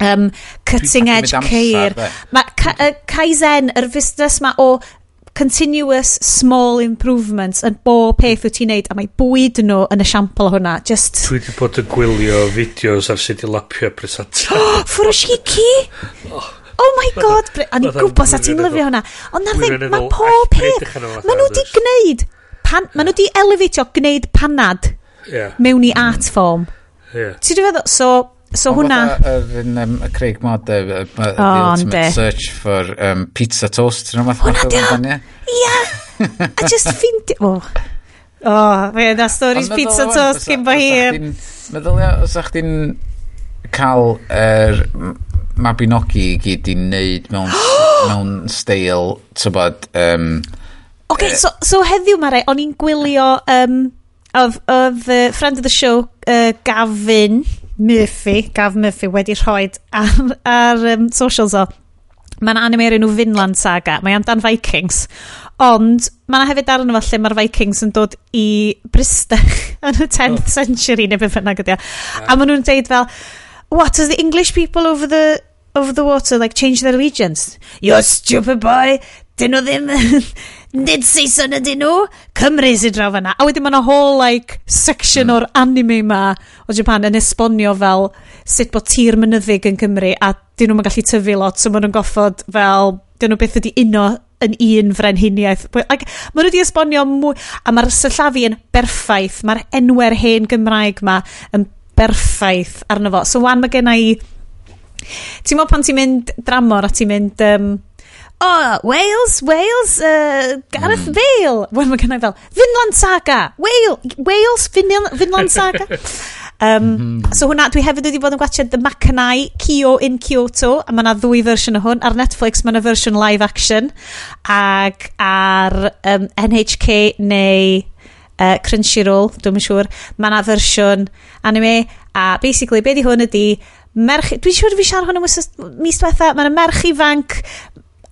um, cutting edge ceir. Mae ka, uh, Kaizen, yr fusnes ma o continuous small improvements yn bob peth wyt ti'n neud, a mae bwyd nhw yn esiampl hwnna. Just... Dwi wedi bod yn gwylio fideos ar sut i lapio presanta. *gasps* Furoshiki! oh. Oh my god, a ni'n gwybod sa ti'n lyfio hwnna. Ond na ddim, mae pob peth, maen nhw wedi gwneud, maen nhw wedi elefatio gwneud panad mewn i art form. Ti'n feddwl, so, so hwnna... Yr un, y Craig Mod, the oh, ultimate search for um, pizza toast, ti'n rhywbeth math o'r o, Ia! A just ffindi... O, Oh, fe, yna stories pizza toast cyn bo hir. Meddylia, os a'ch ti'n cael yr er, Mabinogi i gyd i wneud mewn, *gasps* mewn steil, tybod... Um, OK, uh, so, so heddiw mae rai, o'n i'n gwylio... Um, of, of uh, friend of the show, uh, Gavin Murphy, Gav Murphy, wedi rhoi ar, ar um, socials o. Mae'n anime o'r enw Finland Saga. Mae amdan Vikings. Ond mae'n hefyd arno fo lle mae'r Vikings yn dod i Bristol *laughs* yn y 10th oh. century neu beth bynnag ydy. A maen nhw'n deud fel, what does the English people over the over the water like change their allegiance? You stupid boy! Dyn nhw ddim... *laughs* Nid Saeson ydyn nhw! Cymru sy'n draw fanna. A wedyn mae yna whole like section mm. o'r anime ma o Japan yn esbonio fel sut bod tir mynyddig yn Cymru a dyn nhw'n gallu tyfu lot so maen nhw'n goffod fel dyn nhw beth ydi uno yn un frenhiniaeth. Like, maen nhw wedi esbonio mwy, a mae'r syllafu yn berffaith, mae'r enwer hen Gymraeg ma yn berffaith arno fo. So wan mae gen i... Ti'n meddwl pan ti'n mynd dramor a ti'n mynd... Um, oh, Wales, Wales, uh, Gareth mm. Vale. Wel, mae gen i fel, Finland Saga, Wales, Wales Finland Saga. Um, mm -hmm. So hwnna, dwi hefyd wedi bod yn gwachod The Macanai, Kyo in Kyoto, a mae yna ddwy fersiwn o hwn. Ar Netflix mae yna fersiwn live action, ac ar um, NHK neu uh, Crunchyroll, dwi'n siŵr. Mae yna fersiwn anime, a basically, be di hwn ydi, merch, dwi'n siŵr fi siarad hwn yn mis diwetha, mae yna merch ifanc,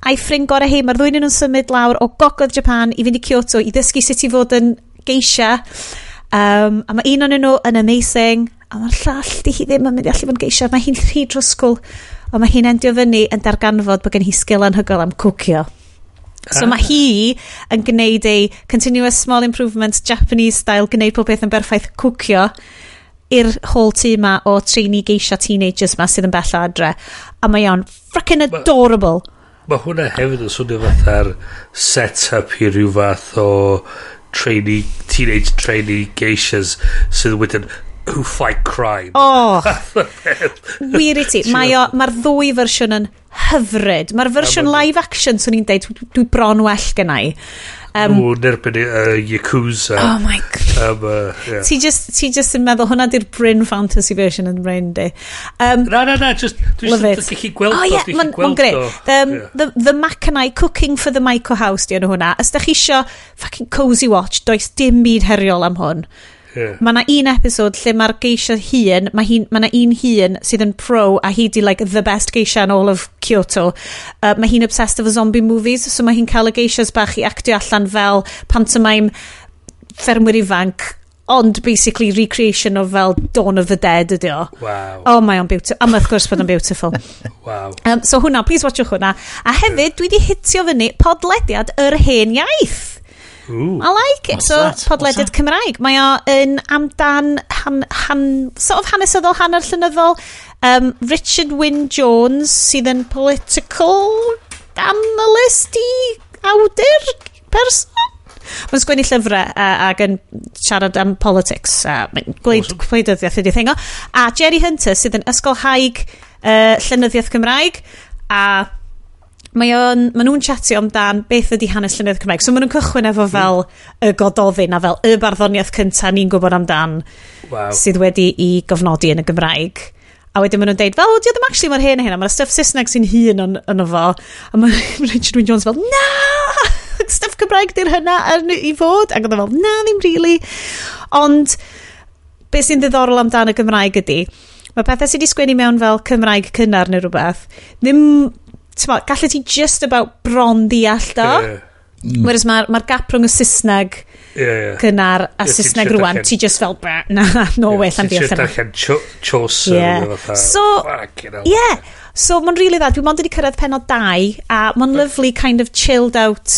a'i ffrind gorau hi, mae'r ddwy'n nhw'n symud lawr o gogledd Japan i fynd i Kyoto i ddysgu sut i fod yn geisha. Um, a mae un o'n nhw yn amazing, a mae'r llall di hi ddim yn mynd i allu fod yn geisha. Mae hi'n rhy drosgwl, ond mae hi'n endio fyny yn darganfod bod gen hi sgil anhygol am cwcio. So mae ah. hi yn gwneud ei continuous small improvement Japanese style, gwneud pob beth yn berffaith cwcio i'r whole team ma o trainee geisha teenagers ma sydd yn bell adre. A mae o'n frickin' adorable. Mae ma hwnna hefyd yn swnio fatha'r set-up i rhyw fath o trainee, teenage trainee geishas sydd wedyn who fight crime. Oh, *laughs* wir i ti. Mae'r ddwy fersiwn yn hyfryd. Mae'r fersiwn live action, swn i'n deud, dwi, bron well gen. Um, Nw'n erbyn uh, Yakuza. Oh my god. Um, uh, yeah. Ti just, ti just yn meddwl, hwnna di'r Bryn Fantasy version yn brain di. Um, na, na, na, just, dwi just yn gallu gweld oh, yeah, o. Ma'n ma o. Um, yeah. the, the Macanai Cooking for the Micro House di yn hwnna. Os da chi isio fucking cozy watch, does dim byd heriol am hwn. Yeah. Mae yna un episod lle mae'r geisio hun, mae hi, ma yna un hun sydd yn pro a hi di like the best geisio in all of Kyoto. Uh, mae hi'n obsessed efo zombie movies, so mae hi'n cael y geisios bach i actio allan fel pantomime ffermwyr ifanc ond basically recreation of fel Dawn of the Dead ydi o. Wow. Oh, mae o'n beautiful. A wrth gwrs bod o'n beautiful. *laughs* wow. Um, so hwnna, please watchwch hwnna. A hefyd, dwi di hitio fyny podlediad yr hen iaith. Ooh, I like it. What's So, that? podlediad Cymraeg. Mae o yn amdan han, han, sort of hanesyddol, hanner llynyddol. Um, Richard Wynne Jones, sydd yn political analyst i awdur person. Mae'n sgwennu llyfrau uh, ac yn siarad am politics. Uh, gweud awesome. gwleidyddiaeth ydy thingo. A Jerry Hunter, sydd yn ysgolhaig uh, llenyddiaeth Cymraeg. A mae o'n, maen nhw'n chatio amdan beth ydy hanes llynedd Cymraeg. So maen nhw'n cychwyn efo fel y gododdin a fel y barddoniaeth cyntaf ni'n gwybod amdan wow. sydd wedi i gofnodi yn y Gymraeg. A wedyn maen nhw'n deud, fel, di o ddim actually mae'r hen a hyn, a mae'r stuff Saesneg sy'n hun yn, yn fo. A mae *laughs* Richard Wynne Jones fel, na! *laughs* stuff Cymraeg di'r hynna yn, i fod. Ac oedd e fel, na, ddim really. Ond, beth sy'n ddiddorol amdan y Gymraeg ydy, mae pethau sydd wedi sgwennu mewn fel Cymraeg cynnar neu rhywbeth, ddim tyma, gallu ti just about bron ddeall do. Yeah. Mm. Whereas mae'r ma, gap rhwng y Saesneg yeah, yeah. cynnar a yeah, Saesneg rwan, ti just fel, bra, na, *laughs* no yeah, way, llan fi allan. Ti'n siarad Chaucer. Yeah. So, yeah. So, mae'n really dda. Dwi'n mond wedi cyrraedd penod 2, a mae'n lovely kind of chilled out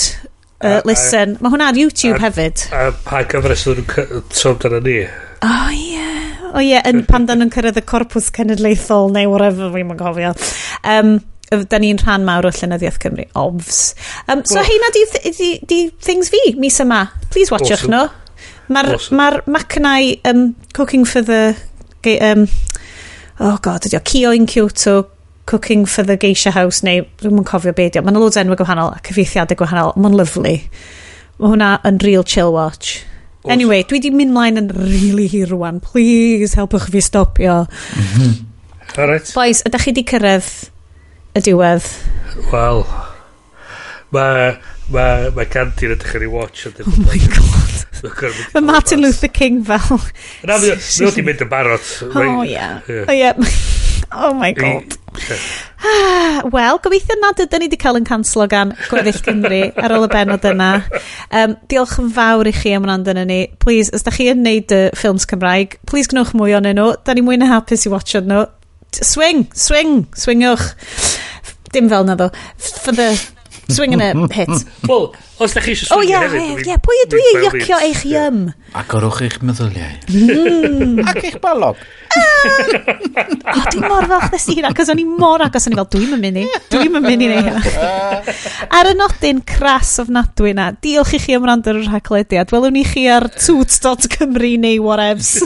uh, listen. Mae hwnna ar YouTube a, hefyd. A pa gyfres ydyn nhw'n sôn dyna ni? O ie. O ie, yeah. pan dan nhw'n cyrraedd y corpus cenedlaethol neu whatever, fi'n mynd gofio. Um, da ni'n rhan mawr o Llynyddiaeth Cymru, obvs. Um, so well, heina di, di, di, things fi, mis yma. Please watchwch awesome. nhw. Mae'r awesome. ma macnau um, cooking for the... Ge, Um, oh god, ydi o, Kio in Kyoto, Cooking for the Geisha House, neu dwi'n yn cofio beidio. Mae'n loads enwau gwahanol a cyfeithiadau gwahanol. Mae'n lyflu. Mae hwnna yn real chill watch. Awesome. Anyway, dwi di mynd mlaen yn really hir rwan. Please, helpwch fi stopio. Mm -hmm. Right. Boys, ydych chi di cyrraedd y diwedd. Wel, mae ma, ma Gandhi'n edrych ar ei watch. Oh my god. Mae Martin Luther King fel... Na, mae wedi mynd yn barod. Oh, yeah. Oh, yeah. Oh, my God. Wel, gobeithio nad ydyn ni wedi cael yn canslo gan Gweddill Cymru ar ôl y benod yna. Um, diolch yn fawr i chi am rand yna ni. Please, os da chi yn neud y ffilms Cymraeg, please gnwch mwy o'n nhw. Da ni mwy na hapus i watchod nhw. Swing, swing, swingwch dim fel na ddo. For the swing and a *laughs* hit. Wel, os da chi eisiau swing oh, yeah, hefyd... Ie, yeah, pwy ydw i iocio eich ym? Agorwch eich meddyliau. *laughs* Mm. Ac eich balog. *laughs* o, dwi'n mor falch nes i hynna, cos o'n i mor agos, o'n i fel, dwi'n mynd i, dwi'n mynd i neu Ar y nodyn cras ofnadwy na, diolch i chi am rand yr rhaglediad. Welwn ni chi ar toot.cymru neu whatevs.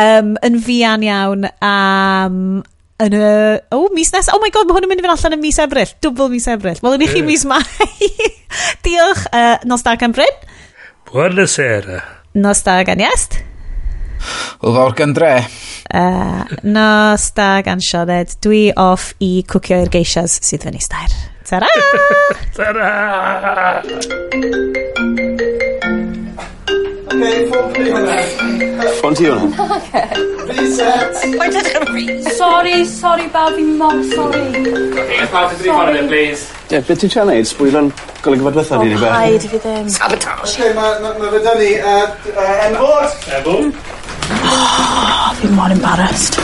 um, yn fian iawn am... Um, yn y... O, oh, mis nes. Oh my god, mae hwn yn mynd i fynd allan yn mis Ebrill. Dwbl mis Ebrill. Wel, yn i chi mis Mai. *laughs* Diolch, uh, nos da gan Bryn. Buona sera. Nos da gan Iest. Wel, fawr gan Dre. Uh, nos da gan Sioned. Dwi off i cwcio i'r geisias sydd fyny stair. Ta-ra! *laughs* Ta-ra! Ffon ti hwnna? Sorry, sorry, Paid fi'n mor sorry. Ocê. Ie beth ti'n siarad neud sbwylo'n golygfa dwetha ni, neu beth? O i fi ddim. Sabotage. Ocê ma' ma' fe 'da ni yy Enfod. enwod. Mor embarrassed.